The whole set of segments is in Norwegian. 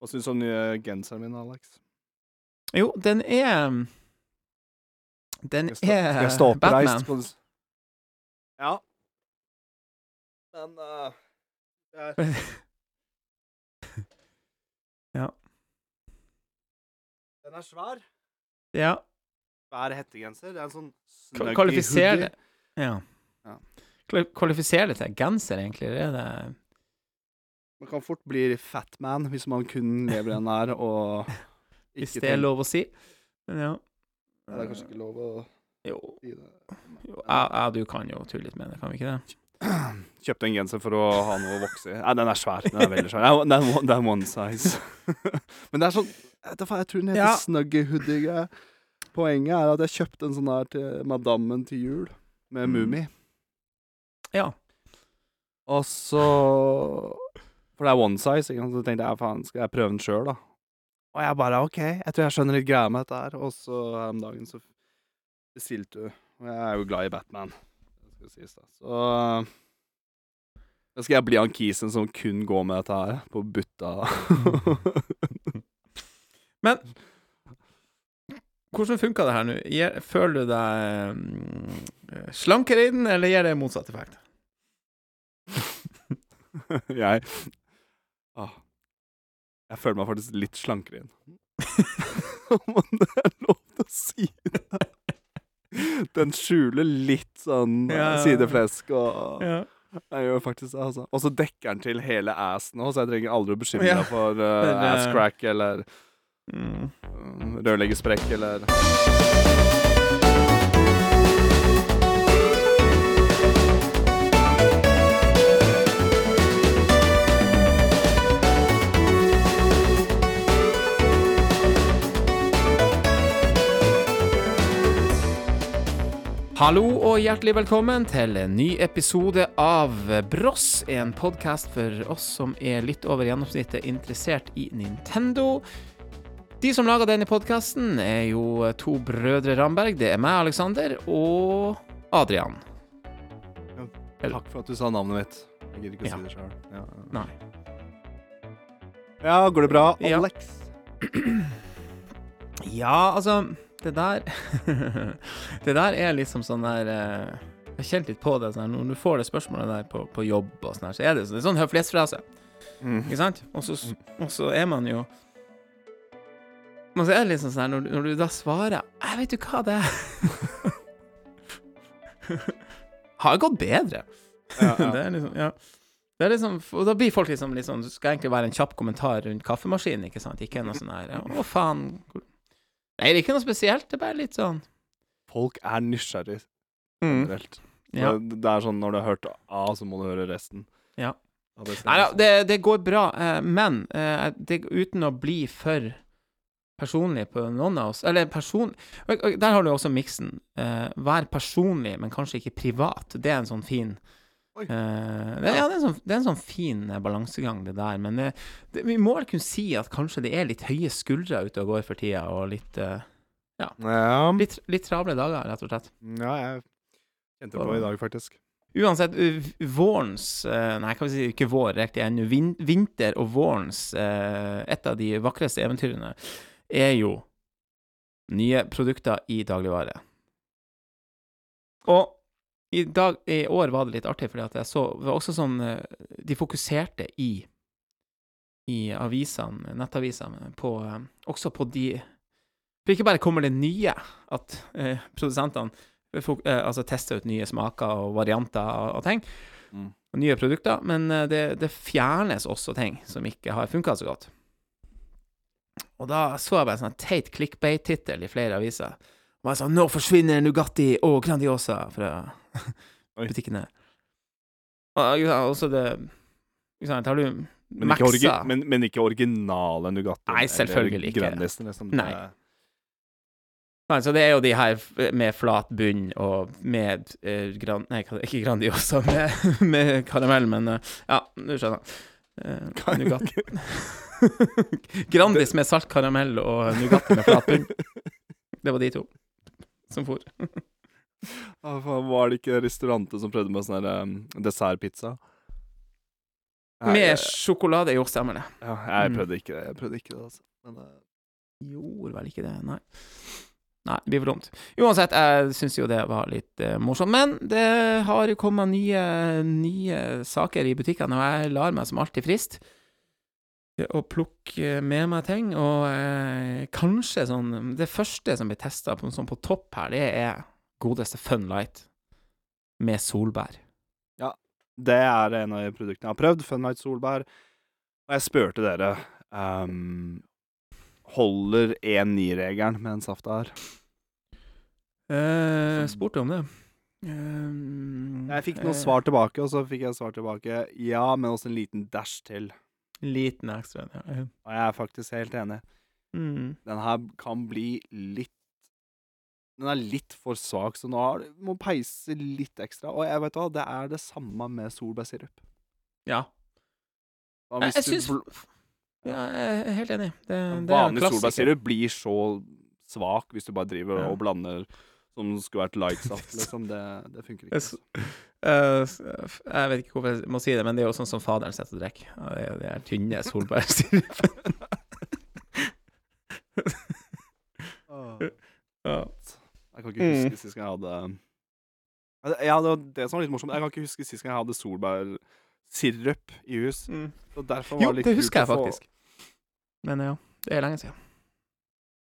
Hva syns du om nye genseren min, Alex? Jo, den er Den jeg stå- er stå Batman. Ja. Men uh, er... Ja. Den er svær. Ja. Svær hettegenser. Det er en sånn snuggy hoodie. Ja. Ja. Kval- Kvalifiserer det til genser, egentlig? Det er det Man kan fort bli fatman hvis man kun lever i den her og Hvis det er lov å si. Men ja. Ja, Det er kanskje ikke lov å Jo, si det. jo jeg, jeg, du kan jo tulle litt med det, kan vi ikke det? Kjøpte en genser for å ha noe å vokse i. Nei, den er svær. Den er veldig svær. Det er, one- det er one size. Men det er sånn Jeg tror den heter Ja. Snuggy Hoodie. Poenget er at jeg kjøpte en sånn her til madammen til jul, med Mm. Mummi. Ja. Og så For det er one size, ikke sant? så tenkte jeg faen, skal jeg prøve den sjøl, da? Og jeg bare OK, jeg tror jeg skjønner litt greia med dette her. Og så her om dagen så bestilte du. Og jeg er jo glad i Batman. Det skal sies, da. Så da skal jeg bli han kisen som kun går med dette her, på butta. Men hvordan funka det her nå? Føler du deg mm, slankere i den, eller gir det motsatt effekt? jeg ah, Jeg føler meg faktisk litt slankere igjen. Om det er lov til å si det. Den skjuler litt sånn Ja, sideflesk og Ja. Jeg gjør faktisk det, altså. Og så dekker den til hele assen òg, så jeg trenger aldri å bekymre Ja. for uh, Men, eh, ass crack eller Mm. uh, rørleggersprekk eller Hallo og hjertelig velkommen til en ny episode av Bross, en podkast for oss som er litt over gjennomsnittet interessert i Nintendo. De som lager denne podkasten, er jo to brødre Ramberg. Det er meg, Aleksander, og Adrian. Takk for at du sa navnet mitt. Jeg gidder ikke å Ja. si det sjøl. Ja, ja. Nei. ja, går det bra, Ja. Alex? Ja, altså Det der Det der er liksom sånn der eh, Jeg har kjent litt på det. Sånn, når du får det spørsmålet der på, på jobb, og sånn her, så er det, sånn- det er sånn høflighetsfrase. Mm. Ikke sant? Og så, og så er man jo Men så er det liksom sånn her, når, du- når du da svarer Jeg vet jo hva det er. Har gått bedre. Ja, ja. Det er liksom, ja. Det liksom, og da blir folk liksom, liksom Det skal egentlig være en kjapp kommentar rundt kaffemaskinen, ikke sant? Ikke noe sånn her Å, faen. Nei, det er ikke noe spesielt. Det er bare litt sånn Folk er nysgjerrig mm, ja. Det, det er sånn når du har hørt A, så må du høre resten. Ja. Det Nei da, det, det går bra, eh, men eh, det, uten å bli for personlig på noen av oss Eller person... Der har du også miksen. Eh, vær personlig, men kanskje ikke privat. Det er en sånn fin Eh, det, ja, det er, en sånn, er en sånn fin eh, balansegang, det der. Men det, det, vi må vel kunne si at kanskje det er litt høye skuldre ute og går for tida, og litt, uh, Ja. litt, litt travle dager, rett og slett. ja, jeg kjente på i dag, faktisk. Uansett, vårens Nei, kan vi si ikke vår riktig ennå. Vin, vinter og vårens Et av de vakreste eventyrene er jo nye produkter i dagligvare. Og i, dag, i år var det litt artig, fordi at jeg så Det var også sånn eh, De fokuserte i i avisene, nettavisene, på eh, Også på de For ikke bare kommer det nye, at eh, produsentene fok- eh, altså tester ut nye smaker og varianter og, og ting, Mm. og nye produkter, men eh, det, det fjernes også ting som ikke har funka så godt. Og da så jeg bare en sånn teit clickbait-tittel i flere aviser. Og jeg sa 'Nå forsvinner Nugatti og Grandiosa' fra butikkene. Og også det ikke sant, Har du Men ikke, orgi men, men ikke originale Nugatti. Nei, selvfølgelig ikke. Grandisen, liksom. Nei. Nei, så det er jo de her med flat bunn og med eh, gran, Nei, ikke Grandiosa, med, med karamell, men eh, ja, du skjønner. Uh, Nugatti. Grandis med salt karamell og Nugatti med flat bunn. Det var de to som for. Ah, var det ikke restauranter som prøvde med sånn um, dessertpizza? Med jeg, sjokolade. Jo, stemmer ja, jeg Mm. prøvde ikke det. Jeg prøvde ikke det, altså. Men uh... Gjorde vel ikke det, nei. Nei, det blir for dumt. Uansett, jeg syns jo det var litt uh, morsomt. Men det har jo kommet nye, nye saker i butikkene, og jeg lar meg som alltid frist å plukke med meg ting. Og eh, kanskje sånn Det første som blir testa på, sånn på topp her, det er godeste Funlight med solbær. Ja, det er en av produktene jeg har prøvd. Funlight solbær. Og jeg spurte dere um, Holder 1,9-regelen med en saft her? Eh, spurte om det. Um, Jeg fikk noe eh, svar tilbake, og så fikk jeg svar tilbake ja, men også en liten dash til. Liten ekstra, ja. Og jeg er faktisk helt enig. Mm. Den her kan bli litt Den er litt for svak, så nå må peise litt ekstra. Og jeg vet hva, det er det samme med solbærsirup. Ja. Jeg, jeg syns Ja, jeg er helt enig. Det, det Vanlig solbærsirup blir så svak hvis du bare driver Ja. og blander som skulle vært lightsaft, liksom. Det, det funker ikke. Jeg s- jeg vet ikke hvorfor jeg må si det, men det er jo sånn som faderen sitter og drikker. Ja, Det er det er tynne solbærsirupen. Åh. ja. Jeg kan ikke Mm. huske sist gang jeg hadde Ja, det var det som var litt morsomt. Jeg kan ikke huske sist gang jeg hadde solbærsirup i hus. Mm. Så derfor Jo, det litt det husker jeg faktisk. Men ja, det er lenge siden.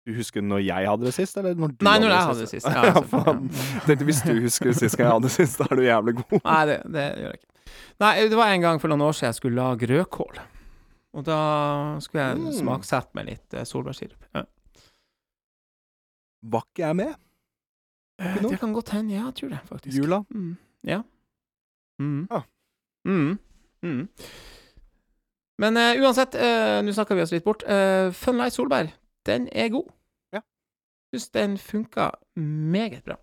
Du husker når jeg hadde det sist, eller når du Nei, hadde når det jeg hadde det sist? sist. Ja, Ja, selvfølgelig, faen. ja. Hvis du husker sist gang jeg hadde det sist, da er du jævlig god. Nei, det, det gjør jeg ikke. Nei, det var en gang for noen år siden jeg skulle lage rødkål. Og da skulle jeg Mm. smaksette med litt eh, solbærsirup. Ja. Var ikke jeg med? Ikke? Det kan godt hende, ja, jeg tror det, faktisk. Jula? Mm. Ja. Mm. Ah. Mm. Mm. Men uh, uansett, uh, nå snakker vi oss litt bort. Uh, Funlight Solbær, den er god. Ja. Syns den funka meget bra.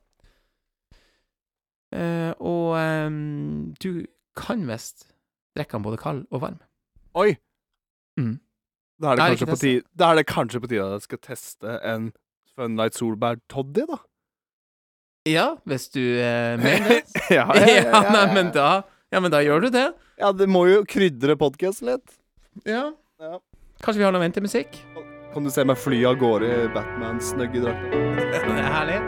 Eh, og ehm, du kan visst drikke den både kald og varm. Oi! Mm. Da er, det kanskje på tide, da er det kanskje på tide at jeg skal teste en Funlight solbær toddy, da. Ja, hvis du uh, mener det. ja, ja, nei, men da Ja, men da gjør du det. Ja, det må jo krydre podkasten litt. Ja. Ja. Kanskje vi har noe ventemusikk? Kan du se meg fly av gårde i Batmans snøgge drakta? det er herlig.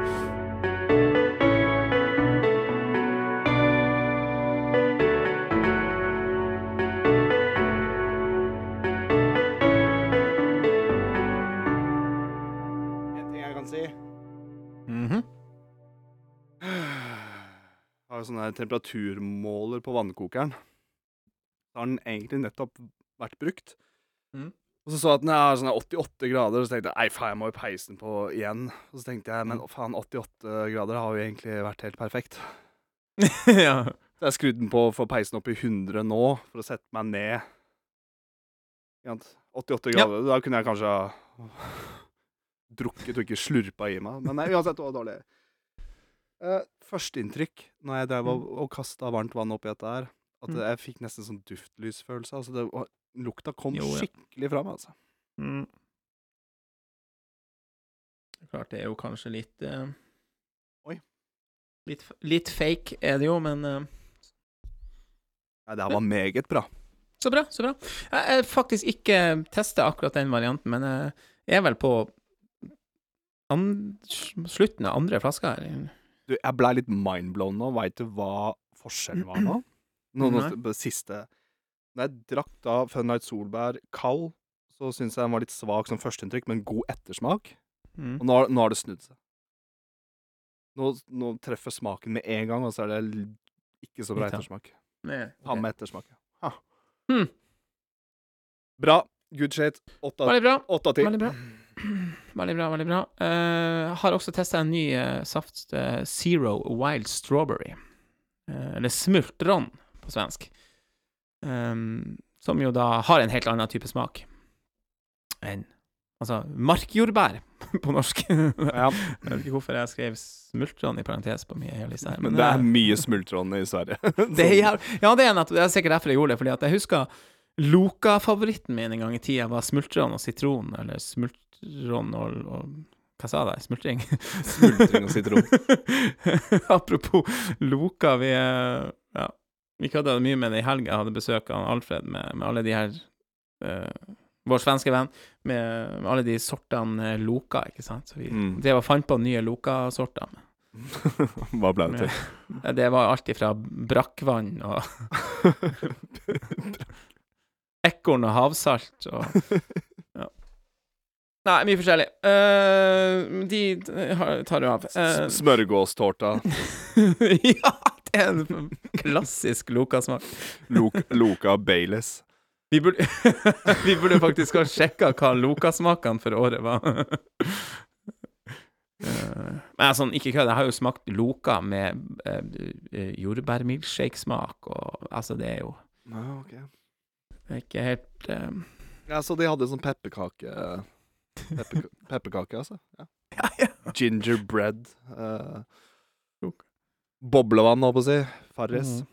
En ting jeg kan si Mhm. Jeg har sånn her temperaturmåler på vannkokeren. Så har den egentlig nettopp vært brukt. Mhm. Og så så jeg at den er sånn her 88 grader, og så tenkte jeg nei, faen, jeg må jo peise den på igjen. Og så tenkte jeg men faen, 88 grader har jo egentlig vært helt perfekt. ja. Så jeg skrudde den på for å peise den opp i 100 nå, for å sette meg ned. Ikke sant? 88 Ja. grader, da kunne jeg kanskje ha drukket og ikke slurpa i meg. Men nei, uansett, det var dårlig. Uh, Førsteinntrykk når jeg drev og, og kasta varmt vann oppi dette her, at Mm. jeg fikk nesten sånn duftlysfølelse. Altså det, var- lukta kom Jo, ja. skikkelig fram, altså. Mm. Det Klart det er jo kanskje litt eh, Oi. Litt, litt fake er det jo, men eh, Nei, det her var meget bra. Så bra, så bra. Jeg har faktisk ikke testa akkurat den varianten, men jeg er vel på slutten av andre flaska her. Du, jeg blei litt mindblown nå. Veit du hva forskjellen var nå? Nå, nå, siste Når jeg drakk da Funlight Solbær kald, så syns jeg den var litt svak som førsteinntrykk, men god ettersmak. Mm. Og nå, nå har det snudd seg. Nå, nå treffer smaken med en gang, og så er det ikke så bra ettersmak. Nei, Ha ok. med ettersmak. Ha. Hmm. Bra. Good shit. Åtte av- ti. Veldig bra. Veldig bra, veldig bra. Eh, har også testa en ny uh, saft, uh, Zero Wild Strawberry. Eh, eller smultron på svensk. Ehm, som jo da har en helt annen type smak enn Altså markjordbær på norsk. Ja, Jeg vet ikke hvorfor jeg skrev smultron i parentes på min liste her. men det er mye smultron i Sverige. det er. Ja, det er, nettopp- det er sikkert derfor jeg gjorde det, fordi at jeg husker Loka-favoritten min en gang i tida var smultron og sitron, eller smultron og, og Hva sa jeg? Smultring? Smultring og sitron. Apropos Loka, vi er, Ja. Vi kødda mye med det i helga. Jeg hadde besøk av Alfred med, med alle de her uh, Vår svenske venn, med, med alle de sortene eh, loka, ikke sant. Så vi Mm. drev og fant på nye loka-sorter. Hva ble det til? Ja, Det var alt ifra brakkvann og ekorn og havsalt og ja. Nei, mye forskjellig. Uh, de tar du av. Uh, Smørgåstårta. ja, en klassisk Loka-smak. Loka Baileys. Vi burde, vi burde faktisk ha sjekka hva Loka-smakene for året var. Eh, Men sånn, ikke kødd, jeg har jo smakt loka med uh, jordbærmilkshake-smak, og altså, det er jo Nei, ok. det er ikke helt um... Ja, så de hadde sånn pepperkake pepper, Pepperkake, altså. Ja. Ja, ja. Gingerbread. Uh. Boblevann, holdt på å si. Farris. Mm.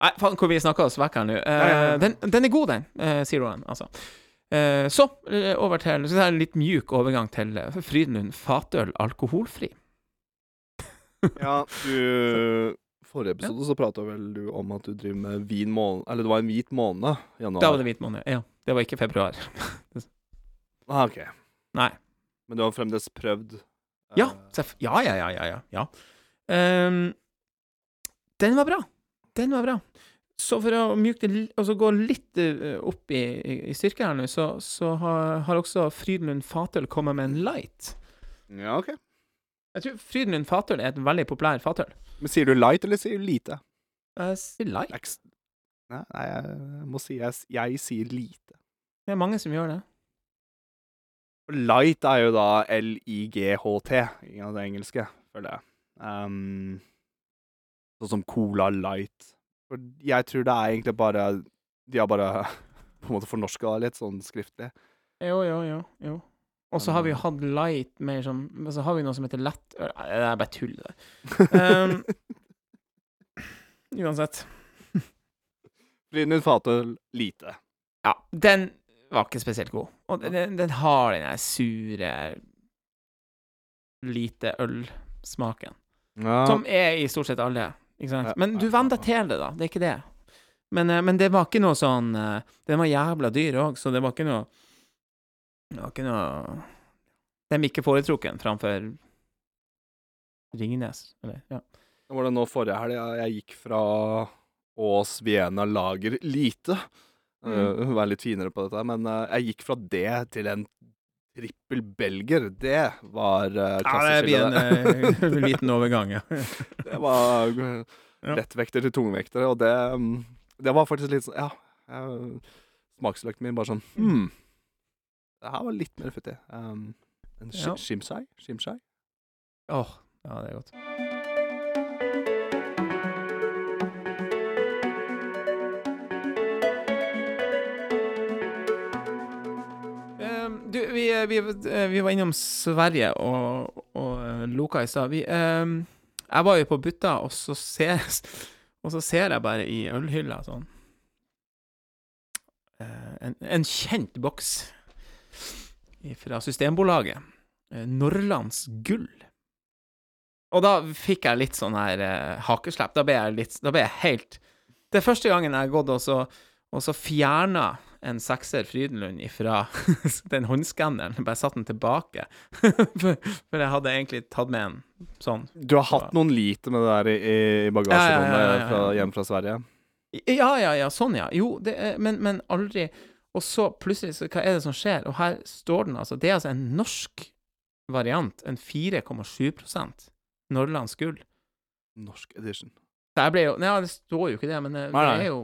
Nei, faen hvor vi snakka oss vekk her nå. Eh, Ja, ja, ja. Den, den er god, den. Uh, Zeroen, altså. Eh, så eh, over til Så det en litt mjuk overgang til uh, Frydenlund fatøl alkoholfri. Ja, du Forrige episode så prata vel du om at du driver med vin måned Eller det var en hvit måned i januar. Da var det hvit måned. Ja. Det var ikke februar. Ah, ok. Nei. Men du har fremdeles prøvd? eh, Ja. Ja, ja, ja, ja, ja. Ehm, den var bra. Den var bra. Så for å mjuke det altså gå litt eh, opp i, i, i styrke her nå, så, så har, har også Frydenlund Fatøl kommet med en light. Ja, ok. Jeg tror Frydenlund Fatøl er et veldig populær fatøl. Men sier du light, eller sier du lite? Jeg sier light. Ex Nei, nei, jeg må si jeg, jeg sier lite. Det er mange som gjør det. Light er jo da L-I-G-H-T, Ingen av det engelske, føler jeg. Um, sånn som Cola Light. For jeg tror det er egentlig bare De har bare på en måte fornorska litt, sånn skriftlig. Jo, jo, jo. jo. Og så har vi jo hatt light mer sånn Men så har vi noe som heter lett Det er bare tull, det der. Um, uansett. Brynhild Fatøl lite. Ja, den var ikke spesielt god. Og den, den har den der sure lite øl-smaken. Ja. Som er i stort sett alle, ikke sant? Men du venner deg til det, da. Det er ikke det. Men, eh, men det var ikke noe sånn eh, Den var jævla dyr òg, så det var ikke noe Det var ikke noe Den ikke foretrukken framfor Ringnes, eller ja. Det var det nå forrige helg. Jeg, jeg gikk fra Ås Vienna Lager lite. Uh, være litt finere på dette, men uh, jeg gikk fra det til en trippel belger. Det var uh, Ja, det blir en eh, liten overgang, ja. Det var uh, lettvekter til tungvektere, og det, um, det var faktisk litt sånn Ja. Smaksløkten min bare sånn hmm, Det her var litt mer futtig. Um, en sh ja. shimshai? Shimshai? Åh, ja, det er godt. Vi, vi, vi var innom Sverige og, og eh, Loka i stad. Ehm, jeg var jo på Butta, og så ser, og så ser jeg bare i ølhylla sånn eh, en, en kjent boks fra Systembolaget. Eh, Norrlands gull. Og da fikk jeg litt sånn her eh, hakeslepp. Da ble jeg litt Da ble jeg helt Det er første gangen jeg har gått og så, og så fjerna en sekser Frydenlund ifra den håndskanneren. Bare satt den tilbake. for, for jeg hadde egentlig tatt med en sånn. Du har hatt noen liter med det der i, i bagasjerommet Ja, ja, ja, hjemme fra Sverige? Ja, ja, ja, sånn, ja. Jo, det er, men, men aldri Og så plutselig, så hva er det som skjer? Og her står den, altså. Det er altså en norsk variant. En 4,7 Norrlands gull. Norsk edition. Jo Nei, det står jo ikke det, men det, Nei, nei. det er jo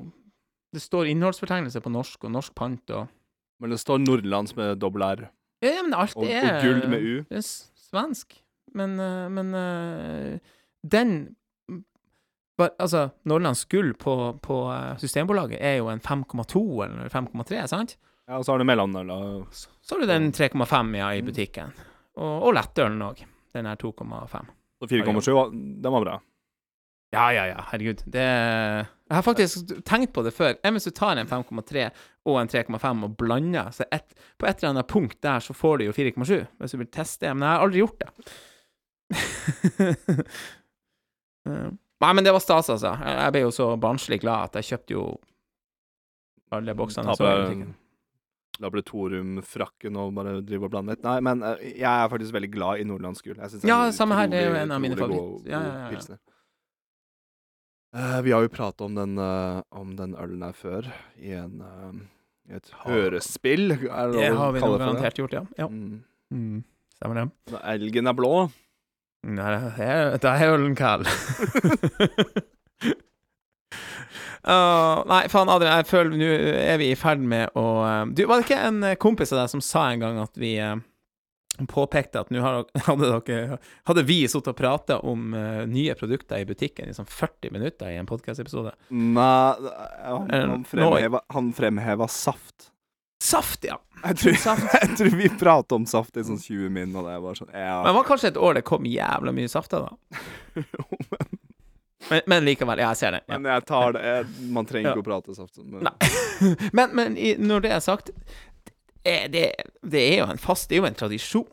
Det står innholdsfortegnelse på norsk og norsk pant og Men det står Nordlands med dobbel R, Ja, ja, men alt og, er og gull med U. Det er svensk. Men, eh, men eh, den Altså, Nordlands gull på, på eh, Systembolaget er jo en 5,2 eller 5,3, sant? Ja, og så har du mellomøl. og- Så har du den 3,5 ja, i butikken. Og, og lettølen òg. Den er 2,5. Så 4,7, var- den var bra. Ja, ja, ja, herregud. Det Jeg har faktisk tenkt på det før. Enn hvis du tar en 5,3 og en 3,5 og blander, så et, på et eller annet punkt der så får du jo 4,7, hvis du vil teste det. Men jeg har aldri gjort det. Eh, Nei, men det var stas, altså. Jeg ble jo så barnslig glad at jeg kjøpte jo alle boksene. Ta jeg så på i laboratoriumfrakken og bare drive og blande litt. Nei, men eh, jeg er faktisk veldig glad i nordlandsgul. Jeg synes det er Ja, samme her. Det er jo en av mine favoritter ja, ja, ja. Eh, vi har jo prata om, den, eh, om den ølen her før, i en eh, i et hørespill. Er Det lov å har vi kalle nå det for det? garantert gjort, ja. ja. Mm. Stemmer det. Når elgen er blå. Nei, det er- Da er ølen kald. Uh, nei, faen, Adrian, jeg føler nå er vi i ferd med å uh, Du, var det ikke en uh, kompis av deg som sa en gang at vi uh, påpekte at nå hadde dere Hadde vi sittet og prata om uh, nye produkter i butikken i sånn 40 minutter i en podkastepisode. Nei, han, han, fremheva, han fremheva saft. Saft, ja! Jeg tror, Saft. jeg tror vi prata om saft i sånn 20 min, og det var sånn ja. Men det var kanskje et år det kom jævla mye safter, da. Men, men likevel, ja, jeg ser det. Ja. Men jeg tar det jeg, Man trenger Ja. ikke å prate saft. Men, Nei. men men i, når det er sagt, det, det, det er jo en fast Det er jo en tradisjon.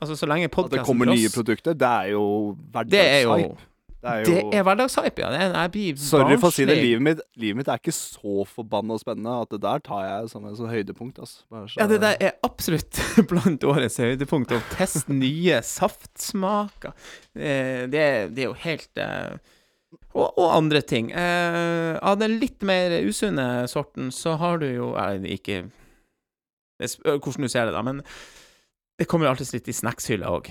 Altså, så lenge At det kommer nye produkter, det er jo Det er jo hverdagshype. Det er er hverdagshype, ja. Det jeg blir Sorry for å si det, livet mitt, livet mitt er ikke så forbanna spennende at det der tar jeg som en sånn høydepunkt. Altså. Ja, det der er absolutt blant årets høydepunkt. Å teste nye saftsmaker. Eh, Det, det er jo helt eh, og, og andre ting. Eh, av den litt mer usunne sorten så har du jo eh, Ikke hvordan du ser det, da, men det kommer jo alltid litt i snackshylla òg.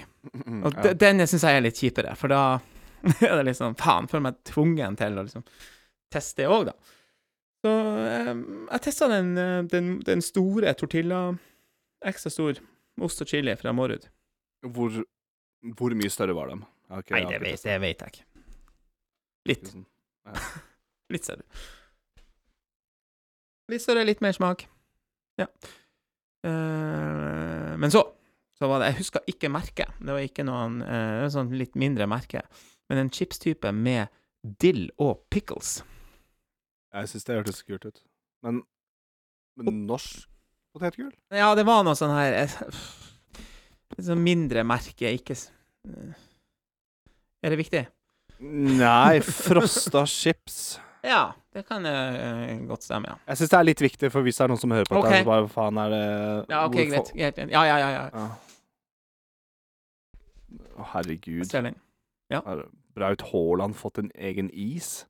Og ja. den syns jeg er litt kjipere, for da er det liksom Faen, føler meg tvungen til å liksom teste det òg, da. Så eh, jeg testa den, eh, den, den store tortilla, ekstra stor, ost og chili fra Mårud. Hvor, hvor mye større var de? Okay, Nei, det vet, det vet jeg ikke. Litt. Litt større. Litt større, litt mer smak. Ja. Eh, men så så var det Jeg husker ikke merket. Det var ikke noen uh, sånn litt mindre merke. Men en chipstype med dill og pickles. Jeg syns det hørtes kult ut. Men, men norsk potetgull? Ja, det var noe sånn her eh, Litt sånn mindre merke, ikke eh, Er det viktig? Nei, frosta chips. Ja, det kan uh, godt stemme, ja. Jeg syns det er litt viktig, for hvis det er noen som hører på Ok. dette, så bare faen er det Ja, OK, greit. greit. Ja, ja, ja. ja. Ja. Å, herregud. Ja. Har Braut Haaland fått en egen is?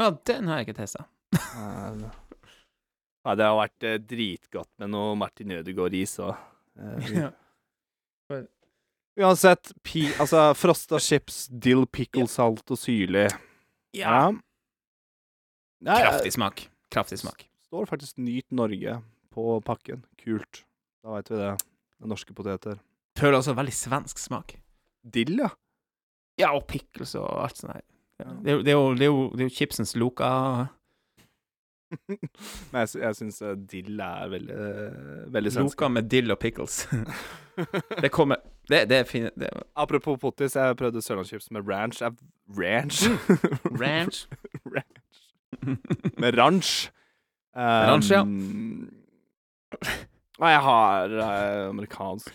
Ja, den har jeg ikke testa. Eh, Ja, det har vært eh, dritgodt med noe Martin Ødegaard-is og Ja. Uansett, pi, altså frosta chips, dill, pickle, salt og syrlig. Ja. Nei, Kraftig smak. Kraftig smak. står faktisk 'Nyt Norge' på pakken. Kult. Da veit vi det. Det norske poteter. Føler også veldig svensk smak. Dill, ja. Ja, og pickles og alt sånt. Ja. Det, er det, er jo, det, er jo, det er jo chipsens loka Men jeg, jeg syns eh, dill er veldig, eh, veldig svensk. Loka med dill og pickles. det kommer Det, det er fint. Det, Apropos pottis, jeg prøvde sørlandschips med ranch. Jeg, ranch? ranch. ranch. Med ranch. Um, Ranch, ja. Og jeg har uh, amerikansk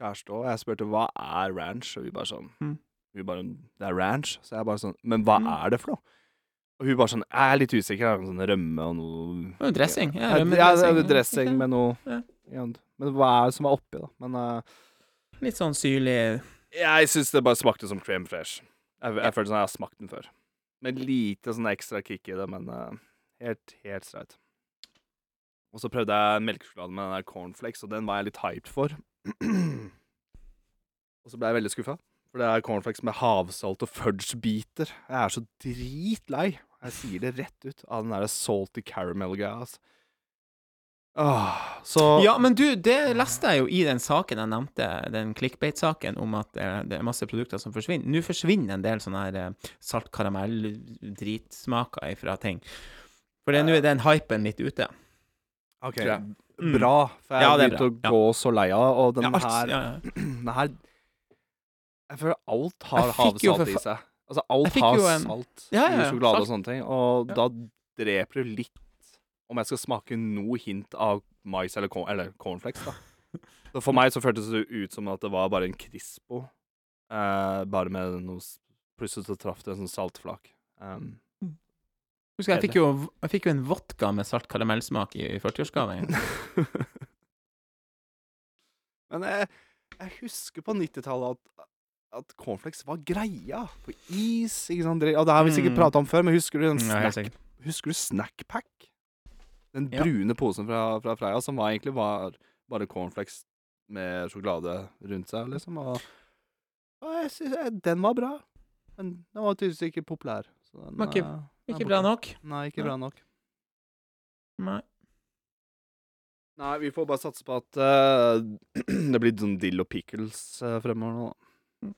kjæreste òg. Jeg spurte hva er ranch, og vi bare sånn Mm. Vi bare, Det er ranch. Så jeg bare sånn Men hva Mm. er det for noe? Og hun bare sånn Jeg er litt usikker. Er Sånn rømme og noe dressing. Ja, Ja, ja, dressing med noe Ja. ja. Men hva er det som er oppi, da? Men uh, Litt sånn syrlig jeg syns det bare smakte som cream fresh. Jeg, jeg følte sånn jeg har smakt den før. Med lite sånn ekstra kick i det, men uh, helt, helt streit. Og så prøvde jeg melkesjokolade med den der cornflakes, og den var jeg litt hyped for. og så ble jeg veldig skuffa, for det er cornflakes med havsalt og fudge-biter. Jeg er så dritlei, jeg sier det rett ut, av den der salty caramel-greia. Altså. Åh, så Ja, men du, det leste jeg jo i den saken jeg nevnte, den clickbait-saken om at eh, det er masse produkter som forsvinner. Nå forsvinner en del sånne her eh, salt karamell-dritsmaker fra ting. For det, nå er den hypen litt ute. OK, tror jeg. Mm. bra. For jeg Ja, det er å bra, gå så lei av og den Ja, alt, her ja, ja. Den her Jeg føler alt har Jeg fikk jo havsalt for i fa- seg. Altså, alt fikk har jo en- salt Ja, ja, i ja, sjokolade og sånne ting, og da dreper du litt om jeg skal smake noe hint av mais eller, corn, eller cornflakes, da. Så for meg så føltes det ut som at det var bare en Crispo, eh, bare med noe plutselig så traff det en sånn saltflak. Um, Husker jeg fikk jo, jeg fikk jo en vodka med salt karamellsmak i, i 40-årsgave. Men jeg, jeg husker på 90-tallet at, at cornflakes var greia. På is, ikke sant. Og det har vi sikkert Mm. prata om før, men husker du den snack, sikkert. husker du Snackpack? Den brune posen fra, fra Freia som var, egentlig var bare cornflakes med sjokolade rundt seg, liksom. Og, og jeg synes, den var bra. Men den var tydeligvis ikke populær. Så den, ikke- eh, den Ikke er bra nok. Nei, ikke Nei. bra nok. Nei. Nei, vi får bare satse på at uh, det blir sånn dill og pickles uh, fremover nå. da.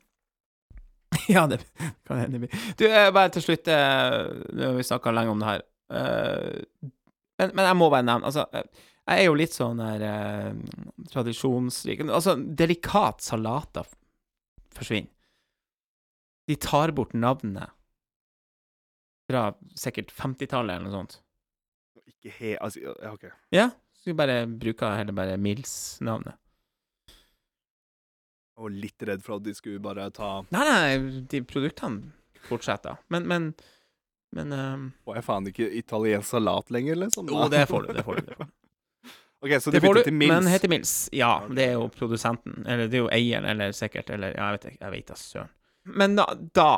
Ja, det kan hende det blir. Du, bare til slutt uh, vi snakka lenge om det her. Men, men jeg må bare nevne Altså, eh, jeg er jo litt sånn der eh, tradisjonsrik Altså, delikat salater forsvinner. De tar bort navnet fra sikkert 50-tallet eller noe sånt. Ikke he... Altså, ja, OK. Ja, så vi bare bruker heller bare Mills-navnet. Var litt redd for at de skulle bare ta Nei, nei, de produktene fortsetter. Men, men Men um, Får jeg faen ikke italiensk salat lenger, liksom? Jo, det får du. Det får du. Det får du. OK, så de Det bytter til Mills. men heter Mills. Ja, det er jo produsenten. Eller det er jo eieren, eller sikkert, eller ja, jeg vet ikke. Jeg vet da søren. Men da, da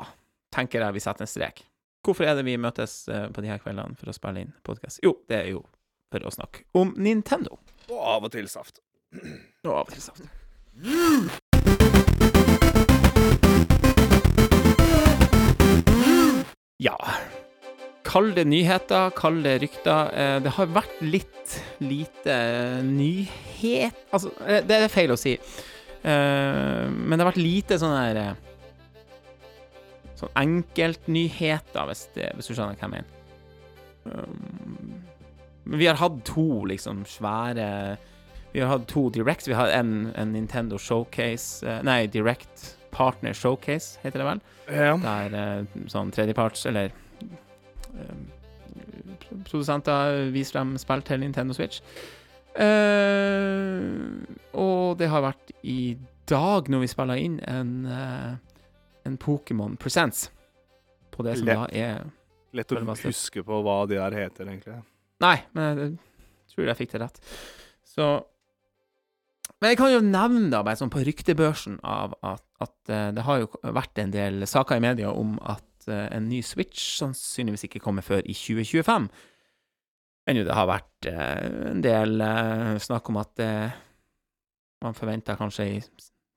tenker jeg vi setter en strek. Hvorfor er det vi møtes eh, på de her kveldene for å spille inn podkast? Jo, det er jo for å snakke om Nintendo. Og av og til saft. Og av og til saft. Ja. Kall det nyheter, kall det rykter. Eh, Det har vært litt lite nyhet Altså, eh, det er feil å si. Eh, Men det har vært lite sånn her Sånn enkeltnyheter, hvis, hvis du skjønner hva jeg mener. Um, vi har hatt to liksom svære Vi har hatt to Directs. Vi har en, en Nintendo Showcase Nei, Direct Partner Showcase, heter det vel. Ja. Der eh, sånn tredjeparts Eller eh, produsenter viser frem spill til Nintendo Switch. Uh, og det har vært i dag, når vi spiller inn, en, uh, en Pokémon Presents. På det som Lett. da er Lett å huske på hva de der heter, egentlig. Nei, men jeg tror jeg fikk det rett. Så Men jeg kan jo nevne, da, bare sånn på ryktebørsen, av at, at eh, det har jo vært en del saker i media om at eh, en ny Switch sannsynligvis ikke kommer før i 2025. Men jo, det har vært eh, en del snakk om at eh, man forventer kanskje i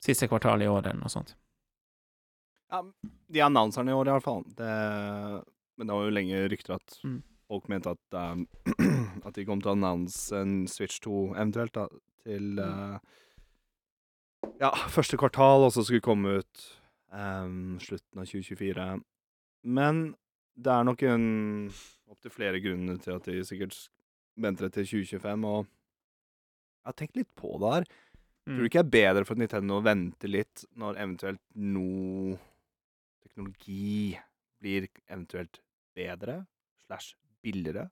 siste kvartal i år, eller noe sånt. Ja, de annonserne i år, i hvert fall. Det, men det var jo lenge rykter at Mm. folk mente at, um, at de kom til å annonse en Switch 2 eventuelt da, til uh, ja, første kvartal, og så skulle komme ut um, slutten av 2024. Men det er nok en opptil flere grunner til at de sikkert venter til 2025, og jeg har tenkt litt på det her. Tror du ikke det er bedre for Nintendo å vente litt når eventuelt noe teknologi blir eventuelt bedre slash billigere?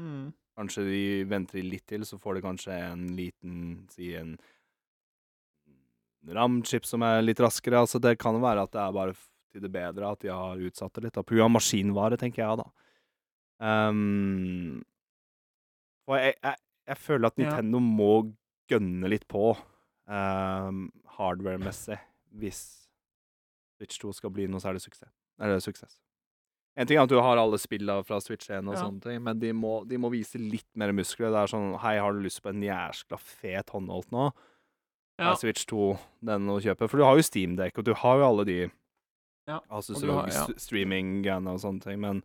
Mm. Kanskje de venter litt til, så får de kanskje en liten Si en RAM-chip som er litt raskere. Altså Det kan være at det er bare til det bedre at de har utsatt det litt. og grunn maskinvare, tenker jeg da. Um, og jeg, jeg, jeg føler at Ja. Nintendo må gønne litt på um, hardware-messig hvis Switch 2 skal bli noe særlig suksess. Eller suksess. En ting er at du har alle spillene fra Switch 1 og Ja. sånne ting, men de må, de må vise litt mer muskler. Det er sånn Hei, har du lyst på en jæskla fet håndholdt nå? Ja. Switch 2 den å kjøpe? For du har jo Steamdekk, og du har jo alle de Ja, altså, ja. streaming-greiene og sånne ting, men,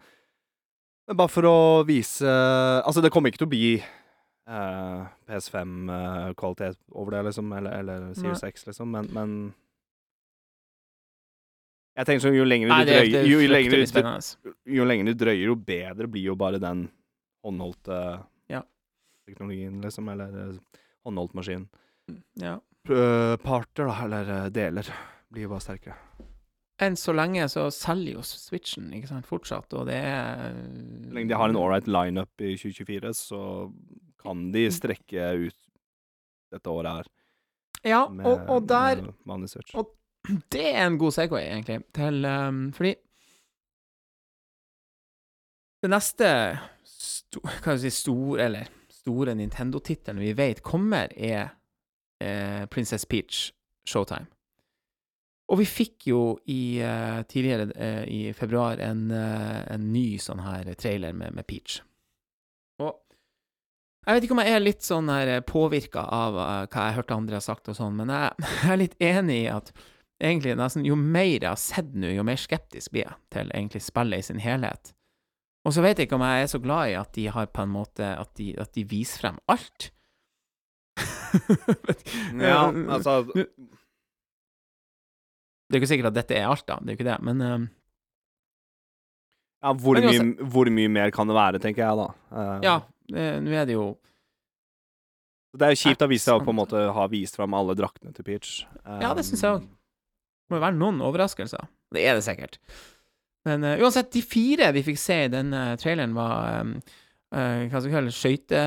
men bare for å vise Altså, det kommer ikke til å bli uh, PS5-kvalitet over det, liksom, eller, eller Series X, liksom, men, men jeg tenker sånn, jo lenger du er- drøyer, er jo, lenger du, jo lenger du drøyer, jo bedre blir jo bare den håndholdte Ja. teknologien, liksom, eller eh, håndholdt maskin. Ja. Eh, Parter, da, eller eh, deler, blir jo bare sterkere. Enn så lenge så selger jo Switchen ikke sant, fortsatt, og det er Så lenge de har en ålreit lineup i 2024, så kan de strekke ut dette året her. Ja, med, og, og der og- Det er en god Segway, egentlig, til um, Fordi det neste sto, kan si store, eller store Nintendo-tittelen vi vet kommer, er eh, Princess Peach Showtime. Og vi fikk jo i, eh, tidligere eh, i februar en, eh, en ny sånn her trailer med, med Peach. Og jeg vet ikke om jeg er litt sånn her påvirka av uh, hva jeg hørte andre har sagt og sånn, men jeg, jeg er litt enig i at egentlig nesten jo mer jeg har sett nå, jo mer skeptisk blir jeg til egentlig spillet i sin helhet. Og så vet jeg ikke om jeg er så glad i at de har på en måte At de, at de viser frem alt. Ja, altså Det er jo ikke sikkert at dette er alt, da. Det er jo ikke det, men eh, ja, hvor, Men mye, hvor mye mer kan det være, tenker jeg, da. Uh... ja. eh, Nå er det jo Det er jo kjipt å vi på en måte ha vist fram alle draktene til Peach. Ja, det synes jeg òg. Må jo være noen overraskelser. Det er det sikkert. Men uh, uansett, de fire vi fikk se i denne traileren, var um, eh, Hva skal vi kalle det? Skøyte...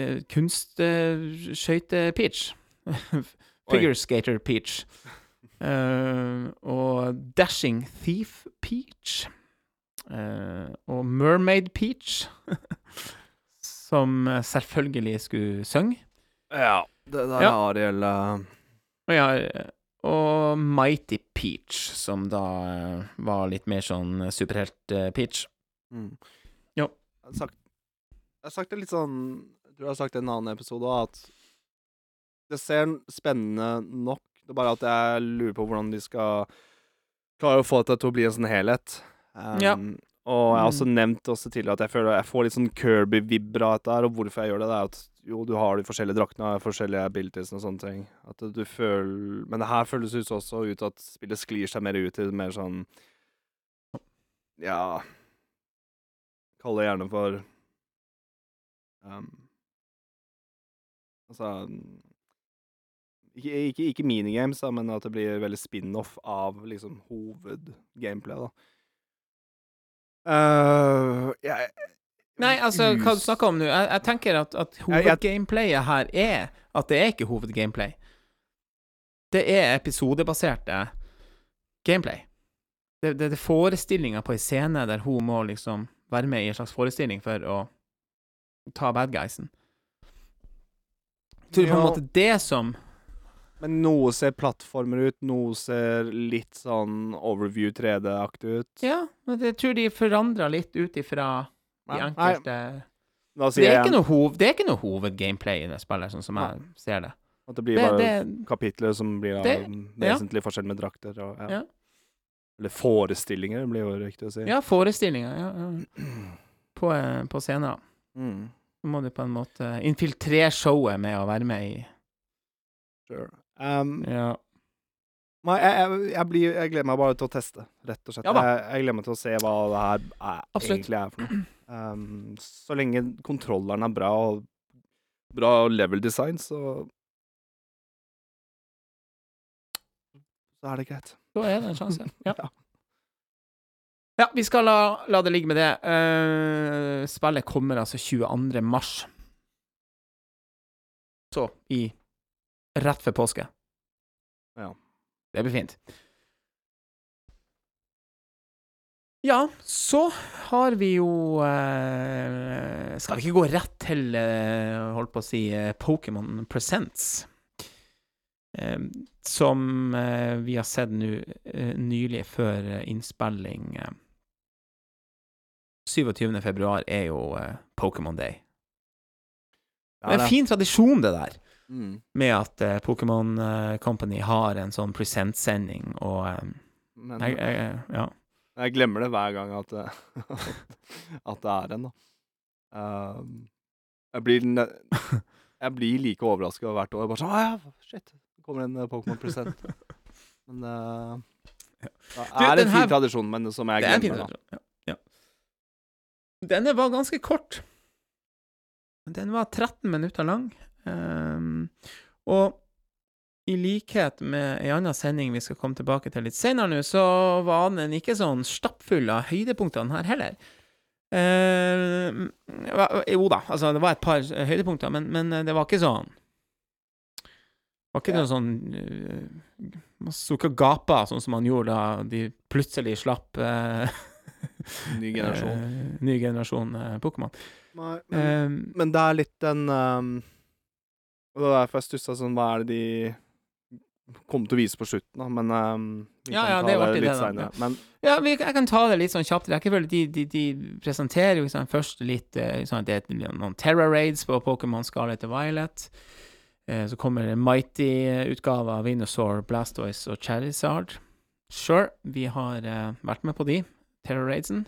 eh, Kunstskøyte-Peach. Figure Skater Peach. Eh, og Dashing Thief Peach. Eh, og Mermaid Peach. Som selvfølgelig skulle synge. Ja. Det der Ja. Ariel uh... Ja, og Mighty Peach, som da var litt mer sånn superhelt-Peach. mm. Har sagt, jeg har sagt det litt sånn Jeg tror jeg har sagt det i en annen episode òg, at det ser spennende nok. Det er bare at jeg lurer på hvordan de skal klare å få det til å bli en sånn helhet. Um, Ja. Og jeg har også nevnt også tidligere at jeg føler jeg får litt sånn Kirby-vibber av dette her, og hvorfor jeg gjør det, det er at jo, du har de forskjellige draktene, og forskjellige abilities og sånne ting. At du føler Men det her føles ut også ut at spillet sklir seg mer ut til mer sånn Ja Kall det gjerne for um, Altså ikke, ikke, ikke minigames, da, men at det blir veldig spin-off av liksom hovedgameplay, da. Uh, jeg, Nei, altså, hva du snakker om nå? Jeg, jeg tenker at, at hovedgameplayet her er at det er ikke hovedgameplay. Det er episodebaserte gameplay. Det, det, det er forestillinger på ei scene der hun må liksom være med i en slags forestilling for å ta bad guysen. Tror på en måte det som Men noe ser plattformer ut, noe ser litt sånn overview 3D-aktig ut. Ja, men jeg tror de forandra litt ut ifra de Ja. enkelte det er hov, det er ikke noe hovedgameplay i det spillet, sånn som jeg ser det. at det blir Det, bare det kapitler som blir av vesentlig ja. forskjell med drakter. Og, ja. Eller forestillinger, blir jo riktig å si. Ja, forestillinger ja, ja. På, eh, på scenen. Mm, Så må du på en måte infiltrere showet med å være med i sure. Um, Ja. nei, jeg, jeg, jeg, blir, jeg gleder meg bare til å teste, rett og slett. Ja jeg, gleder meg til å se hva det her er, egentlig er for noe. Um, så lenge kontrolleren er bra og bra level design, så Så er det greit. Da er det en sjanse. Ja. Ja. Ja, vi skal la, la det ligge med det. Uh, spillet kommer altså 22. mars. Så i Rett før påske. Ja. Det blir fint. Ja, så har vi jo eh, Skal vi ikke gå rett til, eh, holdt på å si, eh, Pokémon Presents? Eh, som vi har sett nå nylig før innspilling. Eh. 27. februar er jo uh, Pokémon Day. Det er en fin tradisjon, det der, Mm. med at uh, Pokémon eh, Company har en sånn presentsending, og um, Men jeg, jeg, Ja. jeg glemmer det hver gang at, at det er en, da. Um, jeg blir Jeg blir like overraska hvert år. Bare sånn ah, ja, shit. Det kommer en eh, Pokémon Present. Men uh, det er en fin tradisjon, men som jeg Det er en fin glemmer, da. Denne var ganske kort. Den var 13 minutter lang. Um, og i likhet med ei anna sending vi skal komme tilbake til litt senere nå, så var den ikke sånn stappfull av høydepunktene her heller. Uh, jo da, altså det var et par høydepunkter, men, men det var ikke sånn det Var ikke det sånn eh, Man sto ikke og gapa sånn som man gjorde da de plutselig slapp eh, Ny generasjon. eh, ny generasjon eh, Pokémon. Nei, men, Eh, men det er litt den um, Og det er derfor jeg stussa sånn Hva er det de kommer til å vise på slutten, da? Men um, vi Ja, kan ja, ta det jo litt det, Ja. Men Ja, vi, jeg kan ta det litt sånn kjapt. Rekkefølge. De, de, de presenterer jo sånn, først litt eh, sånn, Det er noen Terra Raids på Pokémon Scarlet og Violet. Eh, så kommer det Mighty-utgave av Vinosaur, Blastoise og Charizard. Sure, vi har eh, vært med på de. Terra Raidsen.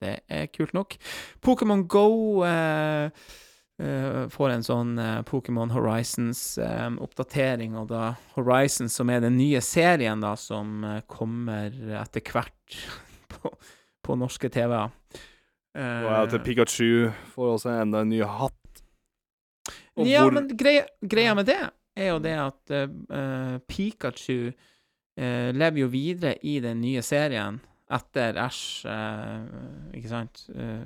Det er kult nok. Pokémon Go eh, eh, får en sånn eh, Pokémon Horizons-oppdatering, og da Horizons, som er den nye serien da, som eh, kommer etter hvert på, på norske TV-er. Eh, og at Pikachu får også enda en ny hatt. Og ja, hvor- men greia, greia med det er jo det at eh, eh, Pikachu eh, lever jo videre i den nye serien etter Ash, eh, ikke sant? Eh,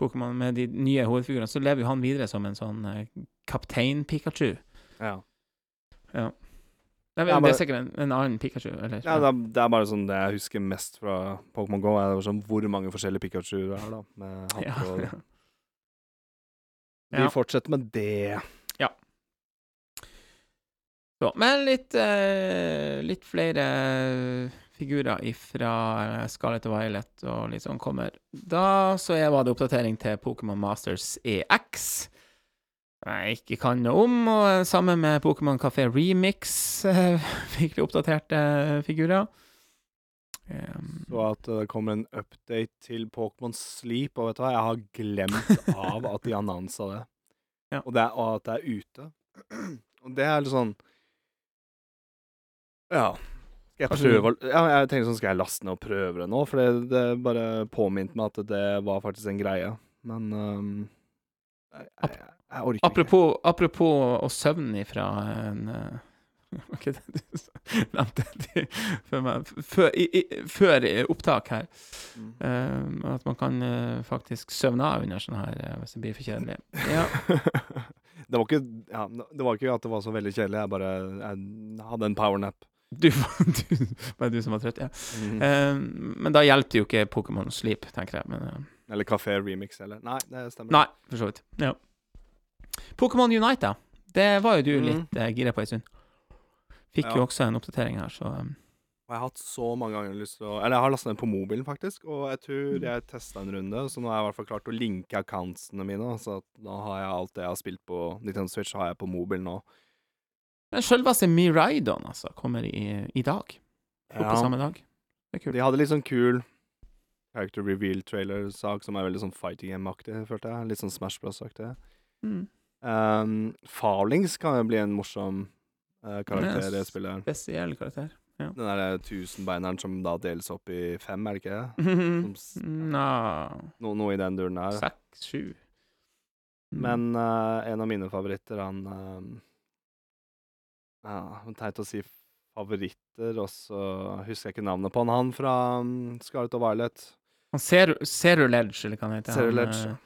Pokémon med de nye hovedfigurene, så lever jo han videre som en sånn eh, kaptein Pikachu. Ja. Det er, Ja, det bare- er sikkert en, en annen Pikachu, eller? Ja, det er, det er bare sånn det jeg husker mest fra Pokémon GO, er sånn hvor mange forskjellige Pikachu det er, da. Med hatt Ja, og ja. Vi Ja. fortsetter med det. Så, men litt, eh, litt flere figurer fra Scarlett og Violet og litt sånn kommer. Da så er, var det oppdatering til Pokémon Masters EX. Jeg ikke kan noe om, og sammen med Pokémon Café Remix eh, fikk vi oppdaterte figurer. Um, Så at det kommer en update til Pokémon Sleep, og vet du hva, jeg har glemt av at de annonsa det. Ja. Og, det er, og at det er ute. Og det er litt sånn Ja. Skal jeg prøve Ja, jeg tenker sånn, skal jeg laste ned og prøve det nå? For det, det bare påminte meg at det var faktisk en greie. Men um, jeg, jeg, jeg orker ikke. apropos, apropos å søvne ifra en eh, Var det du nevnte det før, meg, før, i, i, før opptak her? Mm. Uh, at man kan uh, faktisk søvne av under sånn her uh, hvis det blir for kjedelig. Ja. det var ikke ja, Det var ikke at det var så veldig kjedelig, jeg bare jeg hadde en powernap. Du, du, bare du som var trøtt, ja. Mm. Um, men da hjelper det jo ikke Pokémon Sleep, tenker jeg. Men, uh. Eller Kafé Remix, eller Nei, det stemmer. nei, for så vidt. Ja. Pokémon Unite, da. Det var jo du Mm. litt uh, gira på en stund. Fikk Ja. jo også en oppdatering her, så um, Og jeg har hatt så mange ganger lyst til å Eller jeg har lastet den på mobilen, faktisk. Og jeg tror Mm. jeg testa en runde, så nå har jeg i hvert fall klart å linke accountsene mine. Så nå har jeg alt det jeg har spilt på Nintendo Switch, har jeg på mobil nå. Men selveste Miraidon, altså, kommer i, i dag. Oppe Ja, samme dag. Det er kult. de hadde litt sånn kul character reveal-trailer-sak som er veldig sånn fighting game-aktig, følte jeg. Litt sånn Smash Bros-aktig. Mm. Um, Farlings kan jo bli en morsom uh, karakter i spillet. her. Spesiell karakter. Den derre tusenbeineren som da deles opp i fem, er det ikke det? S- Nja No, noe i den duren der. Seks, sju. Mm. Men uh, en av mine favoritter, han uh, Ja, teit å si favoritter, og så husker jeg ikke navnet på han. Han fra um, Scarlet og Violet. Han Zero eller hva han heter. Zero han, Ledge.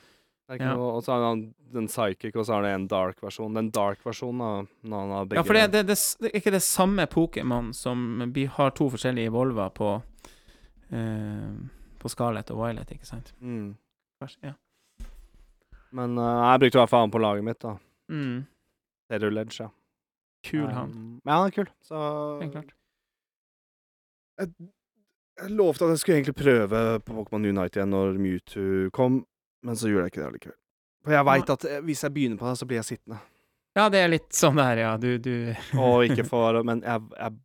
eh, Ja. og så har han den psychic, og så har han en dark versjon. Den dark versjonen, da, når han har begge Ja, for det, det, det, det er ikke det samme Pokémon som Vi har to forskjellige Volver på eh, På Scarlet og Violet, ikke sant? mm. Ja. Men uh, jeg brukte i hvert fall han på laget mitt, da. Mm. Zero ja. Kul, han. Um, Ja, han er kul. Så Helt klart. jeg, jeg lovte at jeg skulle egentlig prøve på Pokémon Unite igjen når Mewtwo kom, men så gjorde jeg ikke det allikevel. For jeg veit at eh, hvis jeg begynner på det, så blir jeg sittende. Ja, det er litt sånn der, ja. Du, du Og ikke for Men jeg, jeg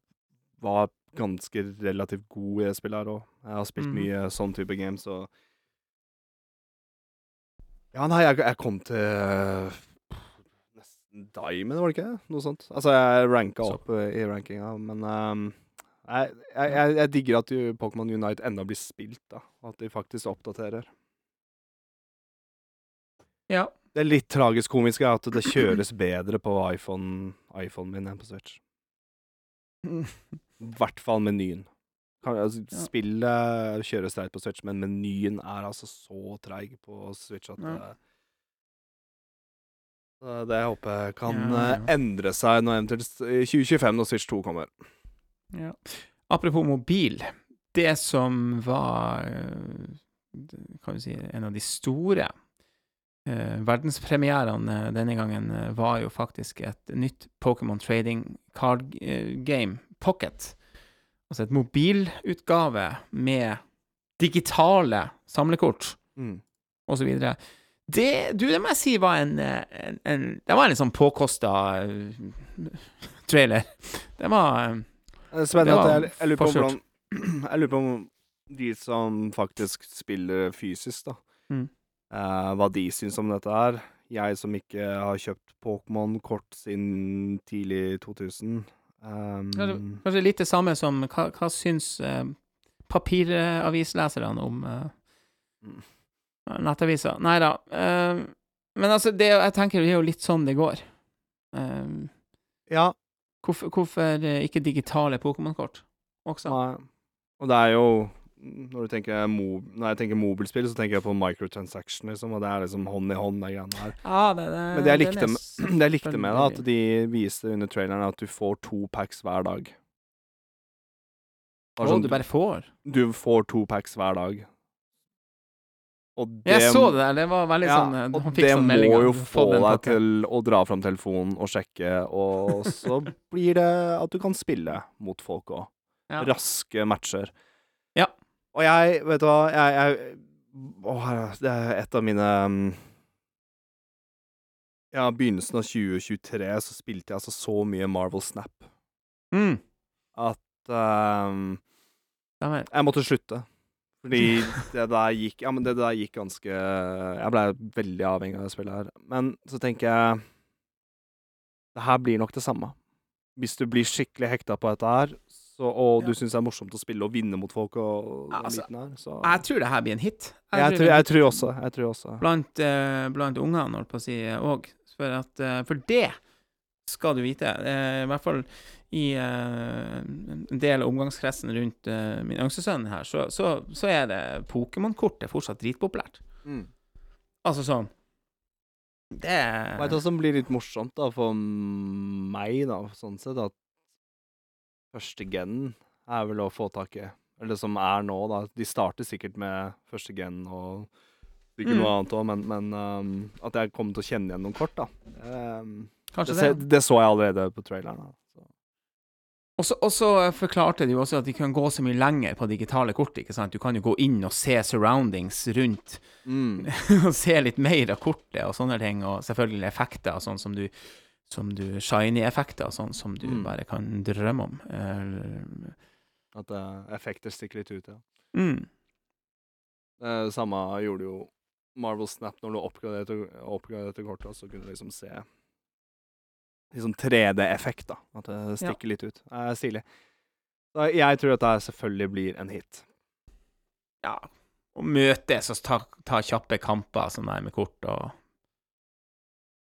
var ganske relativt god i det spillet her òg. Jeg har spilt mm. mye sånn type games, og Ja, nei, jeg, jeg kom til Diamond, var det ikke? Noe sånt. Altså, jeg ranka Så. opp eh, i rankinga, men um, jeg, jeg, jeg, jeg digger at Pokémon Unite enda blir spilt, da. At de faktisk oppdaterer. Ja. Det litt tragisk komiske er at det kjøres bedre på iPhone, iPhone min enn på Switch. I hvert fall menyen. Kan, altså. Spillet kjøres treigt på Switch, men menyen er altså så treig på Switch at Ja. Det jeg håper jeg kan Ja, ja. eh, endre seg når eventuelt i 2025 når Switch 2 kommer. Ja. Apropos mobil. Det som var eh, kan vi si, en av de store eh, verdenspremierene eh, denne gangen, var jo faktisk et nytt Pokémon Trading Card Game, Pocket. Altså et mobilutgave med digitale samlekort Mm. og så. Det, du, det må jeg si var en, eh, en, en Det var en litt sånn påkosta eh, trailer. Det var eh, spennende Det var jeg, jeg lurer hvordan Jeg lurer på om de som faktisk spiller fysisk, da, Mm. uh, hva de syns om dette her. Jeg som ikke har kjøpt Pokémon-kort siden tidlig 2000. Um, Ja, Kanskje litt det samme som Hva, hva syns uh, papiravisleserne om uh, Mm. Nettaviser? Nei da. eh, men altså, det, jeg tenker det er jo litt sånn det går. Eh, ja. hvorfor, hvorfor ikke digitale Pokémon-kort også? Nei. Og det er jo når, du tenker når jeg tenker mobilspill, så tenker jeg på microtransaction, liksom, og det er liksom hånd i hånd, de greiene her. Ja, det, det, Men det jeg likte det med, det jeg likte med det, at de viste under traileren at du får to packs hver dag. Å, sånn, du bare får? du får to packs hver dag. Det Jeg så det der, det var veldig ja, sånn og det sånn må jo få deg til å dra fram telefonen og sjekke, og så blir det at du kan spille mot folk òg. Ja. Raske matcher. Ja. Og jeg, vet du hva, jeg, jeg Å, det er et av mine um, Ja, begynnelsen av 2023 så spilte jeg altså så mye Marvel Snap Mm, at um, jeg måtte slutte. Fordi det der gikk Ja, men det der gikk ganske Jeg ble veldig avhengig av det spillet her. Men så tenker jeg Det her blir nok det samme. Hvis du blir skikkelig hekta på dette her, så, og du Ja. syns det er morsomt å spille og vinne mot folk og den Altså, her, så Jeg tror det her blir en hit. jeg, jeg, tror, jeg tror også. Jeg tror også. Blant, uh, blant ungene, holdt på å si, òg. For, at, eh, for det skal du vite. Eh, I hvert fall i eh, en del av omgangskretsen rundt eh, min yngste sønn her, så, så, så er det Pokémon-kortet fortsatt dritpopulært. Mm. Altså sånn Det Veit du hva som blir litt morsomt da for meg, da, sånn sett, at første gen er vel å få tak i Eller som er nå, da. De starter sikkert med første gen og sikkert Mm. noe annet òg, men, men um, at jeg kommer til å kjenne igjen noen kort, da. Um, Kanskje det, det. det så jeg allerede på traileren. Og så- forklarte de jo også at de kan gå så mye lenger på digitale kort. ikke sant? Du kan jo gå inn og se surroundings rundt, Mm. og se litt mer av kortet og sånne ting, og selvfølgelig effekter sånn som du som du Shiny-effekter sånn som du Mm. bare kan drømme om. Eller- At uh, effekter stikker litt ut, ja. Mm. Det samme gjorde jo Marvel Snap når du oppgraderte, oppgraderte kortet, så kunne du liksom se liksom 3D-effekt, da. At det stikker litt ut. Det er stilig. Så jeg tror at det selvfølgelig blir en hit. Ja. Og møtes og ta, ta kjappe kamper som er med kort og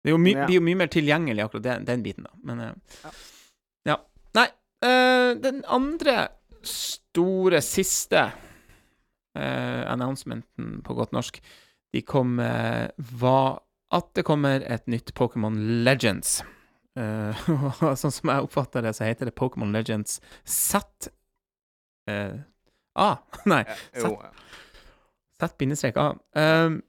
Det er jo my, Ja. blir jo mye mer tilgjengelig, akkurat den, den biten, da. Men eh, Ja. ja. Nei, øh, den andre store, siste øh, announcementen på godt norsk, de kom øh, var at det kommer et nytt Pokémon Legends. Eh, og sånn som jeg oppfatter det, så heter det Pokémon Legends Z uh, A. Nei, Sett bindestrek A. Um,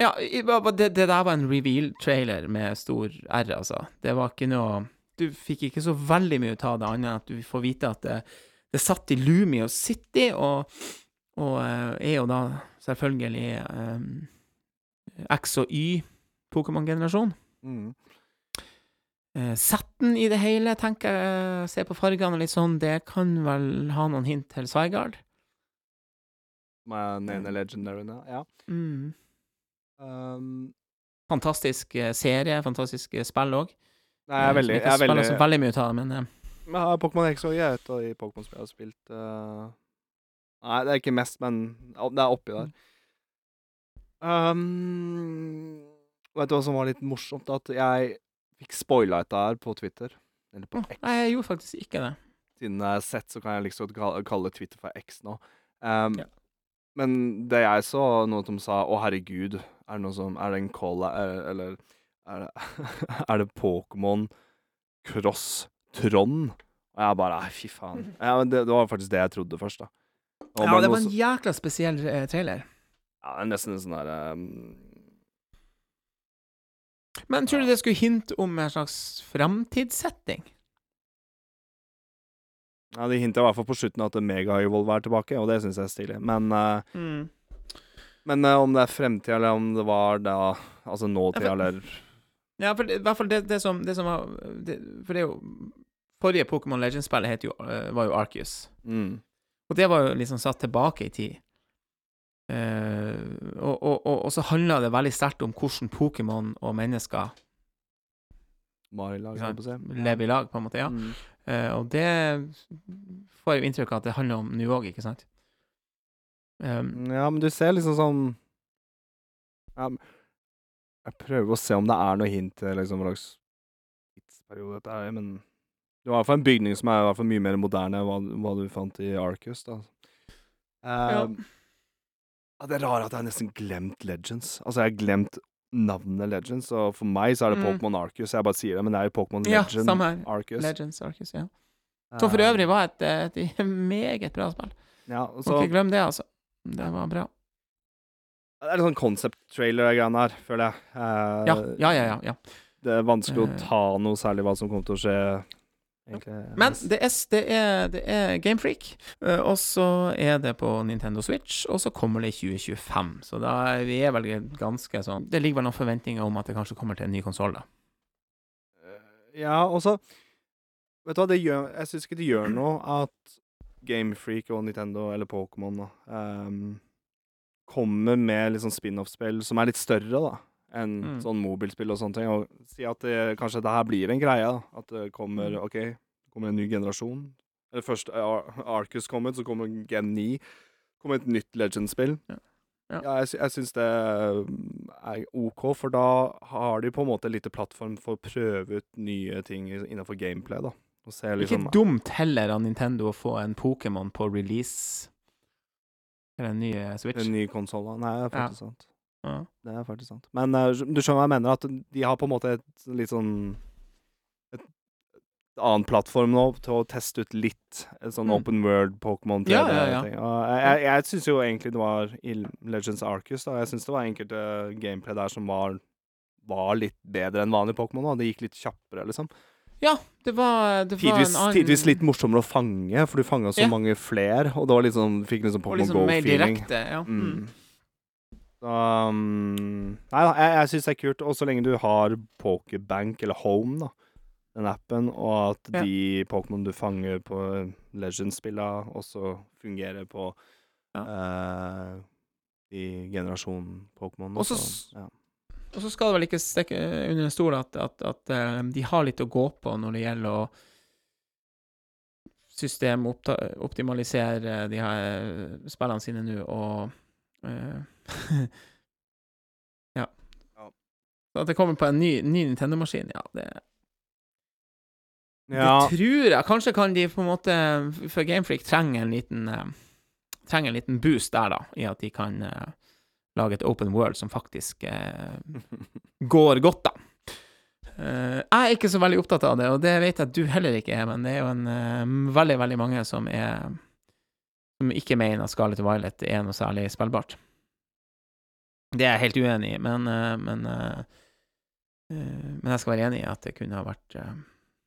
ja, det, det der var en reveal-trailer med stor R, altså. Det var ikke noe Du fikk ikke så veldig mye ut av det, annet enn at du får vite at det, det satt i Lumio City, og, og eh, er jo da selvfølgelig um, X og Y Pokémon-generasjon. mm. Eh, Setten i det hele, tenker jeg, se på fargene og litt sånn, det kan vel ha noen hint til Sveigard? Med den ene legendaren, ja. Mm. Um, Fantastisk eh, serie, fantastisk eh, spill òg. nei, jeg er veldig, jeg er veldig, så veldig mye ut av det, men eh, Men ja, Pokémon X er et av de Pokémon-spillene jeg har spilt. uh... Nei, det er ikke mest, men det er oppi der. Um, vet du hva som var litt morsomt? At jeg fikk spoila dette her på Twitter. Eller på X. Nei, jeg gjorde faktisk ikke det. Siden jeg har sett, så kan jeg liksom kalle, Twitter for X nå. Um, Ja. Men det jeg så, noe som sa 'Å, herregud', Er det noe som Er det en call er- Eller er det, er det Pokémon Cross Trond? Og jeg bare Nei, fy faen. Ja, men det, det var faktisk det jeg trodde først, da. Og Ja, det var en jækla spesiell eh, trailer. ja, det er nesten en sånn der um, Men tror du det skulle hinte om en slags framtidssetting? Ja, De hinta i hvert fall på slutten at Mega-Evolve er tilbake, og det syns jeg er stilig. Men, eh, men uh, om det er fremtid, eller om det var da Altså nåtid, eller Ja, for det, i hvert fall det, det som, det som var det, For det er jo Forrige Pokémon Legends-spillet eh, var jo Arceus. mm. Og det var jo liksom satt tilbake i tid. Eh, og, og, og, og så handla det veldig sterkt om hvordan Pokémon og mennesker Marilag, lag, sant, lever i lag, på en måte. ja. Mm. uh, og det får jeg jo inntrykk av at det handler om nå òg, ikke sant? Um, Ja, men du ser liksom sånn ja, Jeg prøver å se om det er noe hint til liksom hva slags tidsperiode dette er, men det var i hvert fall en bygning som er i hvert fall mye mer moderne enn hva, hva du fant i Arcus, da. uh, Ja. Ja, det er rart at jeg har nesten glemt Legends. Altså, jeg har glemt navnet Legends, og for meg så er det Mm. Pokémon Arcus. Jeg bare sier det, men det er jo Pokémon ja, Legend samme her. Arcus. Legends Arcus, ja. Som for Eh, øvrig var et, et meget bra spill. Ja, og Må så ikke glemme det, altså. Det var bra. Det er litt sånn concept-trailer-greiene her, føler jeg. Eh, Ja, ja, ja. ja. Det er vanskelig Eh. å ta noe særlig hva som kommer til å skje, egentlig. Men det er, det er, det er Gamefreak, eh, og så er det på Nintendo Switch, og så kommer det i 2025. Så da er vi vel ganske sånn Det ligger vel noen forventninger om at det kanskje kommer til en ny konsoll, da. Eh, Ja, og så Vet du hva, det gjør Jeg syns ikke det gjør noe at Gamefreak og Nintendo, eller Pokémon, da, ehm, kommer med litt sånn spin-off-spill som er litt større, da, enn Mm. sånn mobilspill og sånne ting. Og si at det, kanskje det her blir en greie, da. At det kommer Mm. OK, det kommer en ny generasjon. Eller først Arcus kom ut, så kommer Gen 9. Kommer et nytt Legend-spill. Ja. Ja. jeg, sy- jeg syns det mm, er OK, for da har de på en måte litt plattform for å prøve ut nye ting innenfor gameplay, da. Liksom Ikke dumt heller av Nintendo å få en Pokémon på release Eller en ny eh, Switch. en ny konsoll. Nei, det er Ja. faktisk sant. Ja. Det er faktisk sant. Men uh, du skjønner hva jeg mener? At de har på en måte et litt sånn Et annen plattform nå til å teste ut litt et sånn Mm. open world Pokémon 3D. Ja, ja, ja. ting. Og jeg jeg, jeg syns jo egentlig det var i Legends Arcus, da. Jeg syns det var enkelte gameplay der som var var litt bedre enn vanlig Pokémon. da. Det gikk litt kjappere, liksom. Ja, det var, det var Tidvis, en annen tidvis litt morsommere å fange, for du fanga så Ja. mange fler, og var litt sånn Fikk liksom Og Pokémon liksom mer Go mer direkte, ja. Mm. Så um, Nei da, jeg, jeg syns det er kult. Og så lenge du har Pokerbank, eller Home, da, den appen, og at Ja. de Pokémon du fanger på Legends-spillene, også fungerer på eh, i generasjonen Pokémon. Og så ja. Skal det vel ikke stikke under en stol at, at, at eh, de har litt å gå på når det gjelder å systemoptimalisere de her spillene sine nå, og eh, Ja. Ja. Så at det kommer på en ny, ny Nintendo-maskin, ja, det, ja. det tror jeg. Kanskje kan de på en måte For Gamefreak trenger en liten uh, Trenger en liten boost der, da, i at de kan uh, lage et open world som faktisk uh, går godt, da. Jeg er ikke så veldig opptatt av det, og det vet jeg at du heller ikke er, men det er jo en veldig, veldig mange som er Som ikke mener at Scarlett Violet er noe særlig spillbart. Det er jeg helt uenig i, men eh, men, eh, eh, men jeg skal være enig i at det kunne ha vært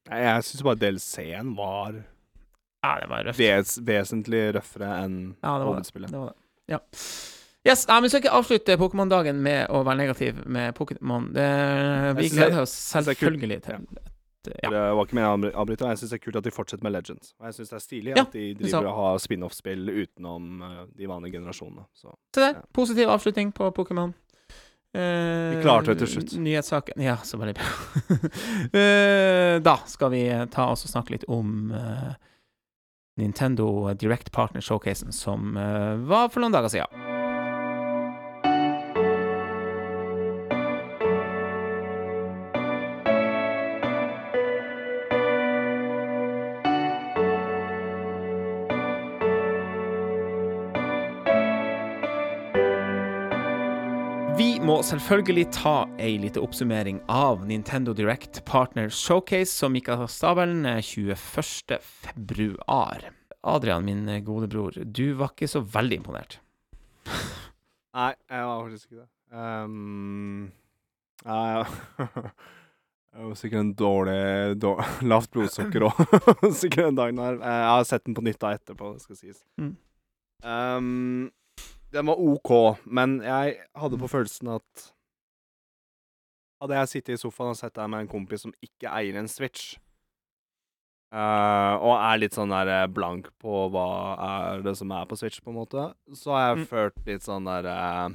Nei, Jeg syns bare DLC-en var Ja, det var røft. ves vesentlig røffere enn Ja, det det. hovedspillet. det, var det. Ja. Yes, nei, men vi skal ikke avslutte Pokémon-dagen med å være negativ med Pokémon. Vi gleder oss det selvfølgelig til Ja. Det var ikke meningen å avbryte. Jeg syns det er kult at de fortsetter med Legends. Og jeg syns det er stilig Ja, at de driver og har spin-off-spill utenom eh, de vanlige generasjonene. Så Se der. Ja. Positiv avslutning på Pokémon. Eh, Vi klarte det til slutt. Nyhetssaken. Ja, så veldig bra. Eh, da skal vi ta oss og snakke litt om Nintendo Direct Partner Showcasen som var for noen dager siden. Selvfølgelig ta ei lita oppsummering av Nintendo Direct Partner Showcase som gikk av stabelen eh, 21. februar. Adrian, min eh, gode bror, du var ikke så veldig imponert. Nei, jeg var faktisk ikke det. Um, ja, ja. Det var sikkert en dårlig, dårlig Lavt blodsukker òg. sikkert den dagen her. Eh, Jeg har sett den på nytt da etterpå, det skal sies. Mm. Um, den var OK, men jeg hadde på følelsen at Hadde jeg sittet i sofaen og sett deg med en kompis som ikke eier en Switch, uh, og er litt sånn der eh, blank på hva er det som er på Switch, på en måte, så har jeg Mm. følt litt sånn der uh,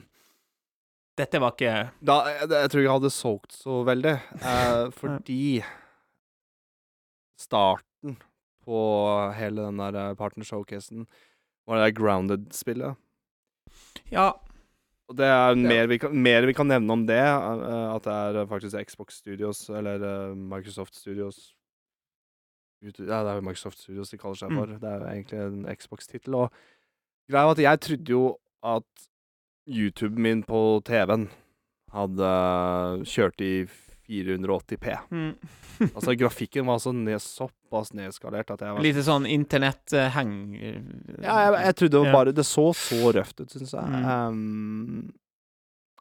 Dette var ikke da, jeg, jeg tror jeg hadde solgt så veldig, eh, fordi starten på hele den der partner showcasen var det der Grounded-spillet. Ja, Og det er mer vi, kan, mer vi kan nevne om det, eh, at det er faktisk Xbox Studios, eller eh, Microsoft Studios Ja, det er jo Microsoft Studios de kaller seg Mm. for. Det er jo egentlig en Xbox-tittel. Og greia var at jeg trodde jo at YouTuben min på TV-en hadde kjørt i 480P. mm. Altså, grafikken var så ned, såpass nedskalert at jeg var Lite sånn internettheng. eh, Ja, jeg, jeg trodde det var bare Det så så røft ut, syns jeg. Mm. Um,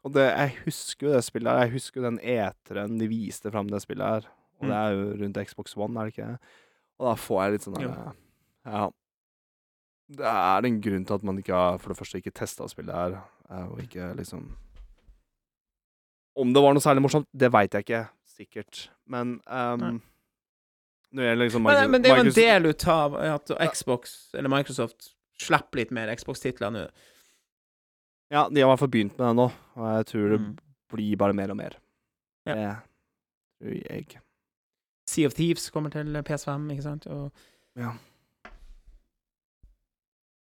og det, jeg husker jo det spillet her. Jeg husker jo den eteren de viste fram det spillet her. Og Mm. det er jo rundt Xbox One, er det ikke? Og da får jeg litt sånn der Ja. Det er en grunn til at man ikke har For det første ikke testa spillet her, eh, og ikke liksom Om det var noe særlig morsomt, det veit jeg ikke sikkert. Men um, Når det liksom Microsoft, Men, men det er jo en del ut av at Xbox, eller Microsoft, slipper litt mer Xbox-titler nå. Ja, de har i hvert fall begynt med det nå, og jeg tror det Mm. blir bare mer og mer. Ja. Det tror jeg. Sea of Thieves kommer til PS5, ikke sant? Og Ja.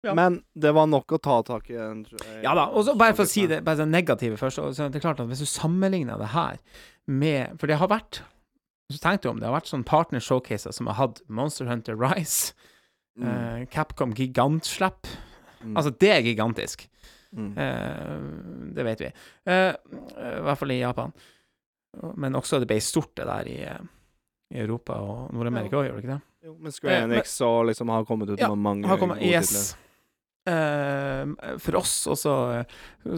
Ja. Men det var nok å ta tak i. Ja da, og så bare for å si det bare det negative først, så det er klart at hvis du sammenligner det her med For det har vært du tenkte om det har vært sånne partner showcaser som har hatt Monster Hunter Rise, Mm. eh, Capcom Gigantslipp Mm. Altså, det er gigantisk. mm. Eh, det vet vi. Eh, I hvert fall i Japan. Men også det ble stort, det der i, eh, i Europa og Nord-Amerika òg, gjør det ikke det? Jo, men Square Eh, men- så liksom har kommet ut Ja, med mange Har kommet, gode yes. Eh, for oss og så,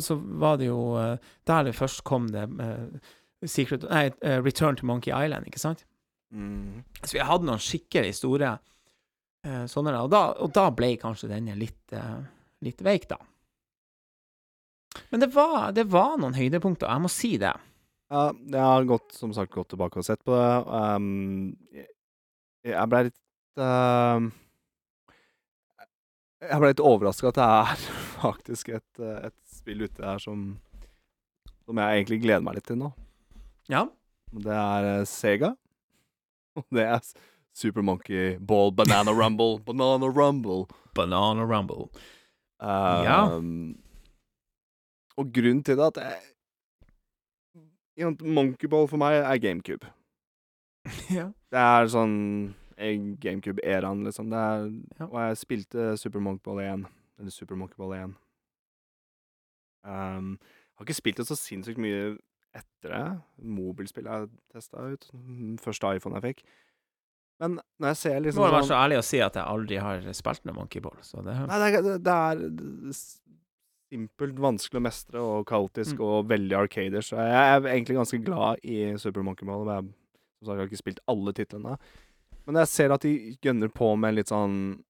så var det jo eh, Der det først kom det eh, Secret Nei, eh, Return to Monkey Island, ikke sant? Mm. Så vi hadde noen skikkelig store eh, sånne, og da, og da ble kanskje denne litt, eh, litt veik, da. Men det var, det var noen høydepunkter, jeg må si det. Ja, jeg har gått, som sagt gått tilbake og sett på det. Um, jeg, blei ble litt um, Jeg ble litt overraska at det er faktisk et, eh, et spill ute her som Som jeg egentlig gleder meg litt til nå. Ja. Det er eh, Sega. Og det er Super Monkey Ball Banana Rumble. Banana Rumble. Banana Rumble. Um, Ja. Og grunnen til det at jeg, Monkey Ball for meg er GameCube. ja. Det er sånn GameCube-æraen, liksom. Er, Ja. Og jeg spilte Super Monkey Ball 1. Eller Super Monkey Ball 1. Um, har ikke spilt det så sinnssykt mye etter det. Mobilspill jeg testa ut. Første iPhone jeg fikk. Men når jeg ser Må du må være sånn så ærlig å si at jeg aldri har spilt noe Monkey Ball, så det Nei, det er, det- er simpelt vanskelig å mestre og kaotisk Mm. og veldig arcader, så jeg er egentlig ganske glad i Super Monkey Ball. Jeg, som sagt, har ikke spilt alle titlene. Men jeg ser at de gønner på med litt sånn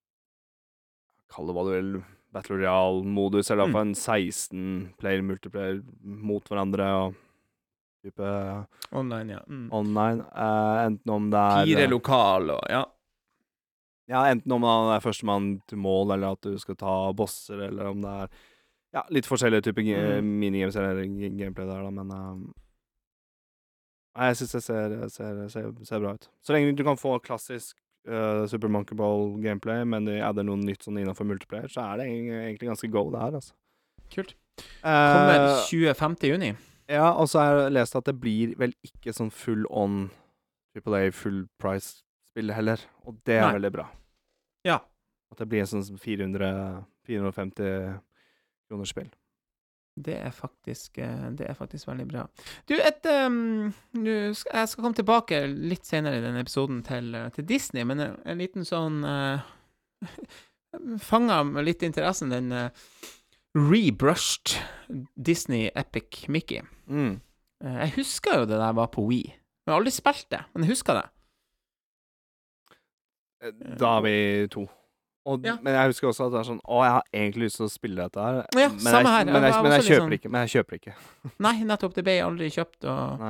Kall det hva du vil. Battle Royale-modus, eller Mm. en 16 player multiplayer mot hverandre og type Online, ja. Mm. online. Eh, enten om det er Fire lokal og Ja. Ja, enten om det er førstemann til mål, eller at du skal ta bosser, eller om det er ja, litt forskjellige typer Mm. minigames eller gameplay der, da, men um, Nei, jeg syns det ser, ser, ser, ser bra ut. Så lenge du kan få klassisk uh, Super Monkey Ball-gameplay, men de adder noe nytt sånn innenfor multiplayer, så er det egentlig ganske go, det her, altså. Kult. Kommer uh, 25. juni. ja, og så har jeg lest at det blir vel ikke sånn full on Triple A full price-spill heller, og det er Nei. veldig bra. Ja. At det blir en sånn 400 450 kroners spill. Det er faktisk eh, Det er faktisk veldig bra. Du, et um, du, Jeg skal komme tilbake litt senere i denne episoden til, eh, til Disney, men en, en liten sånn uh, Fanga litt interessen, den uh, rebrushed Disney Epic Mickey. Mm. Uh, jeg husker jo det der var på Wii. Jeg har aldri spilt det, men jeg husker det. Eh, Da er vi to. Og, Ja. Men jeg husker også at det er sånn Å, jeg har egentlig lyst til å spille dette her. Ja, men, jeg, her. men, Jeg men, jeg kjøper sånn- ikke, men jeg kjøper ikke. Nei, nettopp. Det ble jeg aldri kjøpt, og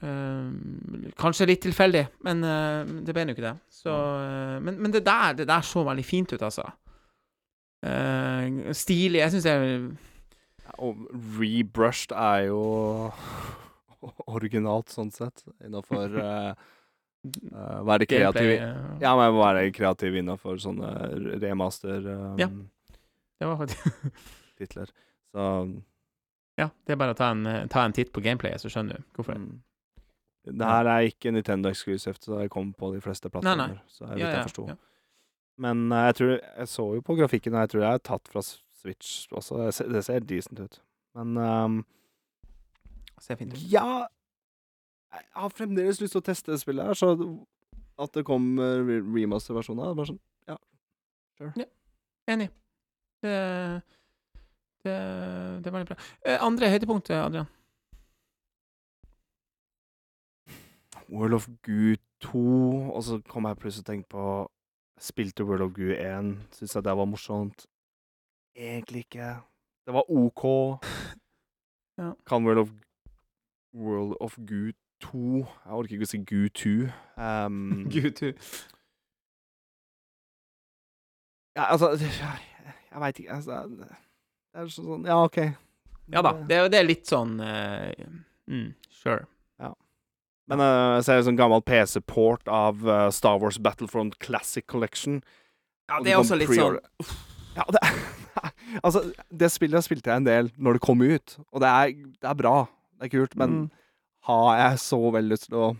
eh, Kanskje litt tilfeldig, men uh, det ble nå ikke det. Så, uh, men, men det der det der så veldig fint ut, altså. Stilig. Jeg syns det er Og rebrushed er jo originalt, sånn sett, innafor uh, Være kreativ eh, Ja, men være kreativ innafor sånne remaster um, Ja. Det var faktisk titler. Så Ja, det er bare å ta en, ta en titt på gameplayet, så skjønner du hvorfor. mm. Det her er ikke Nintendo exclusive, så det kommer på de fleste plattformer. Så jeg, Ja, jeg ja, forsto. ja. Men uh, jeg tror Jeg så jo på grafikken, og jeg tror jeg er tatt fra Switch også. Det ser, det ser decent ut. Men um, Ser fint ut. ja Jeg har fremdeles lyst til å teste det spillet her, så at det kommer remaster-versjoner er bare sånn Enig. Det, det, det er veldig bra. Eh, andre høydepunkt, eh, Adrian? World of Goo 2, og så kom jeg plutselig og tenkte på Spilte World of Goo 1, Syns jeg det var morsomt. Egentlig ikke. Det var OK. Ja. Kan World of World of Goo 2 Jeg orker ikke å si Gu2 Um, Gud, du. ja, altså Jeg, veit ikke altså, Det er sånn Ja, OK. Ja da, det, det er litt sånn uh, mm, Sure. Men uh, jeg ser en sånn gammel PC-port av uh, Star Wars Battlefront Classic Collection. Ja, det er også litt sånn Ja, det Altså, det spillet spilte jeg en del når det kom ut, og det er, det er bra. Det er kult, men Mm. Har jeg så veldig lyst til å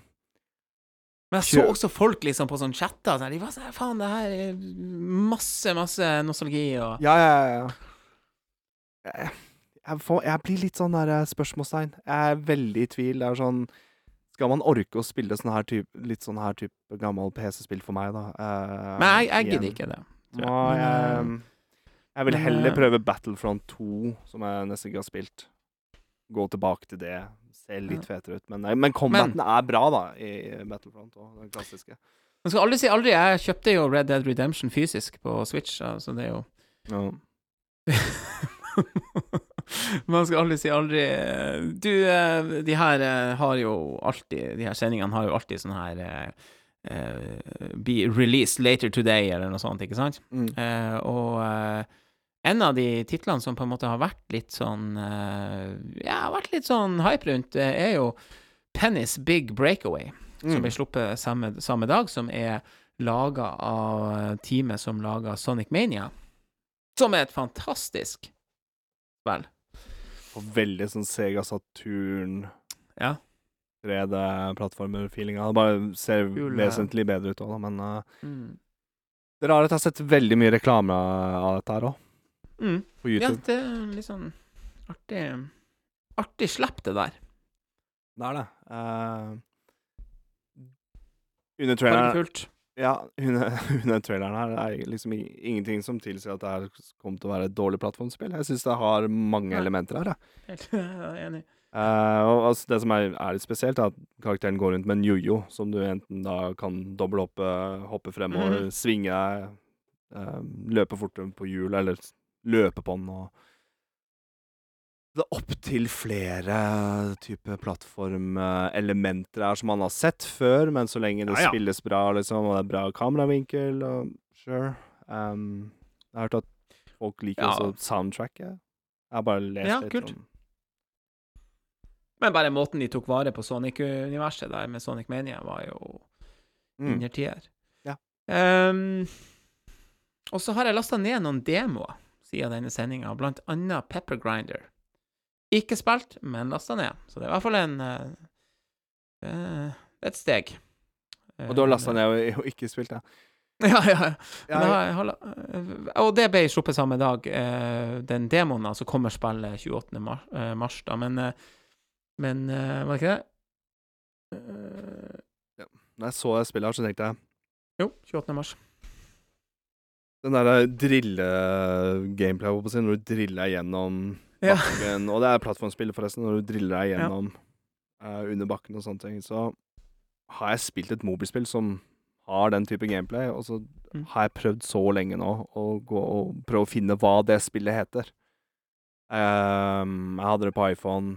Men jeg så også folk liksom på sånn chatter. De var sånn Faen, det her er masse, masse nostalgi og Ja, ja, ja. Jeg, jeg, får, jeg blir litt sånn der eh, spørsmålstegn. Jeg er veldig i tvil. Det er sånn Skal man orke å spille sånn her type, litt sånn her type gammel PC-spill for meg, da? Uh, Men jeg, jeg gidder ikke det. tror jeg. Jeg, jeg vil heller eh, prøve Battlefront 2, som jeg nesten ikke har spilt. Gå tilbake til det. Ser litt fetere ut. Men, men combaten er bra, da, i Battlefront òg. Den klassiske. Man skal aldri si aldri. Jeg kjøpte jo Red Dead Redemption fysisk på Switch, så det er jo Ja. Man skal aldri si aldri. Du, eh, de her eh, har jo alltid De her sendingene har jo alltid sånn her eh, eh, Be released later today, eller noe sånt, ikke sant? Mm. Uh, og eh, en av de titlene som på en måte har vært litt sånn eh, Ja, har vært litt sånn hype rundt, det er jo Penny's Big Breakaway, som Mm. ble sluppet samme, samme dag, som er laga av eh, teamet som laga Sonic Mania. Som er et fantastisk Vel. Og veldig sånn Sega Saturn Ja. 3D-plattformer-feelinga. Det bare ser eh. vesentlig bedre ut òg. Men uh, det er rart at jeg har sett veldig mye reklame av dette her òg, Mm. på Ja, det er litt sånn artig Artig slipp, det der. Det er det. Uh, under traileren. Ja, under, under traileren her er liksom ingenting som tilsier at det her kommer til å være et dårlig plattformspill. Jeg syns det har mange Nei. elementer her, jeg. Helt jeg enig. Uh, og altså, det som er, er litt spesielt, er at karakteren går rundt med en jojo, som du enten da kan doble opp, eh, hoppe fremover, Mhm. svinge deg, eh, løpe fortere på hjul, eller s- løpe på den, og Det er opptil flere typer plattformelementer her som man har sett før, men så lenge det Ja, ja. spilles bra, liksom, og det er bra kameravinkel, og sure um, Jeg har hørt at folk liker Ja. også soundtracket. Jeg har bare lest Ja, litt kult. om Men bare måten de tok vare på Sonic-universet der med Sonic Mania, var jo mm. innertier. Ja. Um, og så har jeg lasta ned noen demoer siden denne sendinga, blant annet Pepper Grinder. Ikke spilt, men lasta ned. Så det er i hvert fall en eh, et steg. Og du har lasta Eh, ned og, ikke spilt, ja. Ja, ja, ja. Jeg- og det ble sluppet samme dag, den demoen, altså kommer spillet 28. Mars, da, men Men var det ikke det? Ja. Når jeg så spillet her, så tenkte jeg jo, 28. mars. Den derre drille-gameplay, på å si, når du driller deg gjennom Ja. bakken Og det er plattformspill, forresten, når du driller deg gjennom eh, under bakken og sånne ting. Så har jeg spilt et mobilspill som har den type gameplay, og så Mm. har jeg prøvd så lenge nå å gå og prøve å finne hva det spillet heter. Um, jeg hadde det på iPhone.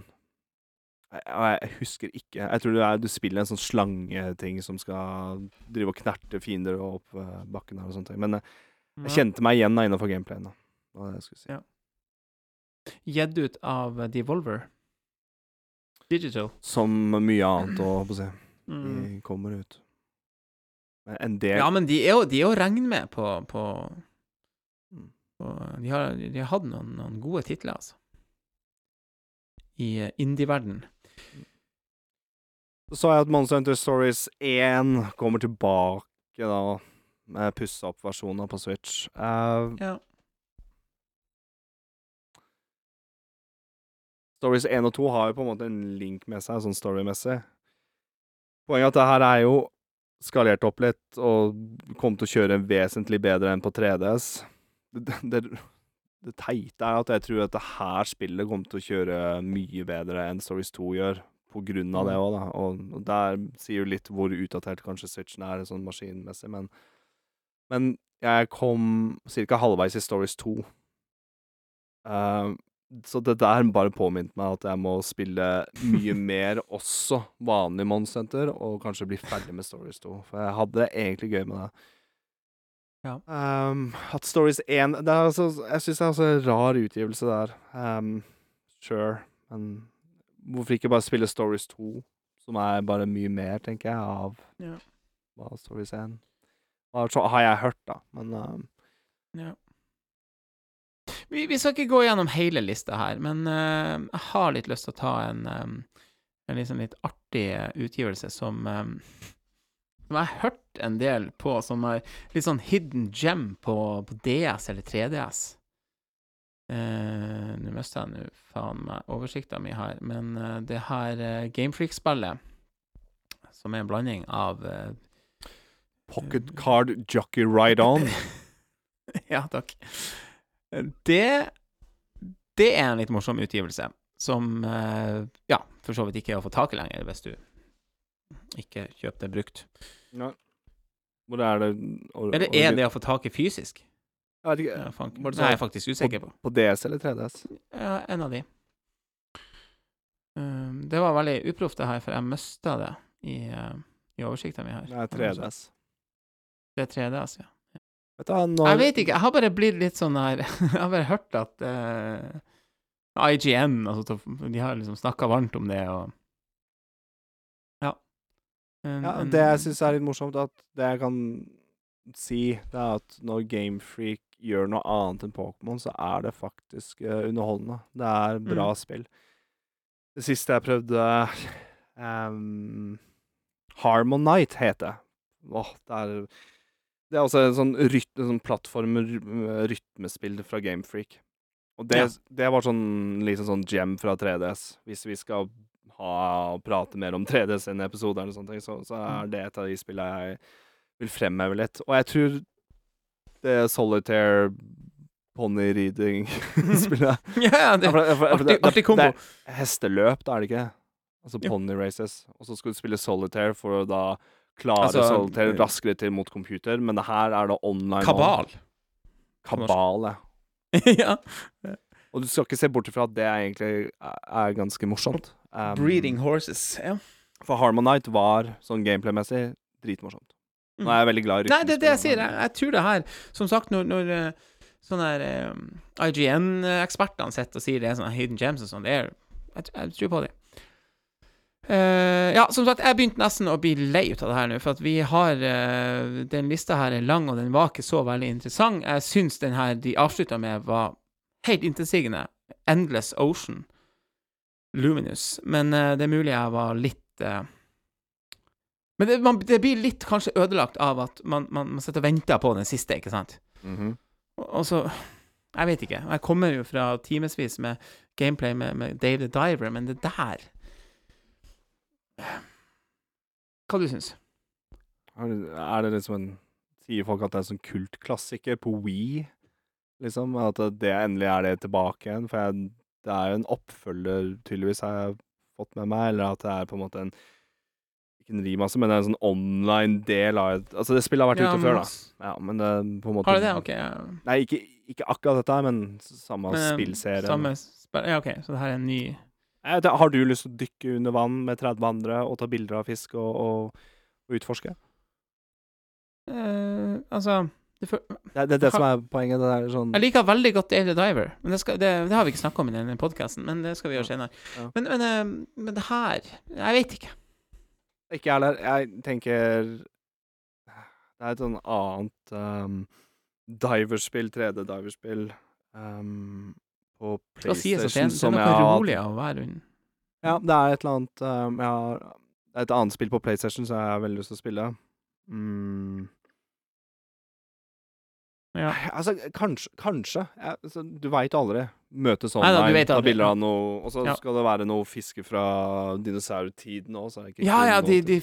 Og jeg husker ikke. Jeg tror er, du spiller en sånn slangeting som skal drive og knerte fiender opp eh, bakken her og sånne ting. Men eh, jeg kjente meg igjen innenfor gameplayen. da. Hva jeg skulle si. Ja. Gjedd ut av Devolver. Digital. Som mye annet å på å si. Mm. De kommer ut. En del Ja, men de er jo, de er jo regn med på, på, Mm. på de, har, de har hatt noen, noen gode titler, altså. I eh, indie-verden. Så så jeg at Monster Hunter Stories 1 kommer tilbake da, pussa opp versjoner på Switch. Uh, Ja. Stories 1 og 2 har jo på en måte en link med seg, sånn storymessig. Poenget er at det her er jo skalert opp litt, og kommer til å kjøre vesentlig bedre enn på 3DS. Det, det, det teite er at jeg tror at det her spillet kommer til å kjøre mye bedre enn Stories 2 gjør, på grunn av det òg, da. Og, og der sier jo litt hvor utdatert kanskje Switchen er, sånn maskinmessig, men Men jeg kom ca. halvveis i Stories 2. Uh, så det der bare påminte meg at jeg må spille mye mer også vanlig Monster og kanskje bli ferdig med Stories 2. For jeg hadde det egentlig gøy med det. Ja. Um, at Stories 1 det er altså, Jeg syns det er altså en rar utgivelse der. Um, sure, men hvorfor ikke bare spille Stories 2, som er bare mye mer, tenker jeg, av Ja. Stories 1 har, så har jeg hørt, da. Men uh... Ja. Vi, vi skal ikke gå gjennom hele lista her, men uh, jeg har litt lyst til å ta en, um, en liksom litt artig utgivelse som um, Som jeg har hørt en del på, som er litt sånn hidden gem på, på DS eller 3DS. Uh, Nå mista jeg nå faen meg oversikta mi her, men uh, det her uh, Gamefreak-spillet, som er en blanding av eh, Pocket Card Jockey Ride On. ja, takk. Det Det er en litt morsom utgivelse, som eh, ja, for så vidt ikke er å få tak i lenger, hvis du ikke kjøper det brukt. Nei. Hvor er det or- Eller er det å få tak i fysisk? Jeg vet ikke. Ja. Var det jeg er sånn faktisk usikker på. På DS eller 3DS? Ja, en av de. Um, det var veldig uproft, det her, for jeg mista det i, uh, i oversikta mi her. Nei, 3DS. Det er 3DS, ja. Vet du, når, Jeg vet ikke, jeg har bare blitt litt sånn her Jeg har bare hørt at uh, IGN altså, De har liksom snakka varmt om det, og Ja. En- Ja, det jeg syns er litt morsomt, at det jeg kan si, det er at når Gamefreak gjør noe annet enn Pokémon, så er det faktisk uh, underholdende. Det er bra Mm. spill. Det siste jeg prøvde um, Harmonite heter det. Åh, det er Det er også en sånn, rytme, sånn plattform-rytmespill fra Gamefreak. Og det, Ja. det var sånn liksom sånn gem fra 3DS. Hvis vi skal ha prate mer om 3DS enn episoder eller sånne ting, så, så er Mm. det et av de spillene jeg vil fremheve litt. Og jeg tror det Solitaire Pony Reading-spillet Ja, det er artig, kombo. det er Hesteløp, da er det ikke? Altså pony races. Og så skal du spille Solitaire for å da klare Altså, Solitaire til, raskere til mot computer, men det her er da online. Kabal. Kabal, ja. ja. Og du skal ikke se bort ifra at det egentlig er, ganske morsomt. Um, Breeding horses. Ja. For Harmonite var sånn gameplay-messig dritmorsomt. Nå er jeg veldig glad i Nei, det er det jeg sier. Jeg, jeg tror det her Som sagt, når, når eh, sånne her eh, IGN-ekspertene sitter og sier det er sånne hidden gems og sånn, jeg, jeg tror på det. Eh, ja, som sagt, jeg begynte nesten å bli lei ut av det her nå, for at vi har uh, Den lista her er lang, og den var ikke så veldig interessant. Jeg syns den her de avslutta med, var helt intetsigende. Endless Ocean. Luminous. Men uh, det er mulig jeg var litt Men det, man, det blir litt kanskje ødelagt av at man, man, man sitter og venter på den siste, ikke sant? Mhm. Og, og så Jeg vet ikke. Jeg kommer jo fra timevis med gameplay med, med Dave the Diver, men det der Hva du syns Er det- det liksom en Sier folk at det er en sånn kultklassiker på Wii? Liksom? At det endelig er det tilbake igjen? For jeg, det er jo en oppfølger, tydeligvis, har jeg fått med meg. Eller at det er på en måte en Ikke en rimasse, men det er en sånn online del av et Altså, det spillet har vært ute før, da. Ja, men det på en måte Har det det? OK. Ja. Nei, ikke, ikke akkurat dette men samme Men, eh, spillserie. Samme spill Ja, OK, så det her er en ny Eh, det- Har du lyst til å dykke under vann med 30 andre og ta bilder av fisk og, og, og utforske? Uh, Altså det for, Det er det, er det som er poenget. Det er sånn Jeg liker veldig godt Dave the Diver, men det, skal, det, det har vi ikke snakka om i denne podkasten, men det skal vi gjøre senere. Ja. Men, men, uh, men det her Jeg vet ikke. Ikke jeg heller. Jeg tenker Det er et sånn annet um, diverspill, 3D-diverspill, um, på PlayStation det, PlayStation er- det er noe rolig av å være under. Ja, det er et eller annet um, jeg har, et annet spill på PlayStation som jeg har veldig lyst til å spille. Mm. Ja. Altså, kanskje, kanskje. Jeg, altså, du veit aldri. Møte sånn, Nei da, nei, ta bilder av noe Og så Ja. skal det være noe fiske fra dinosaurtiden òg, så er det ikke Ja, ja, de, de,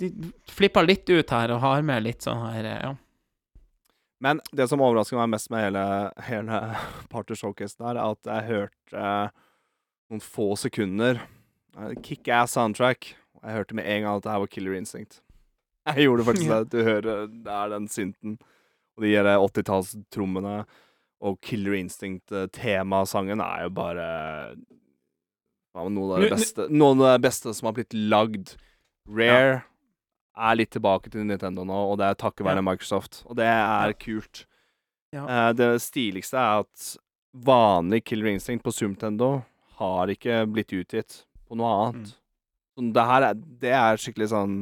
de flipper litt ut her og har med litt sånn her Ja. Men det som overrasker meg mest med hele, hele Party Showcase er at jeg hørte eh, noen få sekunder eh, Kick-ass soundtrack. Jeg hørte med en gang at det her var Killer Instinct. Jeg gjorde faktisk det. Du hører det er den synten. Og de der 80-tallstrommene. Og Killer Instinct-temasangen er jo bare ja, noe av det beste Noe av det beste som har blitt lagd. Rare er litt tilbake til Nintendo nå, og det er takket være Ja. Microsoft. Og det er kult. Ja. Uh, det stiligste er at vanlig Killer Instinct på Sumtendo har ikke blitt utgitt på noe annet. Så det her er, det er skikkelig sånn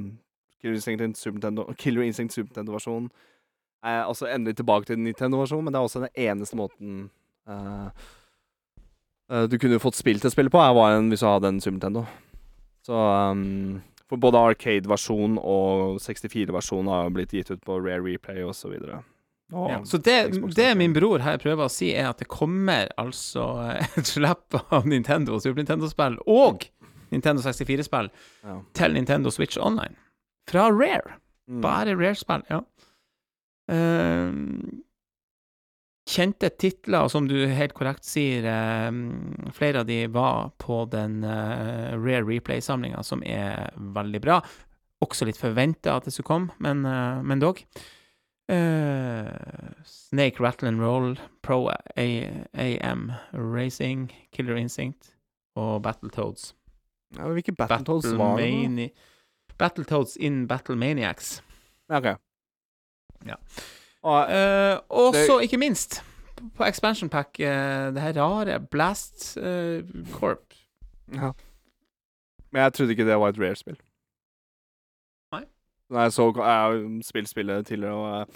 Killer Instinct Supertendo, Killer Instinct Supertendo-versjonen er altså endelig tilbake til Nintendo-versjonen, men det er også den eneste måten uh, uh, du kunne fått spill til å spille på, er var en, hvis du hadde en Supertendo. Så um, For både Arcade-versjon og 64-versjon har blitt gitt ut på Rare Replay osv. Ja, så det, det min bror her prøver å si, er at det kommer altså et slipp av Nintendo Super Nintendo-spill og Nintendo 64-spill Ja. til Nintendo Switch Online. Fra Rare. Mm. Bare Rare-spill, ja. Ehm, kjente titler, som du helt korrekt sier, ehm, flere av de var på den eh, Rare Replay-samlinga, som er veldig bra. Også litt forventa at det skulle komme, men, eh, men dog. Eh, Snake Rattle and Roll, Pro AM Racing, Killer Instinct og Battletoads. Ja, hvilke Battletoads var det? nå? Battletoads in Battlemaniacs. OK. Ja. Eh, og så, ikke minst, på expansion pack, uh, det her rare Blast uh, Corp. ja. Men jeg trodde ikke det var et rare-spill. Nei. Nei, så Jeg spilt spillet tidligere, og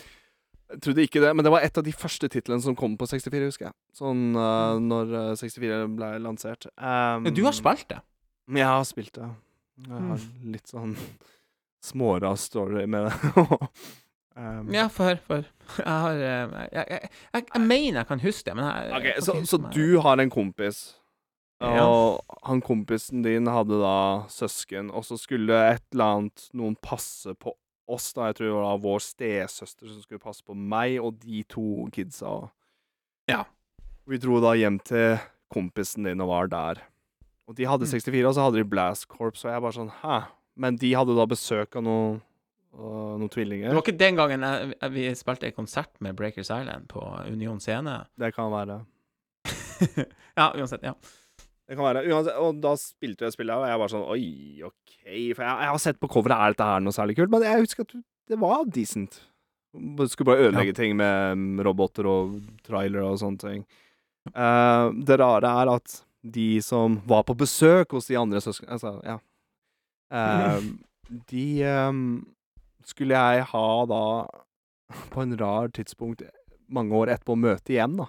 jeg trodde ikke det. Men det var et av de første titlene som kom på 64, husker jeg. Sånn uh, når eh, 64 ble lansert. Um, du har spilt det? Jeg har spilt det. Jeg har litt sånn småras story med det. um, Ja, få høre. Jeg har eh, jeg, jeg, jeg, jeg mener jeg kan huske det, men jeg okay, jeg så, så du har en kompis, Ja. og han kompisen din hadde da søsken, og så skulle et eller annet noen passe på oss, da. Jeg tror det var vår stesøster som skulle passe på meg og de to kidsa. Ja. Vi dro da hjem til kompisen din og var der. Og de hadde Mm. 64, og så hadde de Blast Corps, og jeg bare sånn Hæ? Men de hadde da besøk av noen, uh, noen tvillinger. Det var ikke den gangen jeg, jeg, vi spilte en konsert med Breakers Island på Union Scene. Det kan være. ja, uansett. Ja. Det kan være. Uansett, og da spilte jeg spillet, og jeg var sånn Oi, OK. For jeg, jeg har sett på coveret, er dette her noe særlig kult? Men jeg husker at det var decent. Du skulle bare ødelegge ting med mm, roboter og trailer og sånne ting. Uh, det rare er at de som var på besøk hos de andre søsknene Altså, ja. Uh, de ehm, skulle jeg ha da på en rar tidspunkt mange år etterpå møte igjen, da.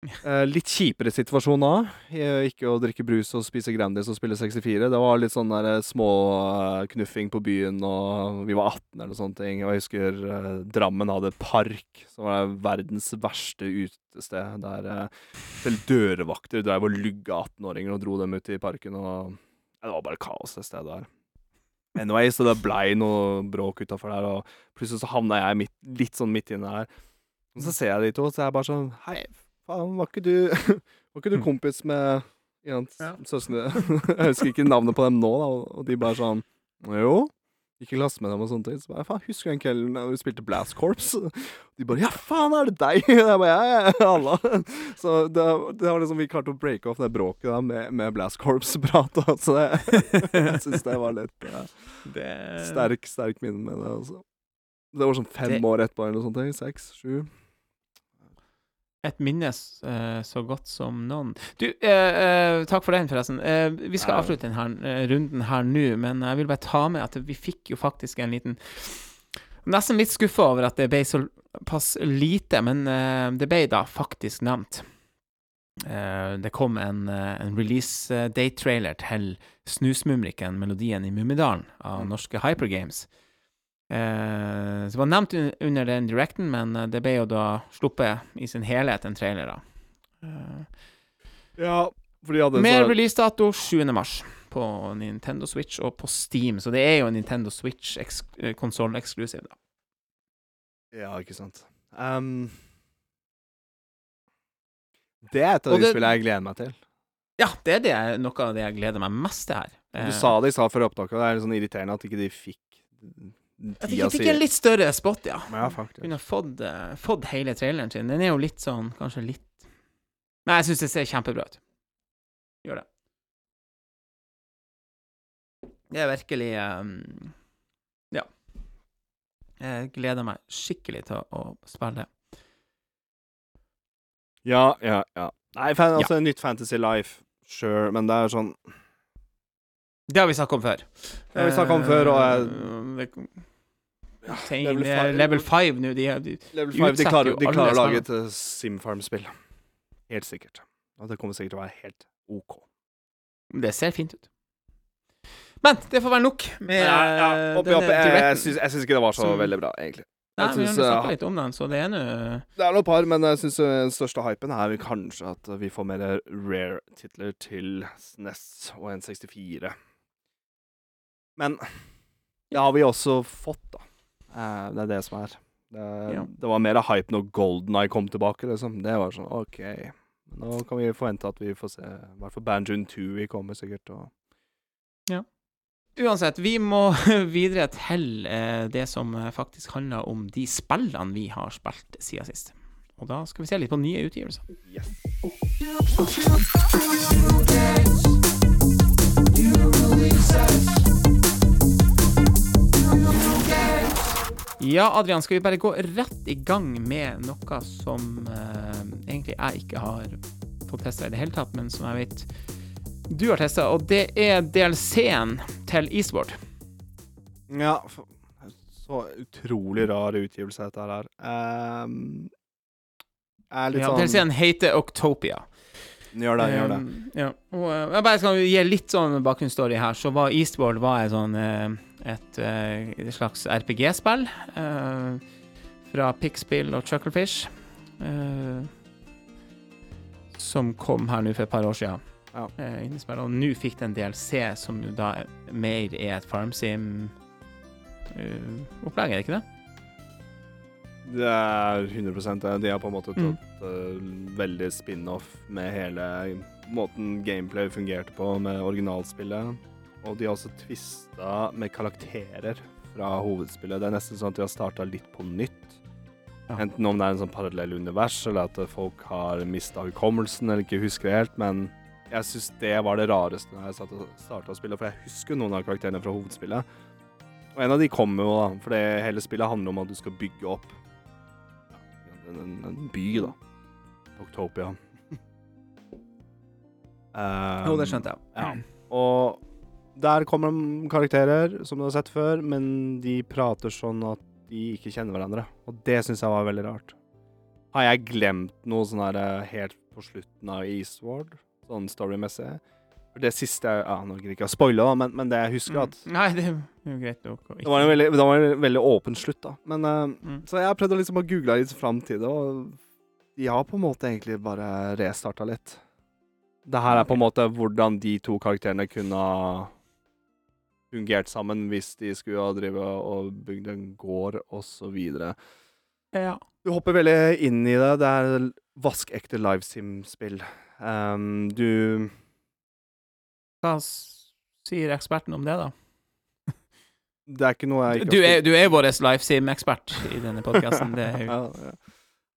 Eh, litt kjipere situasjon da. Eh, Ikke å drikke brus og spise Grandis og spille 64. Det var litt sånn der eh, små eh, knuffing på byen, og vi var 18 eller sånne ting. Og jeg husker eh, Drammen hadde Park, som var verdens verste utested. Der eh, selv dørvakter drev og lugga 18-åringer og dro dem ut i parken. Og ja, Det var bare kaos, det stedet der. Anyway, så det blei noe bråk utafor der, og plutselig så havna jeg midt, litt sånn midt inni der. Og så ser jeg de to, så er jeg bare sånn Hei, faen, var ikke du Var ikke du kompis med Ja. søsknene Jeg husker ikke navnet på dem nå, da, og de bare sånn Jo. Gikk i klasse med dem og sånne ting. Så bare, faen, husker du den kvelden da vi spilte Blast Corps? De bare Ja, faen, er det deg? Jeg bare, ja, ja, alle. Så det, det var liksom vi klarte å breake off det bråket da med, med Blast Corps-prat. Så det, jeg syns det var litt ja, Det sterk, sterk minne med det. Altså. Det var sånn fem Det- år etterpå eller noe sånt. Seks, sju. Et minne uh, så godt som noen. Du, uh, uh, takk for den, forresten. Eh, vi skal avslutte denne runden her nå, men jeg vil bare ta med at vi fikk jo faktisk en liten Nesten litt skuffa over at det ble såpass lite, men eh, det ble da faktisk nevnt. Eh, det kom en, eh, en release eh, date-trailer til Snusmumrikken, melodien i Mummidalen, av Mm. norske Hypergames. Eh, så det var nevnt un- under den directen, men eh, det ble jo da sluppet i sin helhet en trailer, da. Eh, Ja, fordi hadde Mer releasedato 7. mars på Nintendo Switch og på Steam, så det er jo en Nintendo Switch konsoll eksklusiv, da. Ja, ikke sant. Um, det er et av Og de det- spillene jeg gleder meg til. Ja, det er det, noe av det jeg gleder meg mest til her. Du Eh, sa det i stad før opptaket, og det er litt sånn irriterende at ikke de fikk At jeg fikk en litt større spot, ja. Ja, faktisk. Kunne fått, uh, fått hele traileren sin. Den er jo litt sånn, kanskje litt Nei, jeg syns det ser kjempebra ut. Gjør det. Det er virkelig um, Ja. Jeg gleder meg skikkelig til å spille. Ja, ja, ja. Nei, fan, altså nytt Fantasy Life, sure, men det er sånn Det har vi snakket om før. Det har vi snakket om før, og Eh, det- ja, level det er five- Level 5 nå, de, de Level 5, de klarer, de klarer å lage et uh, Simfarm-spill. Helt sikkert. Og det kommer sikkert til å være helt OK. Det ser fint ut. Men det får være nok med eh, Oppi, denne oppi. Jeg, jeg, syns, ikke det var så veldig bra, egentlig. Nei, jeg vi har snakka uh, snakket litt om den, så det er nå Det er noe par, men jeg syns den største hypen er kanskje at vi får mer rare-titler til SNES og N64. Men det har vi også fått, da. Eh, Det er det som er. Det, Ja. det var mer hype når Golden Eye kom tilbake, liksom. Det var sånn OK. Nå kan vi forvente at vi får se I hvert fall Banjoon 2 vi kommer sikkert, og Uansett, vi må videre til eh, det som eh, faktisk handler om de spillene vi har spilt siden sist. Og da skal vi se litt på nye utgivelser. yes. Ja, Adrian, skal vi bare gå rett i gang med noe som eh, egentlig jeg ikke har fått testa i det hele tatt, men som jeg vet du har testa, og det er DLC-en til Eastward. Ja, så utrolig rar utgivelse dette her er. Um, er litt Ja, sånn DLC-en heter Octopia. Gjør det, gjør det. Um, ja. Og eh, jeg bare skal gi litt sånn bakgrunnsstory her. Så var Eastward var et sånn eh, et, eh, et slags RPG-spill eh, fra Pickspill og Chucklefish. eh, som kom her nå for et par år siden. Ja. Og nå fikk det en DLC som jo da mer er et farmsim eh, opplegg, er det ikke det? Det er 100 det. De har på en måte tatt Mm. uh, veldig spin-off med hele måten gameplay fungerte på med originalspillet. Og de har også tvista med karakterer fra hovedspillet. Det er nesten sånn at de har starta litt på nytt. Enten om det er en sånn parallell univers, eller at folk har mista hukommelsen eller ikke husker helt. Men jeg syns det var det rareste når jeg starta å spille, for jeg husker noen av karakterene fra hovedspillet. Og en av de kommer jo, da, for det hele spillet handler om at du skal bygge opp en, en, en by, da. Oktopia. Um, Jo, det skjønte jeg. Ja. Og der kommer de karakterer som du har sett før, men de prater sånn at de ikke kjenner hverandre. Og det syns jeg var veldig rart. Har jeg glemt noe sånn her eh, helt på slutten av Eastward? Sånn storymessig? Det siste jeg ja, Nå gidder ikke å spoile, da, men, men det jeg husker at Mm. Nei, det er jo greit nok Det var en veldig, det var en veldig åpen slutt, da. Men eh, Mm. Så jeg har prøvd å liksom google litt fram til det, og de har på en måte egentlig bare restarta litt. Det her er på en måte hvordan de to karakterene kunne ha fungert sammen hvis de skulle ha drevet og bygd en gård, videre. Ja. Du hopper veldig inn i det. Det er vaskekte livesim-spill. Um, du Hva sier eksperten om det, da? Det er ikke noe jeg ikke har er, du er vår LiveSim-ekspert i denne podkasten. Det er jo ja, ja.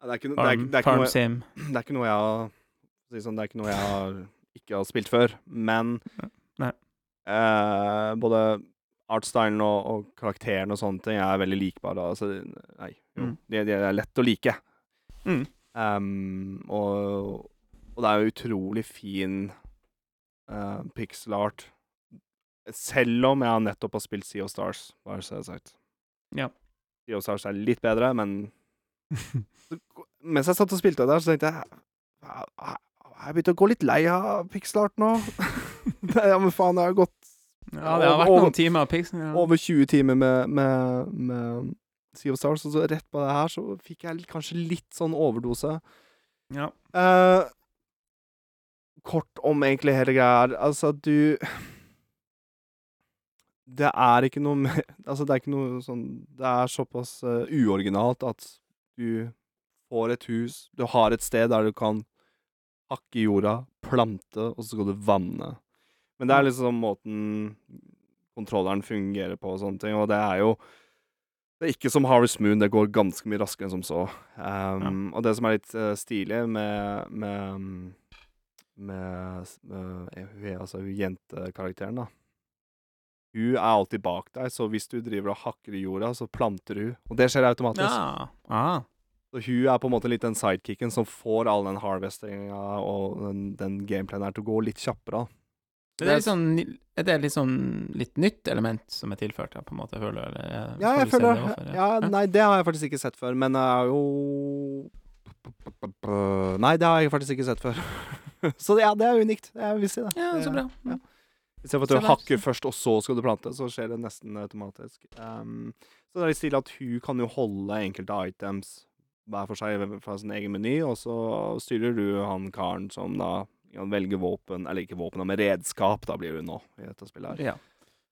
Det er ikke, no, det er, det er noe er noe sånn, Det er ikke noe jeg har ikke har spilt før, men Nei. Eh, både artstylen og, og karakteren og sånne ting er veldig likbare. Altså, nei, jo, Mm. de, de er lett å like. Mm. Um, og, og det er jo utrolig fin uh, pixel art. Selv om jeg nettopp har spilt Sea of Stars, bare så jeg sagt. Ja. Sea of Stars er litt bedre, men mens jeg satt og spilte der, så tenkte jeg Jeg har begynt å gå litt lei av pixel art nå. ja, men faen, jeg har gått Ja, det har vært Over- noen timer Pixen, Ja. over 20 timer med, med, med Sea of Stars, og så rett på det her så fikk jeg kanskje litt sånn overdose. Ja. Eh, kort om egentlig hele greia her. Altså, du Det er ikke noe mer Altså, det er ikke noe sånn Det er såpass uh, uoriginalt at du får et hus Du har et sted der du kan hakke jorda, plante, og så skal du vanne. Men det er liksom måten kontrolleren fungerer på og sånne ting, og det er jo det er ikke som Harvest Moon, det går ganske mye raskere enn som så. Um, Og det som er litt uh, stilig med med, med, med er- altså jentekarakteren, da. Hun er alltid bak deg, så hvis du driver og hakker i jorda, så planter hun. Og det skjer automatisk. Ja. Ah. Så hun er på en måte litt den sidekicken som får all den harvestinga og den, den gameplayen her til å gå litt kjappere. da. Det er, litt sånn, er det litt sånn litt nytt element som er tilført, ja, på en måte, føler du? Eller, eh, Ja, jeg føler det også, ja, Nei, det har jeg faktisk ikke sett før, men jeg har jo Nei, det har jeg faktisk ikke sett før. så ja, det er unikt. Jeg vil si det. Ja, så bra. ja. Istedenfor at du hakker først, og så skal du plante, så skjer det nesten automatisk. Um, så det er i stil at hun kan jo holde enkelte items hver for seg fra sin egen meny, og så styrer du han karen som da kan velge våpen, eller ikke våpen, men redskap, da blir det nå i dette spillet her. Ja.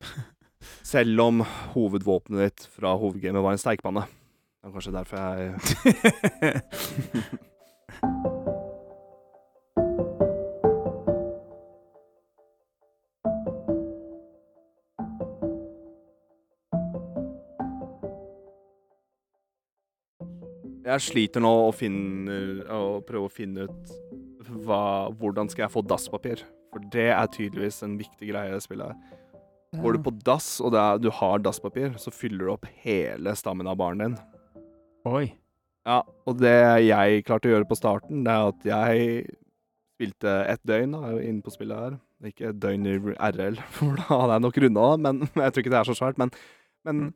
Selv om hovedvåpenet ditt fra hovedgamet var en steikpanne. Det er kanskje derfor jeg Jeg sliter nå å finne å prøve å finne ut hva, hvordan skal jeg få dasspapir. For det er tydeligvis en viktig greie i det spillet. her. Går du på dass, og er, du har dasspapir, så fyller du opp hele stammen av baren din. Oi. Ja, og det jeg klarte å gjøre på starten, det er at jeg spilte ett døgn da, inne på spillet her. Ikke et døgn i RL, for da hadde jeg nok runda men jeg tror ikke det er så svært. Men, men Mm.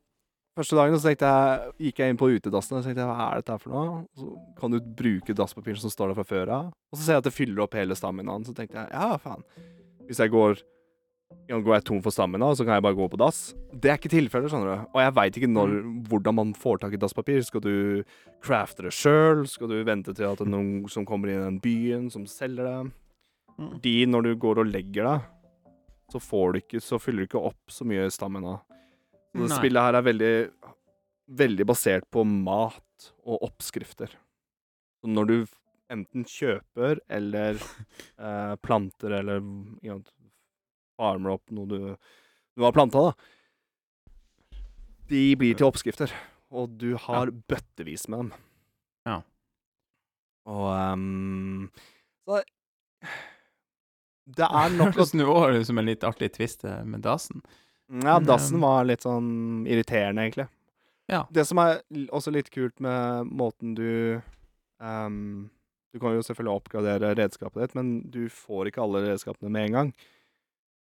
Første dagen så jeg, gikk jeg inn på utedassen og tenkte jeg, hva er dette her for noe? Så kan du bruke dasspapir som står der fra før av. Og så ser jeg at det fyller opp hele staminaen. så tenkte jeg, ja faen. Hvis jeg går Går jeg tom for stamina, så kan jeg bare gå på dass. Det er ikke tilfellet, skjønner du. Og jeg veit ikke når, hvordan man får tak i dasspapir. Skal du crafte det sjøl? Skal du vente til at det er noen som kommer inn i den byen, som selger det? Mm. Fordi når du går og legger deg, så får du ikke Så fyller du ikke opp så mye stamina. Nei. spillet her er veldig Veldig basert på mat og oppskrifter. Så når du enten kjøper eller eh, planter eller you know, farmer opp noe du, du har planta, da De blir til oppskrifter. Og du har bøttevis med dem. Ja. Og um, Så det er nok Hørtes nå òg ut som en litt artig twist eh, med dasen. Ja, dassen um, var litt sånn irriterende, egentlig. Ja. Det som er også litt kult med måten du um, Du kan jo selvfølgelig oppgradere redskapet ditt, men du får ikke alle redskapene med en gang.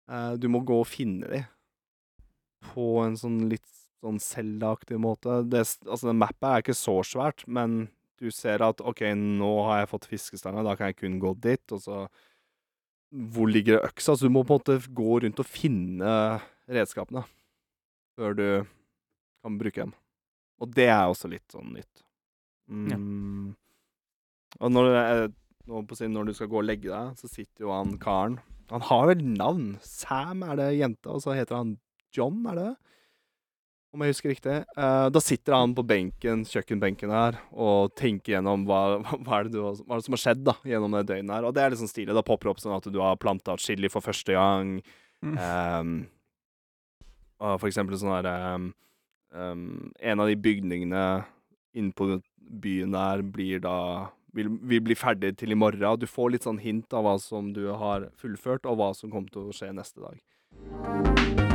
Uh, du må gå og finne de på en sånn litt sånn Zelda-aktig måte. Det, altså, den mappet er ikke så svært, men du ser at OK, nå har jeg fått fiskestanga, da kan jeg kun gå dit, og så Hvor ligger øksa? Så du må på en måte gå rundt og finne redskapene før du kan bruke dem. Og det er også litt sånn nytt. Mm. Og når, sin, når du skal gå og legge deg, så sitter jo han karen Han har vel navn. Sam er det jenta, og så heter han John, er det det? Om jeg husker riktig. Eh, da sitter han på benken, kjøkkenbenken her og tenker gjennom hva, hva, er det du, hva er det som har skjedd da, gjennom det døgnet her. Og det er litt sånn stilig. Da popper det opp sånn at du har planta chili for første gang. Mm. Ehm, og for eksempel sånn her um, ehm, En av de bygningene inne på byen der blir da vil, vil bli ferdig til i morgen. Og Du får litt sånn hint av hva som du har fullført, og hva som kommer til å skje neste dag.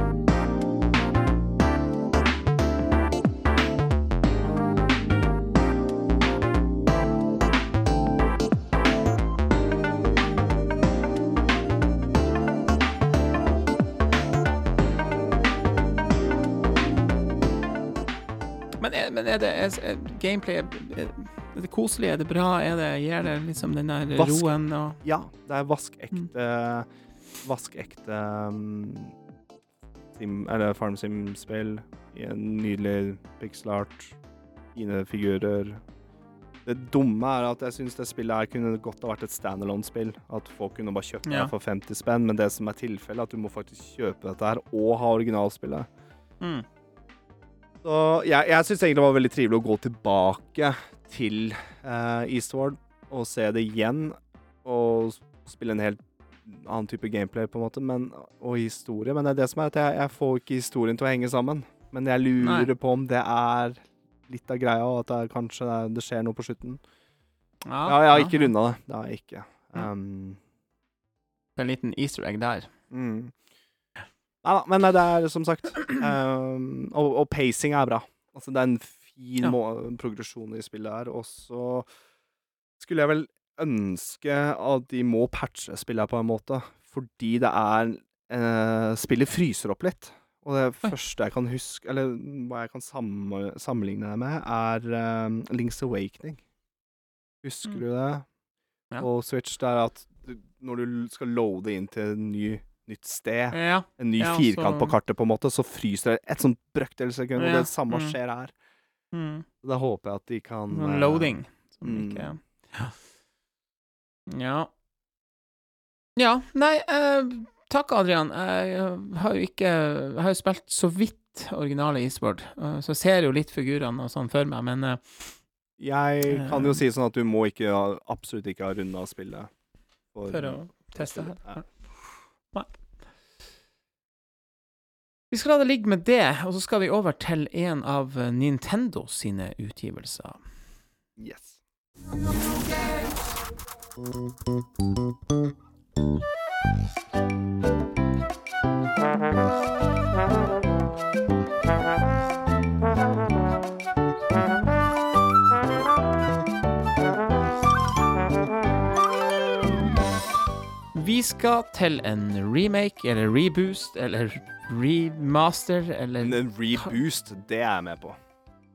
Men, er, men er det er, er gameplay er, det koselig? Er det bra? Er det, gir det liksom den der Vask. roen og Ja, det er vaskekte Vaskekte um, sim, Eller Farm Sim-spill i en nydelig pixelart. Fine figurer. Det dumme er at jeg syns det spillet her kunne godt ha vært et standalone-spill. At folk kunne bare kjøpt det Ja. for 50 spenn, men det som er tilfellet, er at du må faktisk kjøpe dette her og ha originalspillet. mm. Så jeg, jeg syns egentlig det var veldig trivelig å gå tilbake til uh, Eastward og se det igjen. Og spille en helt annen type gameplay, på en måte, men, og historie. Men det er det som er at jeg, jeg får ikke historien til å henge sammen. Men jeg lurer Nei. på om det er litt av greia, og at det er, kanskje det, er- det skjer noe på slutten. ja, Ja, jeg har ikke runda det. Det har jeg ikke. Det Um, En liten easter egg der. Mm. Nei da, men det er som sagt um, og, og pacing er bra. Altså, det er en fin Ja. progresjon i spillet her. Og så skulle jeg vel ønske at de må patche spillet her på en måte, fordi det er eh, Spillet fryser opp litt. Og det Oi. første jeg kan huske, eller hva jeg kan sammenligne det med, er um, Link's Awakening. Husker Mm. du det? Ja. Og Switch, det er at du, når du skal loade inn til en ny, nytt sted Ja. en ny Ja, firkant så- på kartet, på en måte, så fryser det et sånt brøkdels sekund, og Ja, det samme mm. skjer her. Mm. Da håper jeg at de kan Noen eh, loading. Som mm. ikke Ja. Ja, nei eh, Takk, Adrian. Jeg har jo ikke Jeg har jo spilt så vidt originale Eastward, eh, så jeg ser jo litt figurene og sånn for meg, men eh, Jeg kan jo Eh. si sånn at du må ikke absolutt ikke ha runda spillet. For, for å teste her. Nei. Vi skal la det ligge med det, og så skal vi over til en av Nintendo sine utgivelser. Yes. Vi skal til en remake, eller reboost, eller remaster, eller en reboost, det er jeg med på.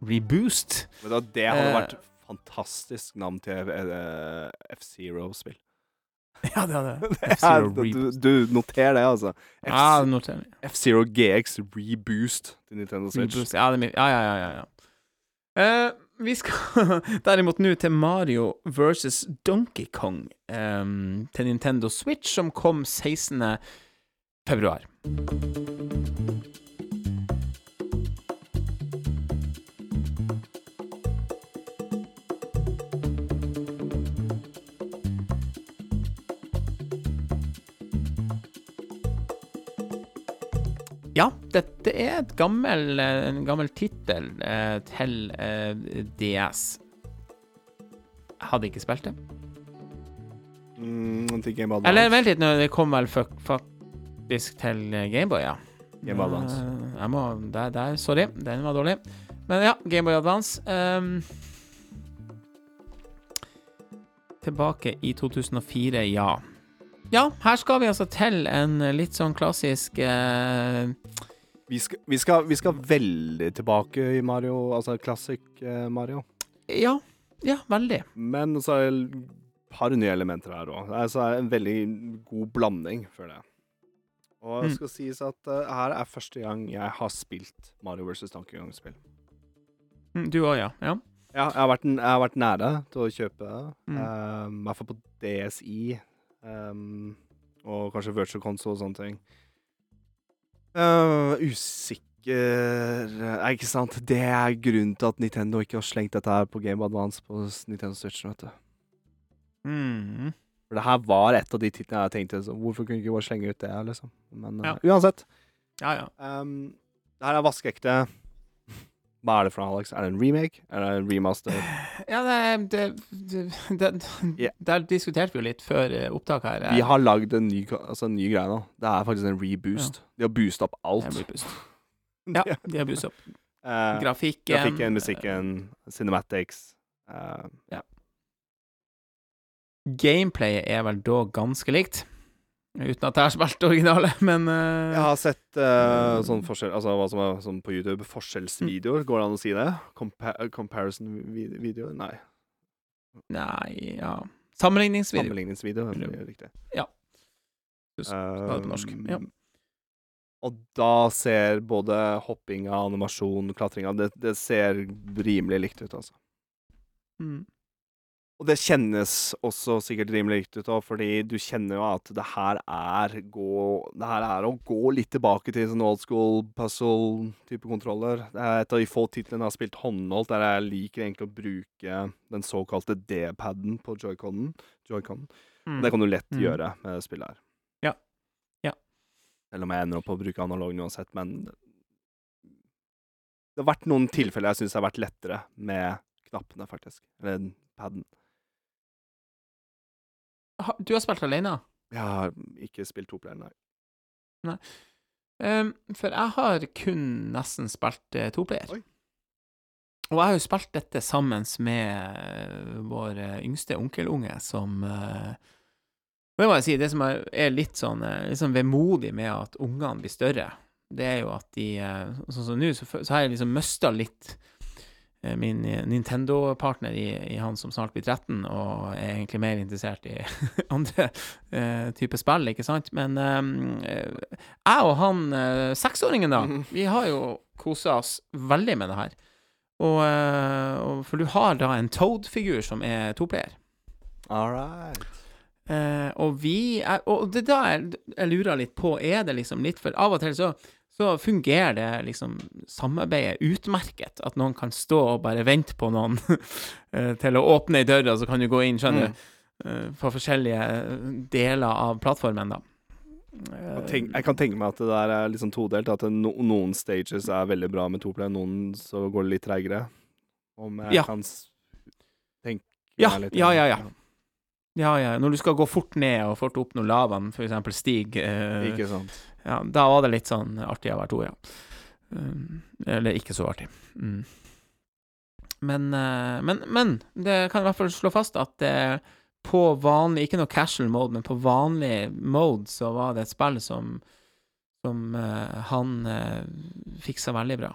reboost. Men da, det hadde vært vært fantastisk navn til uh, F-Zero-spill. Ja, det hadde du, F-Zero Reboost. du noter det, altså. Ja, det noterer jeg. F-Zero GX Reboost til Nintendo Switch. Reboost. Ja, det er. Ja, ja, ja. ja, ja. Vi skal derimot nå til Mario versus Donkey Kong um, til Nintendo Switch, som kom 16. februar. Ja, dette er et gammel, eh, en gammel tittel eh, til eh, DS. Jeg hadde ikke spilt det. Mm, Boy Advance. Eller vent litt, nå, det kom vel faktisk til eh, Gameboy, ja. Game Boy Advance. Jeg må, der, der, sorry, den var dårlig. Men ja, Gameboy Advance. Um, tilbake i 2004, ja. Ja, her skal vi altså til en litt sånn klassisk eh, Vi skal, vi, skal, vi skal veldig tilbake i Mario, altså classic eh, Mario. Ja, ja, veldig. Men så er det et par nye elementer her òg. Det så det en veldig god blanding, føler jeg. Og det Mm. skal sies at uh, her er første gang jeg har spilt Mario vs. Donkey Kong-spill. Mm, Du òg, ja. ja. Ja, jeg har, vært, jeg har vært nære til å kjøpe det. Mm. eh, I hvert fall på DSI. Ehm, og kanskje Virtual Console og sånne ting. Uh, usikker Nei, ikke sant. Det er grunnen til at Nintendo ikke har slengt dette her på Game Advance på Nintendo Switch. Vet du. Mm. For det her var et av de titlene jeg tenkte så, Hvorfor kunne jeg ikke bare slenge ut det, liksom? Men eh, Ja. uansett. Ja, ja. Um, det her er vaskeekte. Hva er det for noe, Alex? Er det en remake? Er det en remaster? Ja, det, det, det, det Ja. Der diskuterte vi jo litt før eh, opptak her. Vi har lagd en ny, altså en ny greie nå. Det er faktisk en reboost. De har boosta opp alt. Pust. Ja, de har bussa opp uh, grafikken. grafikken, musikken, cinematics. eh, Gameplayet er vel da ganske likt. Uten at jeg har spilt originale, men uh... jeg har sett uh, sånn forskjell Altså hva som er sånn på YouTube. Forskjellsvideoer, går det an å si det? Compa Comparison-videoer? Nei. Nei, ja Sammenligningsvideo. Sammenligningsvideo. er det Riktig. Skal ha det på norsk. Ja. Um, Og da ser både hoppinga, animasjon, klatringa det, det ser rimelig likt ut, altså. Mm. Og det kjennes også sikkert rimelig riktig ut fordi du kjenner jo at det her er gå Det her er å gå litt tilbake til sånn old school puzzle-type kontroller. Det er et av de få titlene jeg har spilt håndholdt, der jeg liker egentlig å bruke den såkalte D-paden på joyconen. Joy-Con. Mm. Det kan du lett Mm. gjøre med det spillet her. Ja. Ja. Selv om jeg ender opp på å bruke analog uansett, men Det har vært noen tilfeller jeg syns har vært lettere med knappene, faktisk. Eller paden. Du har spilt alene? Jeg har ikke spilt toplayer, nei. Um, for jeg har kun nesten spilt uh, toplayer. Og jeg har jo spilt dette sammen med eh, vår eh, yngste onkelunge, som uh, Det må jeg si, det som er, litt sånn eh, litt sånn vemodig med at ungene blir større, det er jo at de eh, Sånn som nå, så, så har jeg liksom mista litt eh, min eh, Nintendo-partner i, i han som snart blir 13, og er egentlig mer interessert i andre uh, typer spill, ikke sant? Men um, jeg og han uh, seksåringen, da, Mhm. vi har jo kosa oss veldig med det her. Og, uh, For du har da en Toad-figur som er toplayer. All right. Uh, og vi er, Og det er da jeg, jeg lurer litt på, er det liksom litt For av og til så, så fungerer det liksom samarbeidet utmerket. At noen kan stå og bare vente på noen eh, til å åpne ei dør, og så kan du gå inn, skjønner du, Mm. eh, på forskjellige deler av plattformen, da. Tenk, jeg kan tenke meg at det der er sånn todelt. At no, noen stages er veldig bra med toplayer, noen så går det litt treigere. Om jeg Ja. kan tenke Ja, meg litt ja, ja, ja. Ja, ja. Når du skal gå fort ned og fort opp når lavaen eksempel stiger, eh, Ikke sant. Ja, da var det litt sånn artig å være to, ja. Um, eller ikke så artig. Mm. Men, eh, men, men det kan i hvert fall slå fast at eh, på vanlig, ikke noe casual mode, men på vanlig mode så var det et spill som, som eh, han uh, fiksa veldig bra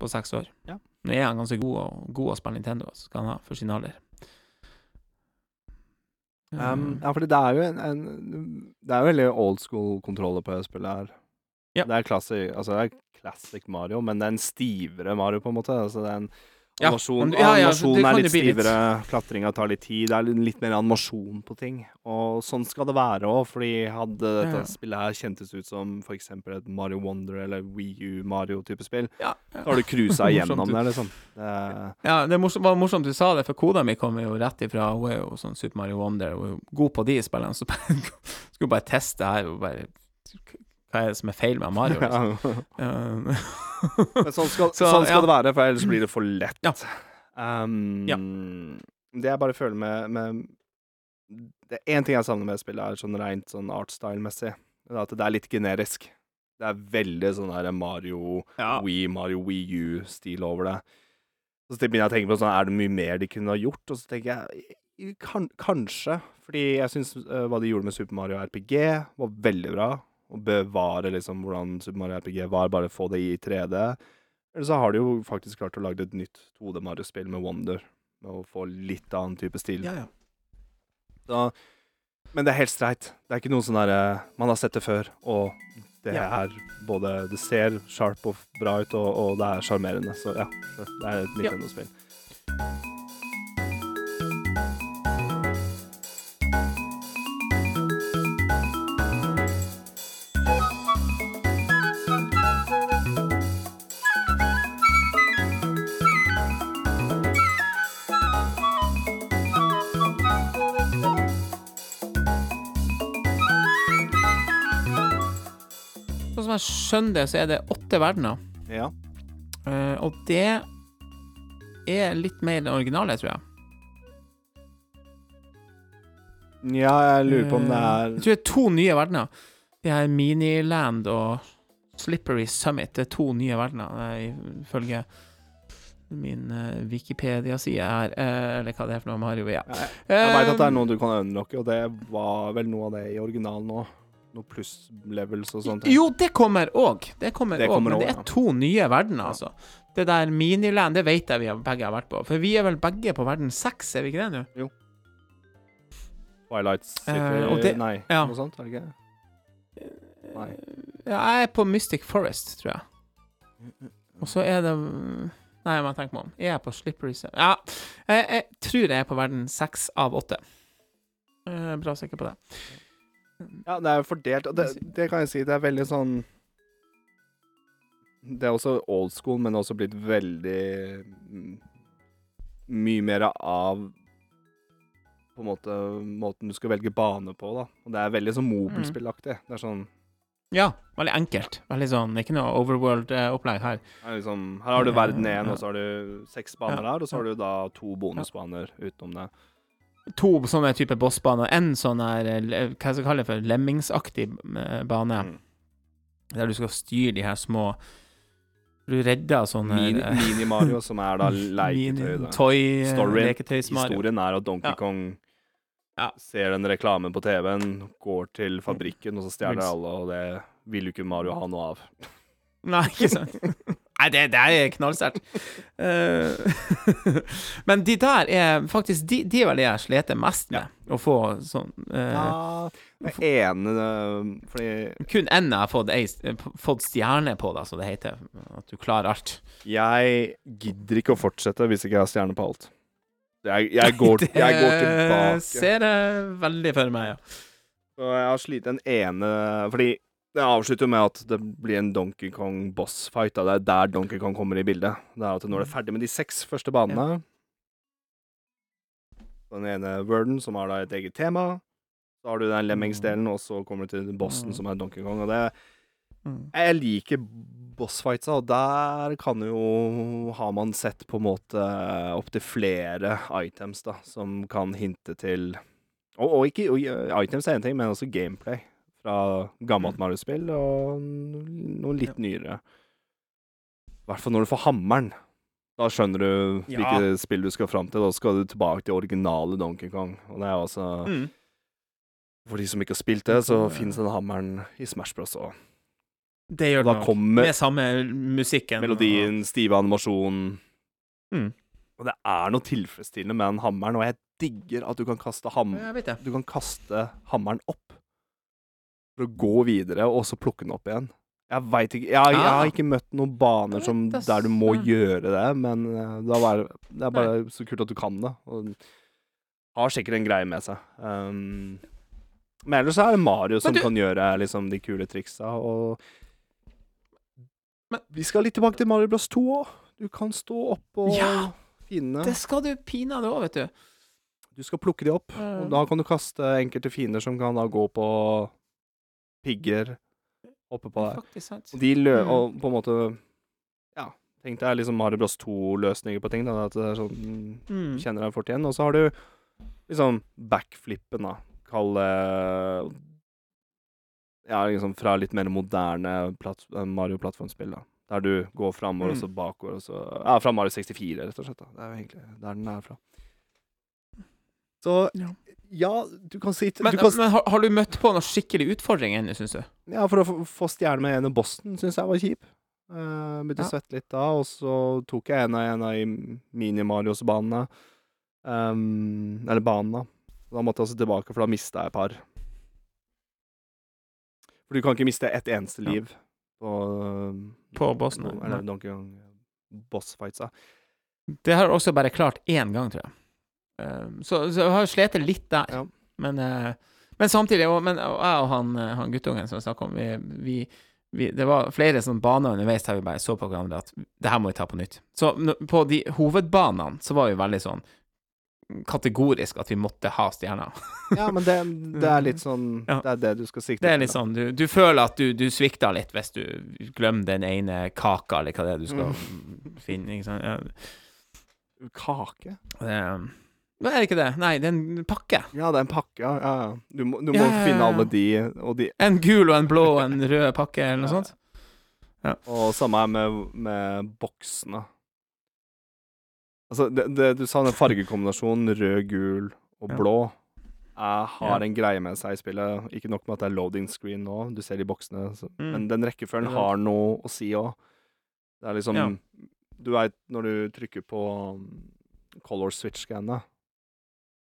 på seks år. Ja. Nå er han ganske god, og, god å spille Nintendo, så skal han ha for sin alder. Um, ja, fordi det er jo en, en Det er jo veldig old school kontroller på spillet her. Ja. Det er classic, altså det er classic Mario, men det er en stivere Mario, på en måte. Altså det er en Ja, animasjon, ja, ja, animasjon er litt bli litt- stivere, klatringa tar litt tid. Det er litt mer animasjon på ting. Og sånn skal det være òg, fordi hadde dette spillet her kjentes ut som eksempel et Mario Wonder eller Wii U Mario-type spill, ja, så har du cruisa igjennom det, liksom. Det, Ja, det morsomt, var morsomt du sa det, for kona mi kommer jo rett ifra Hun er jo sånn Super Mario Wonder, hun er god på de spillene, så bare, skulle bare teste her og bare Hva er det som er feil med Mario? Liksom? Uh, Men sånn skal, Så, sånn skal ja. det være, for ellers blir det for lett. Ja. Um, Ja. Det jeg bare føler med, med Det er én ting jeg savner med spillet, er sånn rent sånn artstyle-messig. At det er litt generisk. Det er veldig sånn der Mario ja. Wii, Mario Wii U-stil over det. Så begynner jeg å tenke på sånn, er det mye mer de kunne ha gjort? Og så tenker jeg kan, kanskje. Fordi jeg syns hva de gjorde med Super Mario RPG, var veldig bra. Å bevare liksom hvordan Super Mario RPG var, bare få det i 3D. Eller så har de jo faktisk klart å lage et nytt 2D Mario-spill med Wonder. med å få litt annen type stil. Ja, ja. Så, men det er helt streit. Det er ikke noe sånn derre Man har sett det før, og det Ja. er både Det ser sharp og bra ut, og, og det er sjarmerende. Så ja, det er et Ja. Nintendo-spill. Sånn skjønner det, så er det åtte verdener. Ja. Uh, og det er litt mer enn originale, tror jeg. ja, jeg lurer på om det Eh, er Jeg tror det er to nye verdener. Det er Miniland og Slippery Summit. Det er to nye verdener, eh, ifølge min eh, Wikipedia-side her. eh, eller hva det er for noe, Mario. Ja. Jeg, jeg veit at det Eh, er noe du kan unlocke, og det var vel noe av det i originalen òg. Noe pluss-levels og sånt. Jo, det kommer òg. Det kommer òg, men det er to nye verdener, altså. Det der Miniland, det vet jeg vi begge har vært på. For vi er vel begge på verden seks, er vi ikke det nå? Twilight City uh, det- Nei, ja. noe sånt? Er det ikke? Nei. Ja, jeg er på Mystic Forest, tror jeg. Og så er det Nei, jeg må tenke meg om. Jeg Er på Slippery? Ja, jeg, jeg tror jeg er på verden seks av åtte. Er bra sikker på det. Ja, det er jo fordelt, og det, det kan jeg si. Det er veldig sånn Det er også old school, men også blitt veldig mm, Mye mer av På en måte måten du skal velge bane på, da. Og det er veldig sånn mobilspillaktig. Det er sånn Ja, veldig enkelt. Veldig sånn Ikke noe overworld-opplegg her. det er liksom, Her har du verden én, og så har du seks baner Ja. der, og så har du da to bonusbaner utenom det. To sånne type bossbaner. En sånn her eh, Hva skal jeg kalle det for? Lemmingsaktig eh, bane. Mm. Der du skal styre de her små Du redder sånne Mini-Mario, Mini-Mario, som er da leketøy. Toy eh, Storyen. Historien er at Donkey Ja. Kong Ja. ser den reklame på TV-en, går til fabrikken, og så stjeler alle, og det vil jo ikke Mario ha noe av. Nei, ikke sant? Nei, det, det er knallsterkt. Uh, men de der er faktisk De, de er vel det jeg sliter mest med. Å få sånn uh, Ja, det ene øh, Fordi Kun én jeg har fått, ei, fått stjerne på, da, så det heter. At du klarer alt. jeg gidder ikke å fortsette hvis ikke jeg har stjerne på alt. Jeg, jeg, går, jeg går Det tilbake. ser jeg veldig for meg, ja. Så jeg har slitt den ene Fordi det avslutter med at det blir en Donkey Kong bossfight. Da. Det er der Donkey Kong kommer i bildet. Det er at Når du er ferdig med de seks første banene Den ene worden, som har da et eget tema. Så har du den Lemmings-delen, og så kommer du til bossen, Mm. som er Donkey Kong. Og det Mm. Jeg liker bossfightsa, og der kan jo Har man sett på en måte opptil flere items, da, som kan hinte til Og, og ikke og, Items er én ting, men også gameplay fra gammelt Mm. Mario-spill og noe litt nyere. I hvert fall når du får hammeren. Da skjønner du Ja. hvilke spill du skal fram til. Da skal du tilbake til originale Donkey Kong. Og det er altså Mm. For de som ikke har spilt det, så Ja. finnes den hammeren i Smash Bros. òg. Det gjør det nok. Med samme musikken. melodien, stive animasjonen Mm. Og det er noe tilfredsstillende med den hammeren, og jeg digger at du kan kaste, ham du kan kaste hammeren opp for å gå videre, og så plukke den opp igjen. Jeg veit ikke jeg, jeg har Ah. ikke møtt noen baner som, der du må gjøre det, men eh, det er bare, det er bare så kult at du kan det. Og har sikkert en greie med seg. Um, men ellers er det Mario som du- kan gjøre liksom de kule triksa, og Men- Vi skal litt tilbake til Mario Bros 2 òg. Du kan stå opp og Ja, finne Det skal du pinadø òg, vet du. Du skal plukke de opp, Eh. og da kan du kaste enkelte fiender som kan da gå på pigger oppe på der. Faktisk sant. Og de lø... Mm. Og på en måte Ja, tenk deg liksom Mario Bros 2-løsninger på ting. Da, at det er sånn Mm. Kjenner deg fort igjen. Og så har du liksom backflippen, da. Kall Ja, liksom fra litt mer moderne platt, eh, Mario-plattformspill, da. Der du går framover og Mm. så bakover og så Ja, fra Mario 64, rett og slett. da. Det er jo egentlig der den er fra. Så Ja. Ja, du kan si Men, du kan, men har, har du møtt på noen skikkelig utfordringer ennå, syns du? Ja, for å få, få stjerne med en av bossen syns jeg var kjip. Uh, begynte å svette litt da, og så tok jeg en av en av Mini-Marios-banene. Um, eller banen, da. Da måtte jeg også tilbake, for da mista jeg et par. For du kan ikke miste ett eneste Ja. liv på På bossen, no- nei. Eller Donkey Kong bossfightsa. Det har jeg også bare klart én gang, tror jeg. Eh, så, så jeg har slitt litt der. Ja. Men, eh, men samtidig Men jeg og han, eh, han guttungen som jeg snakka om, vi, vi, vi, det var flere sånne baner underveis der vi bare så på hverandre at det her må vi ta på nytt. Så på de hovedbanene så var vi veldig sånn kategorisk at vi måtte ha stjerner. Ja, men det, det er litt sånn Ja. Det er det du skal sikte Det til, sånn, du, du føler at du, du svikter litt hvis du glemmer den ene kaka, eller hva det er du skal finne. Ikke sant? Ja, Kake? det, men er det ikke det? Nei, det er en pakke. Ja, det er en pakke. Ja, ja. ja. Du må, du må Ja, finne alle de, de En gul og en blå og en rød pakke, eller noe Ja. sånt. Og samme her med, med boksene. Altså, det, det, du sa den fargekombinasjonen rød, gul og blå Jeg har en greie med seg i spillet. Ikke nok med at det er loading screen nå, du ser de boksene, så, Mm. men den rekkefølgen har noe å si òg. Det er liksom. Du veit når du trykker på um, color switch-scannet,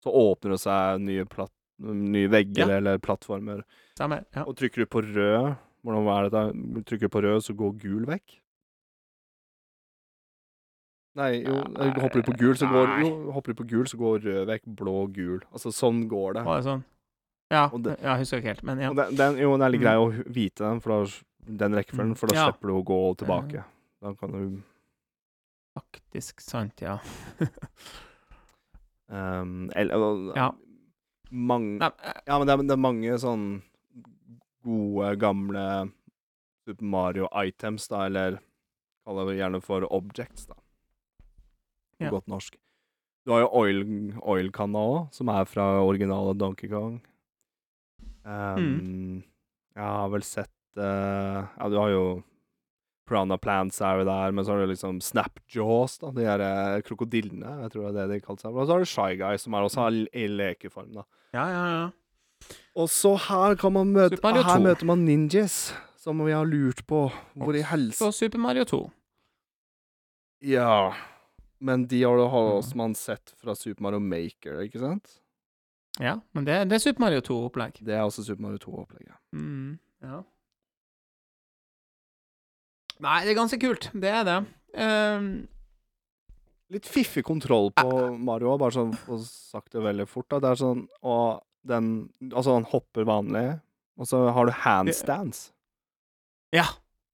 så åpner det seg nye, platt, nye vegger Ja. eller plattformer. Samme, Ja. Og trykker du på rød Hvordan er det da? Trykker du på rød, så går gul vekk? Nei, jo, hopper du på gul, så går. Jo, hopper du på gul, så går rød vekk, blå, gul. Altså, sånn går det. Det sånn? Ja, det- jeg husker ikke helt, men ja. Den, den, jo, det er litt Mm. grei å vite den, for da, den rekkefølgen, for da Ja. slipper du å gå tilbake. Da kan du Faktisk sant, ja. um, eller, Ja. Mange Ja, men det er, det er mange sånn gode, gamle Super Mario-items, da, eller kaller det gjerne for objects, da. Ja. godt norsk. Du har jo oil, oil-kanna òg, som er fra originale Donkey Kong. Um, Mm. Jeg har vel sett uh, Ja, du har jo Piranha Plants er jo der, men så har du liksom Snapjaws, da, de her eh, krokodillene, jeg tror det er det de kaller seg. Og så har du Shy Guy, som er også i lekeform, da. ja, ja, ja. Og så her kan man møte Her 2. møter man ninjas, som vi har lurt på. Hvor i helse Og Super Mario 2. Ja. Men de har, har Mm. også man sett fra Super Mario Maker, ikke sant? Ja, men det, det er Super Mario 2-opplegg. Det er også Super Mario 2-opplegget. Mm, ja. Nei, det er ganske kult. Det er det. Um, Litt fiffig kontroll på Mario, bare sånn for å sagt det veldig fort. da Det er sånn Og den Altså, han hopper vanlig, og så har du handstands. ja.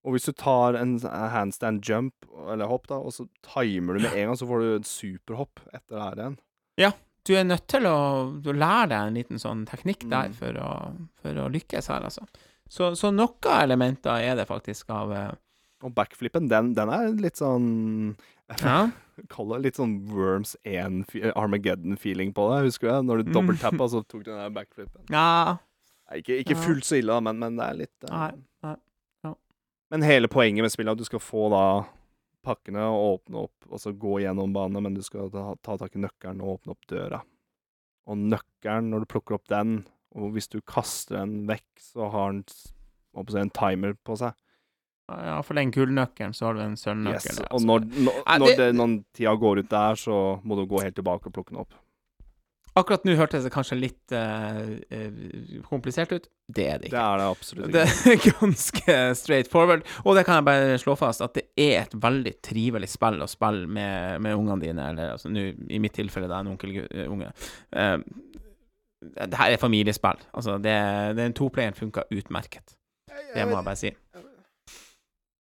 Og hvis du tar en handstand jump, eller hopp, da, og så timer du med en gang, så får du et superhopp etter det her igjen. Ja. Du er nødt til å du lære deg en liten sånn teknikk der Mm. for, å, for å lykkes her, altså. Så, så noen elementer er det faktisk av eh, Og backflippen, den, den er litt sånn Ja. Kall det litt sånn Worms 1 Armageddon-feeling på det. Husker du det? Når du Mm. dobbelttappa, så tok du den der backflippen. ja. Nei, ikke, ikke fullt så ille, men, men det er litt uh... Nei, nei, ja. Men hele poenget med spillet er at du skal få da pakkene og åpne opp, og så gå gjennom banene, men du skal ta, ta tak i nøkkelen og åpne opp døra. Og nøkkelen, når du plukker opp den, og hvis du kaster den vekk, så har den en timer på seg. Ja, for den gullnøkkelen, så har du en sølvnøkkel. Yes. Og når, når, når, det- når tida går ut der, så må du gå helt tilbake og plukke den opp. Akkurat nå hørtes det kanskje litt eh, eh, komplisert ut. Det er det Det er det absolutt Det er ganske straight forward. Og det kan jeg bare slå fast, at det er et veldig trivelig spill å spille med, med ungene dine, eller altså nå, i mitt tilfelle, det er en onkelunge. Uh, det her er familiespill. Altså, det, den toplayeren funka utmerket. Det må jeg bare si.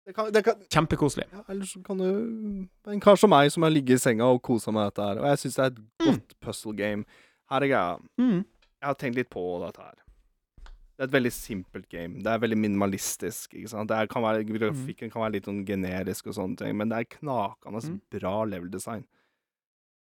Det kan, det kan, Kjempekoselig. ja, eller så kan du En kar som meg som har ligget i senga og kosa med dette her, og jeg syns det er et godt puzzle game. Her er greia. Mm. Jeg har tenkt litt på dette her. Det er et veldig simpelt game. Det er veldig minimalistisk. ikke sant? Det kan være, grafikken kan være litt sånn generisk og sånne ting, men det er knakende Mm. bra level design.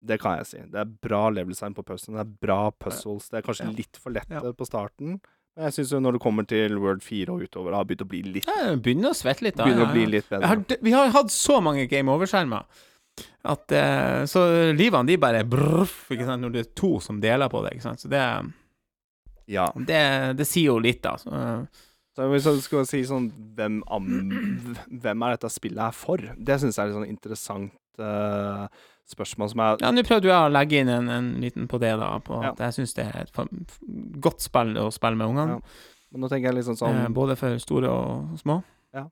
Det kan jeg si. Det er bra level design på puzzlen. Det er bra puzzles. Det er kanskje Ja. litt for lette Ja. på starten, jeg syns når det kommer til World 4 og utover, har begynt å bli litt, jeg begynner å svette litt. da. begynner å bli litt bedre. har, vi har hatt så mange game over-skjermer at eh, Så livene, de bare brrf, ikke sant, når det er to som deler på det, ikke sant. Så det, Ja. det, det sier jo litt, da. Så, eh, Så hvis jeg skal si sånn Hvem, am, hvem er dette spillet her for? Det syns jeg er litt sånn interessant. eh, spørsmål som er Ja, nå prøvde jeg å legge inn en, en liten på det, da, på Ja. at jeg syns det er et godt spill å spille med ungene. Ja. Men nå tenker jeg litt sånn sånn eh, både for store og små. jeg,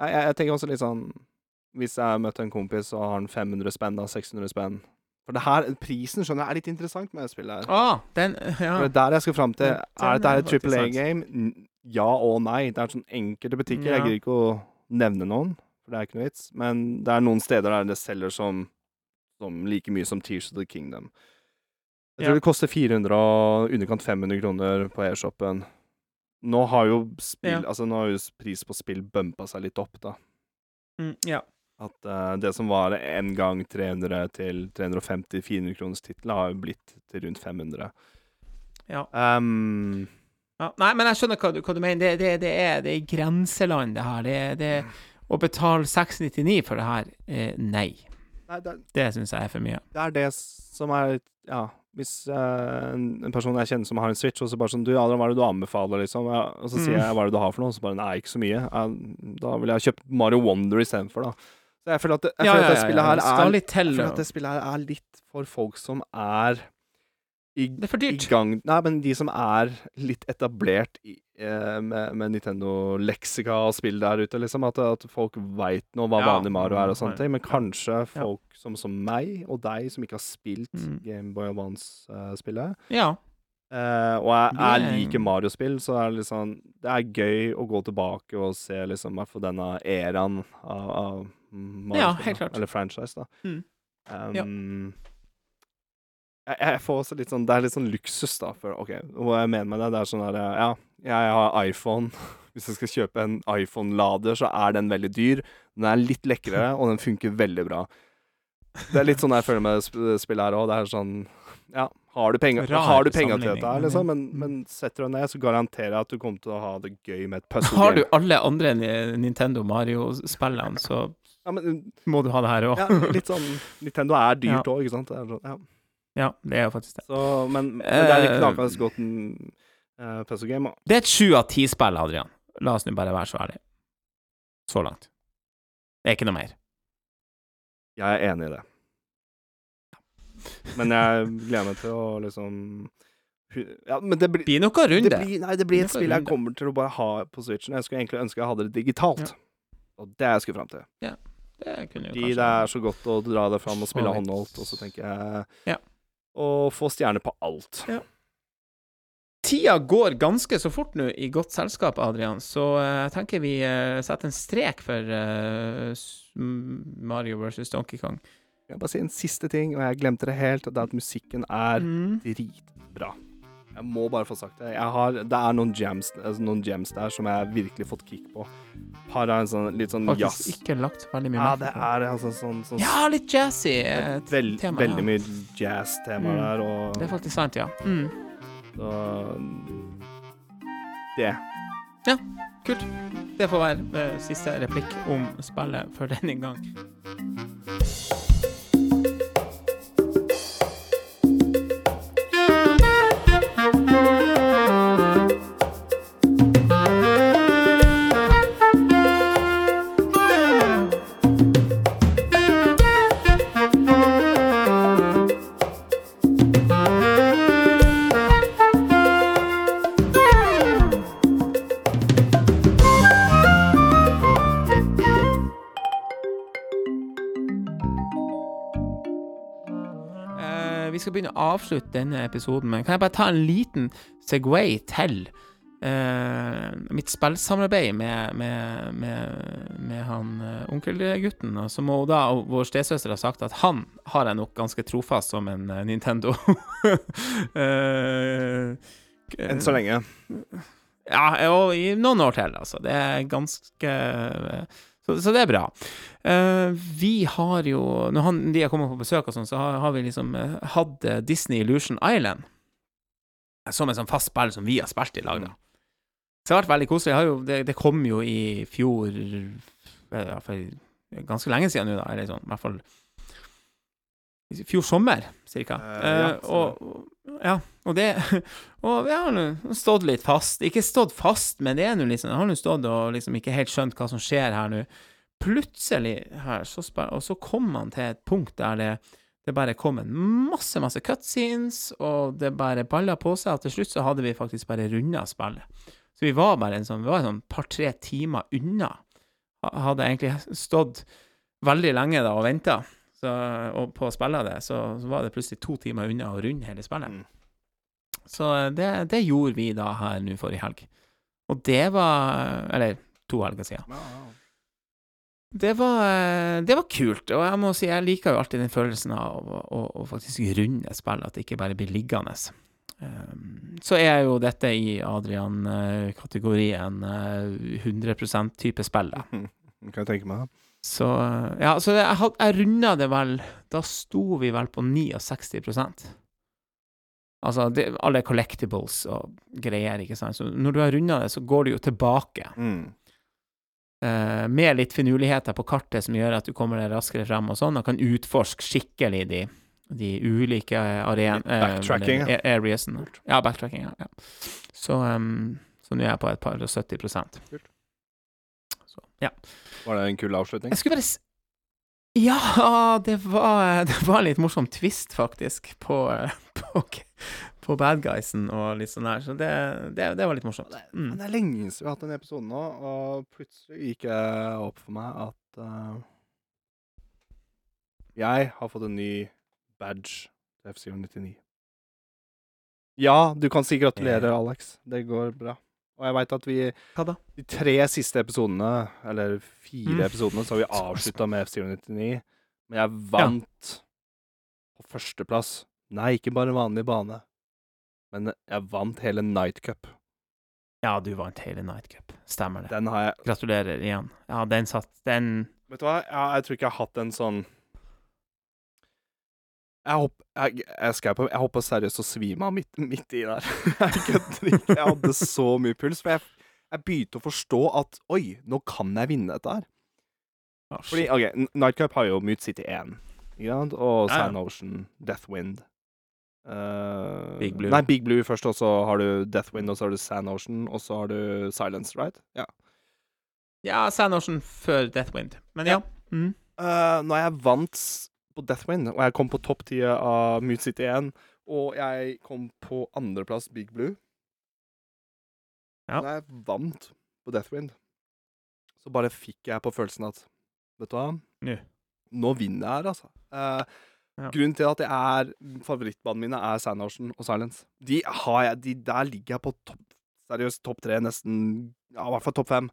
jeg, jeg tenker også litt sånn Hvis jeg møter en kompis og har han 500 spenn, da 600 spenn For det her, prisen skjønner jeg er litt interessant med det spillet her. Ah, den Ja. For det er der jeg skal fram til. Ja, Er dette et Triple A-game? Ja og nei. Det er sånn enkelte butikker. Ja. Jeg gidder ikke å nevne noen, for det er ikke noe vits. Men det er noen steder der det selger som, som like mye som Tears of the Kingdom. Jeg tror Ja. det koster 400 og underkant 500 kroner på e-shoppen. Nå har jo spill, Ja. altså nå har jo pris på spill bumpa seg litt opp, da. Mm, ja. At uh, det som var en gang 300 til 350-400 kroners tittel, har jo blitt til rundt 500. Ja. Um, ja. Nei, men jeg skjønner hva du, hva du mener. Det, det, det, er, det er grenseland, det her. Det, det, å betale 699 for det her, eh, nei. Nei, det, Det syns jeg er for mye. det er det som er Ja, hvis eh, en, person jeg kjenner som har en Switch, og så bare sånn Du, Adrian, hva er det du anbefaler, liksom? Ja, og så sier Mm. jeg hva er det du har for noe, og så bare Nei, ikke så mye. Jeg, da ville jeg kjøpt Mario Wonder istedenfor, da. Så jeg føler at det, jeg føler at det spillet her er. Jeg føler at det spillet her er litt for folk som er i, Det er for i dyrt. gang Nei, men de som er litt etablert i, med, med Nintendo leksika og spill der ute, liksom. At, at folk veit nå hva Ja, vanlig Mario er og sånne ting. Men kanskje folk som, som meg og deg, som ikke har spilt Mm. Gameboy Advance-spillet, Ja. eh, og jeg, jeg er- liker Mario-spill, så er det sånn Det er gøy å gå tilbake og se liksom hvert fall denne æraen av, av Mario. Ja, helt klart. Eller franchise, da. Mm. Um, jeg, jeg får også litt sånn Det er litt sånn luksus, da. For, OK, hva jeg mener med det, det er sånn der Ja, jeg har iPhone. Hvis jeg skal kjøpe en iPhone-lader, så er den veldig dyr. Den er litt lekrere, og den funker veldig bra. Det er litt sånn jeg føler med sp- spillet her òg. Det er sånn Ja, har du penger, til dette, her, liksom, men, men men setter du deg ned, så garanterer jeg at du kommer til å ha det gøy med et puzzle game. Har du alle andre Nintendo Mario-spillene, så Ja, men, må du ha det her òg. ja, litt sånn Nintendo er dyrt Ja. ikke sant? Det er sånn, ja. Ja, det er jo faktisk det. Så, men, men det er ikke Eh, knakende godt uh, puzzle game. Det er et sju av ti spill, Adrian. La oss nå bare være så ærlige. Så langt. Det er ikke noe mer. Jeg er enig i det. Men jeg gleder meg til å liksom Ja, men det blir Blir noe det blir, nei, det blir et spill jeg kommer til å bare ha på Switchen. Jeg skulle egentlig ønske jeg hadde det digitalt. Og det er jeg skulle fram til. Ja. Det kunne jo Fordi kanskje det er så godt å dra det fram og spille håndholdt, og så tenker jeg Ja. Å få stjerner på alt. Tida går ganske så fort nå i godt selskap, Adrian, så jeg jeg tenker vi uh, setter en strek for uh, Mario versus Donkey Kong. Jeg vil bare si en siste ting, og jeg glemte det helt, og det er at musikken er Mm. dritbra. Jeg må bare få sagt det. Har, det er noen gems, altså noen jams, der som jeg virkelig fått kick på. Har en sånn, litt sånn Faktisk jazz. ikke lagt veldig mye Ja, det er altså sånn, sånn Ja, litt jazzy. eh, et vel, tema, Veldig mye jazz-tema Mm. der, og Det er faktisk sant, ja. Mm. Så, Det. Kult. Det får være eh, siste replikk om spillet for denne gang. Avslutte denne episoden, men kan jeg bare ta en liten Segway til eh, mitt spillsamarbeid med, med, med, med han eh, onkelgutten? Og så må da, vår stesøster har sagt at han har jeg nok ganske trofast som en eh, Nintendo. Eh, Enn så lenge. ja, og i noen år til, altså. Det er ganske Så, så det er bra. Uh, vi har jo Når han, de har kommet på besøk og sånn, så har, har vi liksom uh, hatt eh, Disney Illusion Island som et sånn fast spill som vi har spilt i lag, da. Så det har vært veldig koselig. Jo, det, det kom jo i fjor ja, for ganske lenge siden nå, da. Eller sånn, i hvert fall i fjor sommer, cirka. Uh, ja, og, og- ja, og det Og jeg har nå stått litt fast. Ikke stått fast, men det er nå liksom Jeg har nå stått og liksom ikke helt skjønt hva som skjer her nå. Plutselig her, så spør, og så kom man til et punkt der det, Det bare kom en masse, masse cutscenes, og det bare balla på seg. Og til slutt så hadde vi faktisk bare runda spillet. Så vi var bare en sånn, vi var en sånn par-tre timer unna. Hadde egentlig stått veldig lenge da og venta på å spille det, så, så var det plutselig to timer unna å runde hele spillet. Mm. Så det, det gjorde vi da her nå forrige helg. Og det var Eller to helger siden. Ja. Det var, eh, det var kult, og jeg må si jeg liker jo alltid den følelsen av å, å, å faktisk runde et spill, at det ikke bare blir liggende. Um, så er jo dette i Adrian-kategorien 100 type spill, da. tenker kan jeg tenke meg. Så eh, ja, så jeg, had- jeg runda det vel Da sto vi vel på 69% Altså det, alle collectibles og greier, ikke sant. Så når du har runda det, så går du jo tilbake. Mm. eh, med litt finurligheter på kartet som gjør at du kommer deg raskere frem og sånn, og kan utforske skikkelig de, de ulike arenaene backtracking, ja. Areasene. Ja, backtracking, ja. ja. Så, um, så nå er jeg på et par og 70 Kult. Så, ja. Var det en kul avslutning? Jeg skulle bare s Ja, det var, det var litt morsom twist, faktisk, på, eh, på, på bad guysen og litt sånn her, så det, det, det var litt morsomt. Men Mm. det er lenge siden vi har hatt den episoden nå, og plutselig gikk det opp for meg at uh, jeg har fått en ny badge til F099. Ja, du kan si gratulerer, Alex. Det går bra. Og jeg veit at vi? De tre siste episodene, eller fire Mm. episodene, så har vi avslutta med F099. Men jeg vant på førsteplass. Nei, ikke bare vanlig bane. Men jeg vant hele Night Cup. Ja, du vant hele Night Cup. Stemmer det. Den har jeg Gratulerer igjen. Ja, den satt Den Vet du hva, ja, jeg tror ikke jeg har hatt en sånn Jeg hopp, jeg, jeg, skal på, jeg hoppa seriøst og svima midt, midt i der. jeg kødder ikke. Jeg hadde så mye puls. For jeg, jeg begynte å forstå at oi, nå kan jeg vinne dette her. ah, Fordi. OK, Nightcup har jo Mute City 1, ikke sant? Og Ja, ja. Sand Ocean, Deathwind. Uh, Big Blue. Nei, Big Blue først, og så har du Deathwind, og så har du Sand Ocean, og så har du Silence, right? Ja. Ja, Sand Ocean før Deathwind. Men ja. Mm. Uh, når jeg vant på Deathwind, og jeg kom på topp ti av Mute City 1, og jeg kom på andreplass Big Blue Ja. Når jeg vant på Deathwind, så bare fikk jeg på følelsen at Vet du hva? Nå. Nå vinner jeg her, altså. Uh, Ja. Grunnen til at jeg er favorittbanene mine er Sand Ocean og Silence. De har jeg, de, Der ligger jeg på topp seriøst topp tre, nesten Ja, i hvert fall topp fem.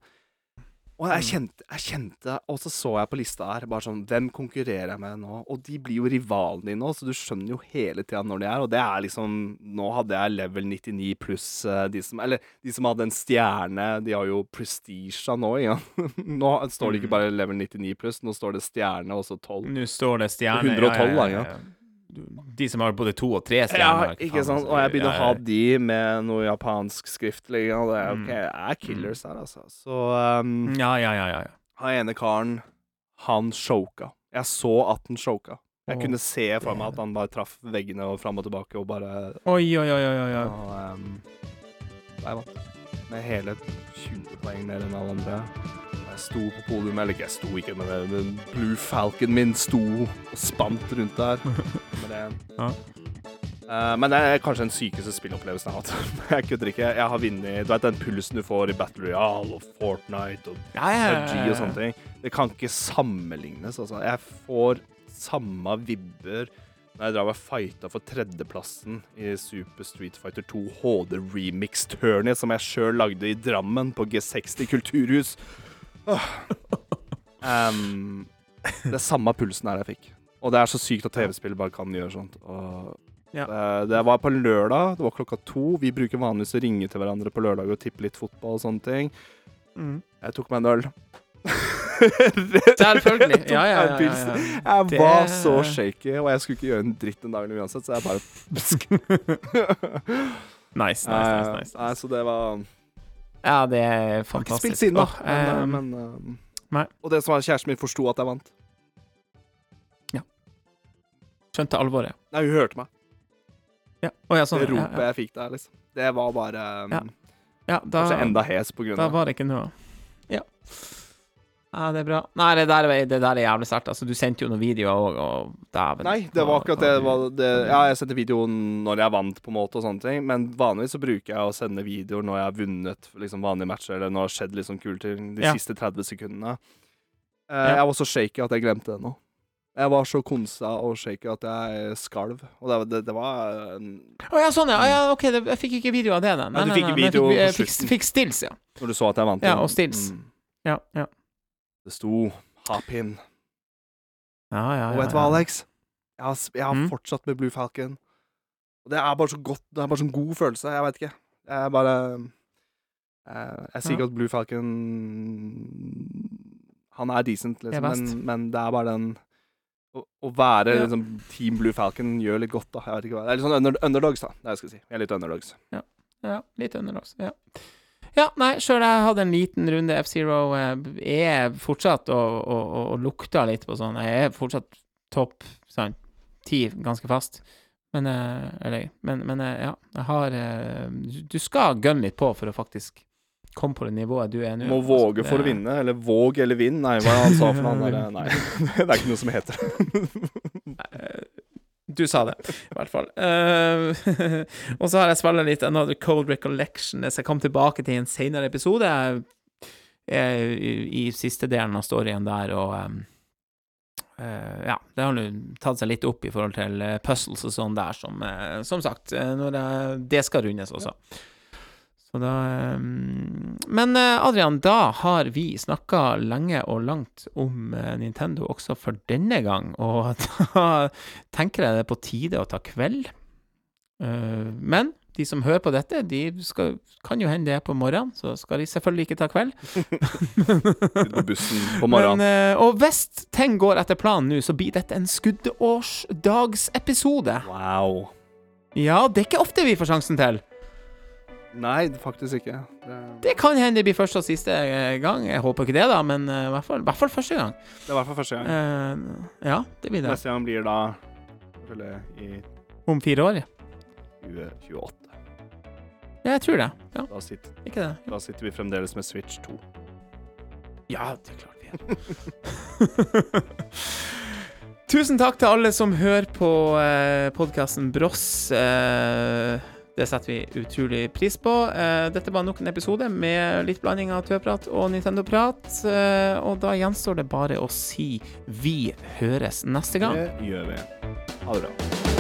Og jeg Mm. kjente, jeg kjente Og så så jeg på lista her, bare sånn Hvem konkurrerer jeg med nå? Og de blir jo rivalene dine nå, så du skjønner jo hele tida når de er. Og det er liksom Nå hadde jeg level 99 pluss eh, de som Eller de som hadde en stjerne, de har jo prestisja nå, ja. nå står det ikke Mm. bare level 99 pluss, nå står det stjerne og så 12. Nå står det stjerne 112 ja, ja. Du- De som har både to og tre Ja, ikke sant? Og jeg begynner å ha de med noe japansk skrift. Og Det er, okay, ok, jeg er killers her, altså. Så um, Ja, ja, ja, ja. ja. han ene karen, han choka. Jeg så at han choka. Jeg oh, kunne se for meg at han bare traff veggene og fram og tilbake og bare Oi, oi, oi, oi, oi. og, um, jeg vant. Med hele 20 poeng mer enn alle andre. Jeg sto på podium, eller ikke jeg sto ikke, men det- den Blue Falcon min sto og spant rundt der. Men det. Ja. uh, men det er kanskje den sykeste spillopplevelsen jeg har hatt. Jeg kødder ikke. Jeg har vunnet Du vet den pulsen du får i Battle Royale og Fortnite og Ja, ja, ja, og sånne ting. Det kan ikke sammenlignes, altså. Jeg får samme vibber når jeg drar og fighta for tredjeplassen i Super Street Fighter 2 HD Remix-turnet som jeg sjøl lagde i Drammen, på G60 kulturhus. Em, det er samme pulsen her jeg fikk. Og det er så sykt at TV-spill bare kan gjøre sånt. Og Ja. det, det var på lørdag, det var klokka to. Vi bruker vanligvis å ringe til hverandre på lørdag og tippe litt fotball og sånne ting. Mm. Jeg tok meg en øl. Selvfølgelig. Ja, ja, ja, ja. Jeg var så shaky, og jeg skulle ikke gjøre en dritt den dagen uansett, så jeg bare Nice, nice, nice, nice. Nei, så det var Ja, det er fantastisk. har ikke spilt siden, da. Oh, Men, ehm, men, um, nei. Og det som var kjæresten min, forsto at jeg vant. Ja. skjønte alvoret. Nei, hun hørte meg. Ja. Oh, ja, sånn. Det ropet ja. jeg fikk der, liksom. Det var bare um, Ja. ja, da, Kanskje enda hes på grunn da av var det ikke noe Ja. Ja, det er bra. Nei, det der, er- det der er jævlig sterkt. Altså, du sendte jo noen videoer òg, og dæven. Nei, det var akkurat det. var det ja, jeg sendte videoen når jeg vant, på en måte, og sånne ting. Men vanligvis så bruker jeg å sende videoer når jeg har vunnet liksom, vanlige matcher, eller når det har skjedd liksom kule ting de Ja. siste 30 sekundene. Eh, Ja. Jeg var så shaky at jeg glemte det nå. Jeg var så konsa og shaky at jeg skalv. Og det, det, det var en, Å ja, sånn, ja. Ja ok, jeg fikk ikke video av det, nei. Nei, nei, ikke men jeg fikk, fikk, fikk stills, ja. Når du så at jeg vant. Ja, og stills. Mm. Ja, ja. Det sto 'hop in'. Ja, ja, ja, Og vet du hva. Alex? Jeg har, jeg har Mm. fortsatt med Blue Falcon. Og det er bare så godt Det er bare sånn god følelse. Jeg vet ikke. Jeg er bare eh, Jeg sier Ja. ikke at Blue Falcon Han er decent, liksom, men, men det er bare den å, å være Ja. liksom, Team Blue Falcon gjør litt godt, da. Jeg vet ikke hva Det er litt sånn under, underdogs, da. Det er det jeg skal si. Jeg er litt underdogs. Ja, litt underdogs. Ja. Ja, nei, sjøl jeg hadde en liten runde F-Zero. Jeg er fortsatt og, og, og, lukter litt på sånn. Jeg er fortsatt topp sånn ti ganske fast. Men, eh, eller, men, men eh, ja, jeg har eh, du- skal gunne litt på for å faktisk komme på det nivået du er nå. Må Altså, våge det- for å vinne, eller våg eller vinn. Nei, hva er det han sa for noe? Nei, det er ikke noe som heter Eh, Du sa det, i hvert fall. Uh, og så har jeg spilt litt Another Cold Recollection. Jeg skal komme tilbake til en senere episode. Jeg er i, siste delen av storyen der, og um, uh, Ja, det har nå tatt seg litt opp i forhold til eh, puzzles og sånn der, som, uh, som sagt, når jeg, det skal rundes også. Så da Men eh, Adrian, da har vi snakka lenge og langt om eh, Nintendo også for denne gang, og da tenker jeg det er på tide å ta kveld. Eh, men de som hører på dette, de skal, kan jo hende det er på morgenen, så skal de selvfølgelig ikke ta kveld. Ut på bussen på morgenen. Men, eh, og hvis ting går etter planen nå, så blir dette en skuddårsdagsepisode. Wow. Ja, det er ikke ofte vi får sjansen til. Nei, faktisk ikke. Det, Det kan hende det blir første og siste eh, gang. Jeg håper ikke det, da, men eh, i hvert fall, i hvert fall første gang. det er i hvert fall første gang. Uh, ja, det blir det. Neste gang blir da i Om fire år. 2028. Ja, jeg tror det. Ja, Da sitter, ikke det? da sitter vi fremdeles med Switch 2. Ja, det klart vi er. Tusen takk til alle som hører på eh, podkasten Bross. Eh, det setter vi utrolig pris på. Eh, dette var nok en episode med litt blanding av tøprat og Nintendo-prat. Eh, og da gjenstår det bare å si vi høres neste gang. Det gjør vi. Ha det bra.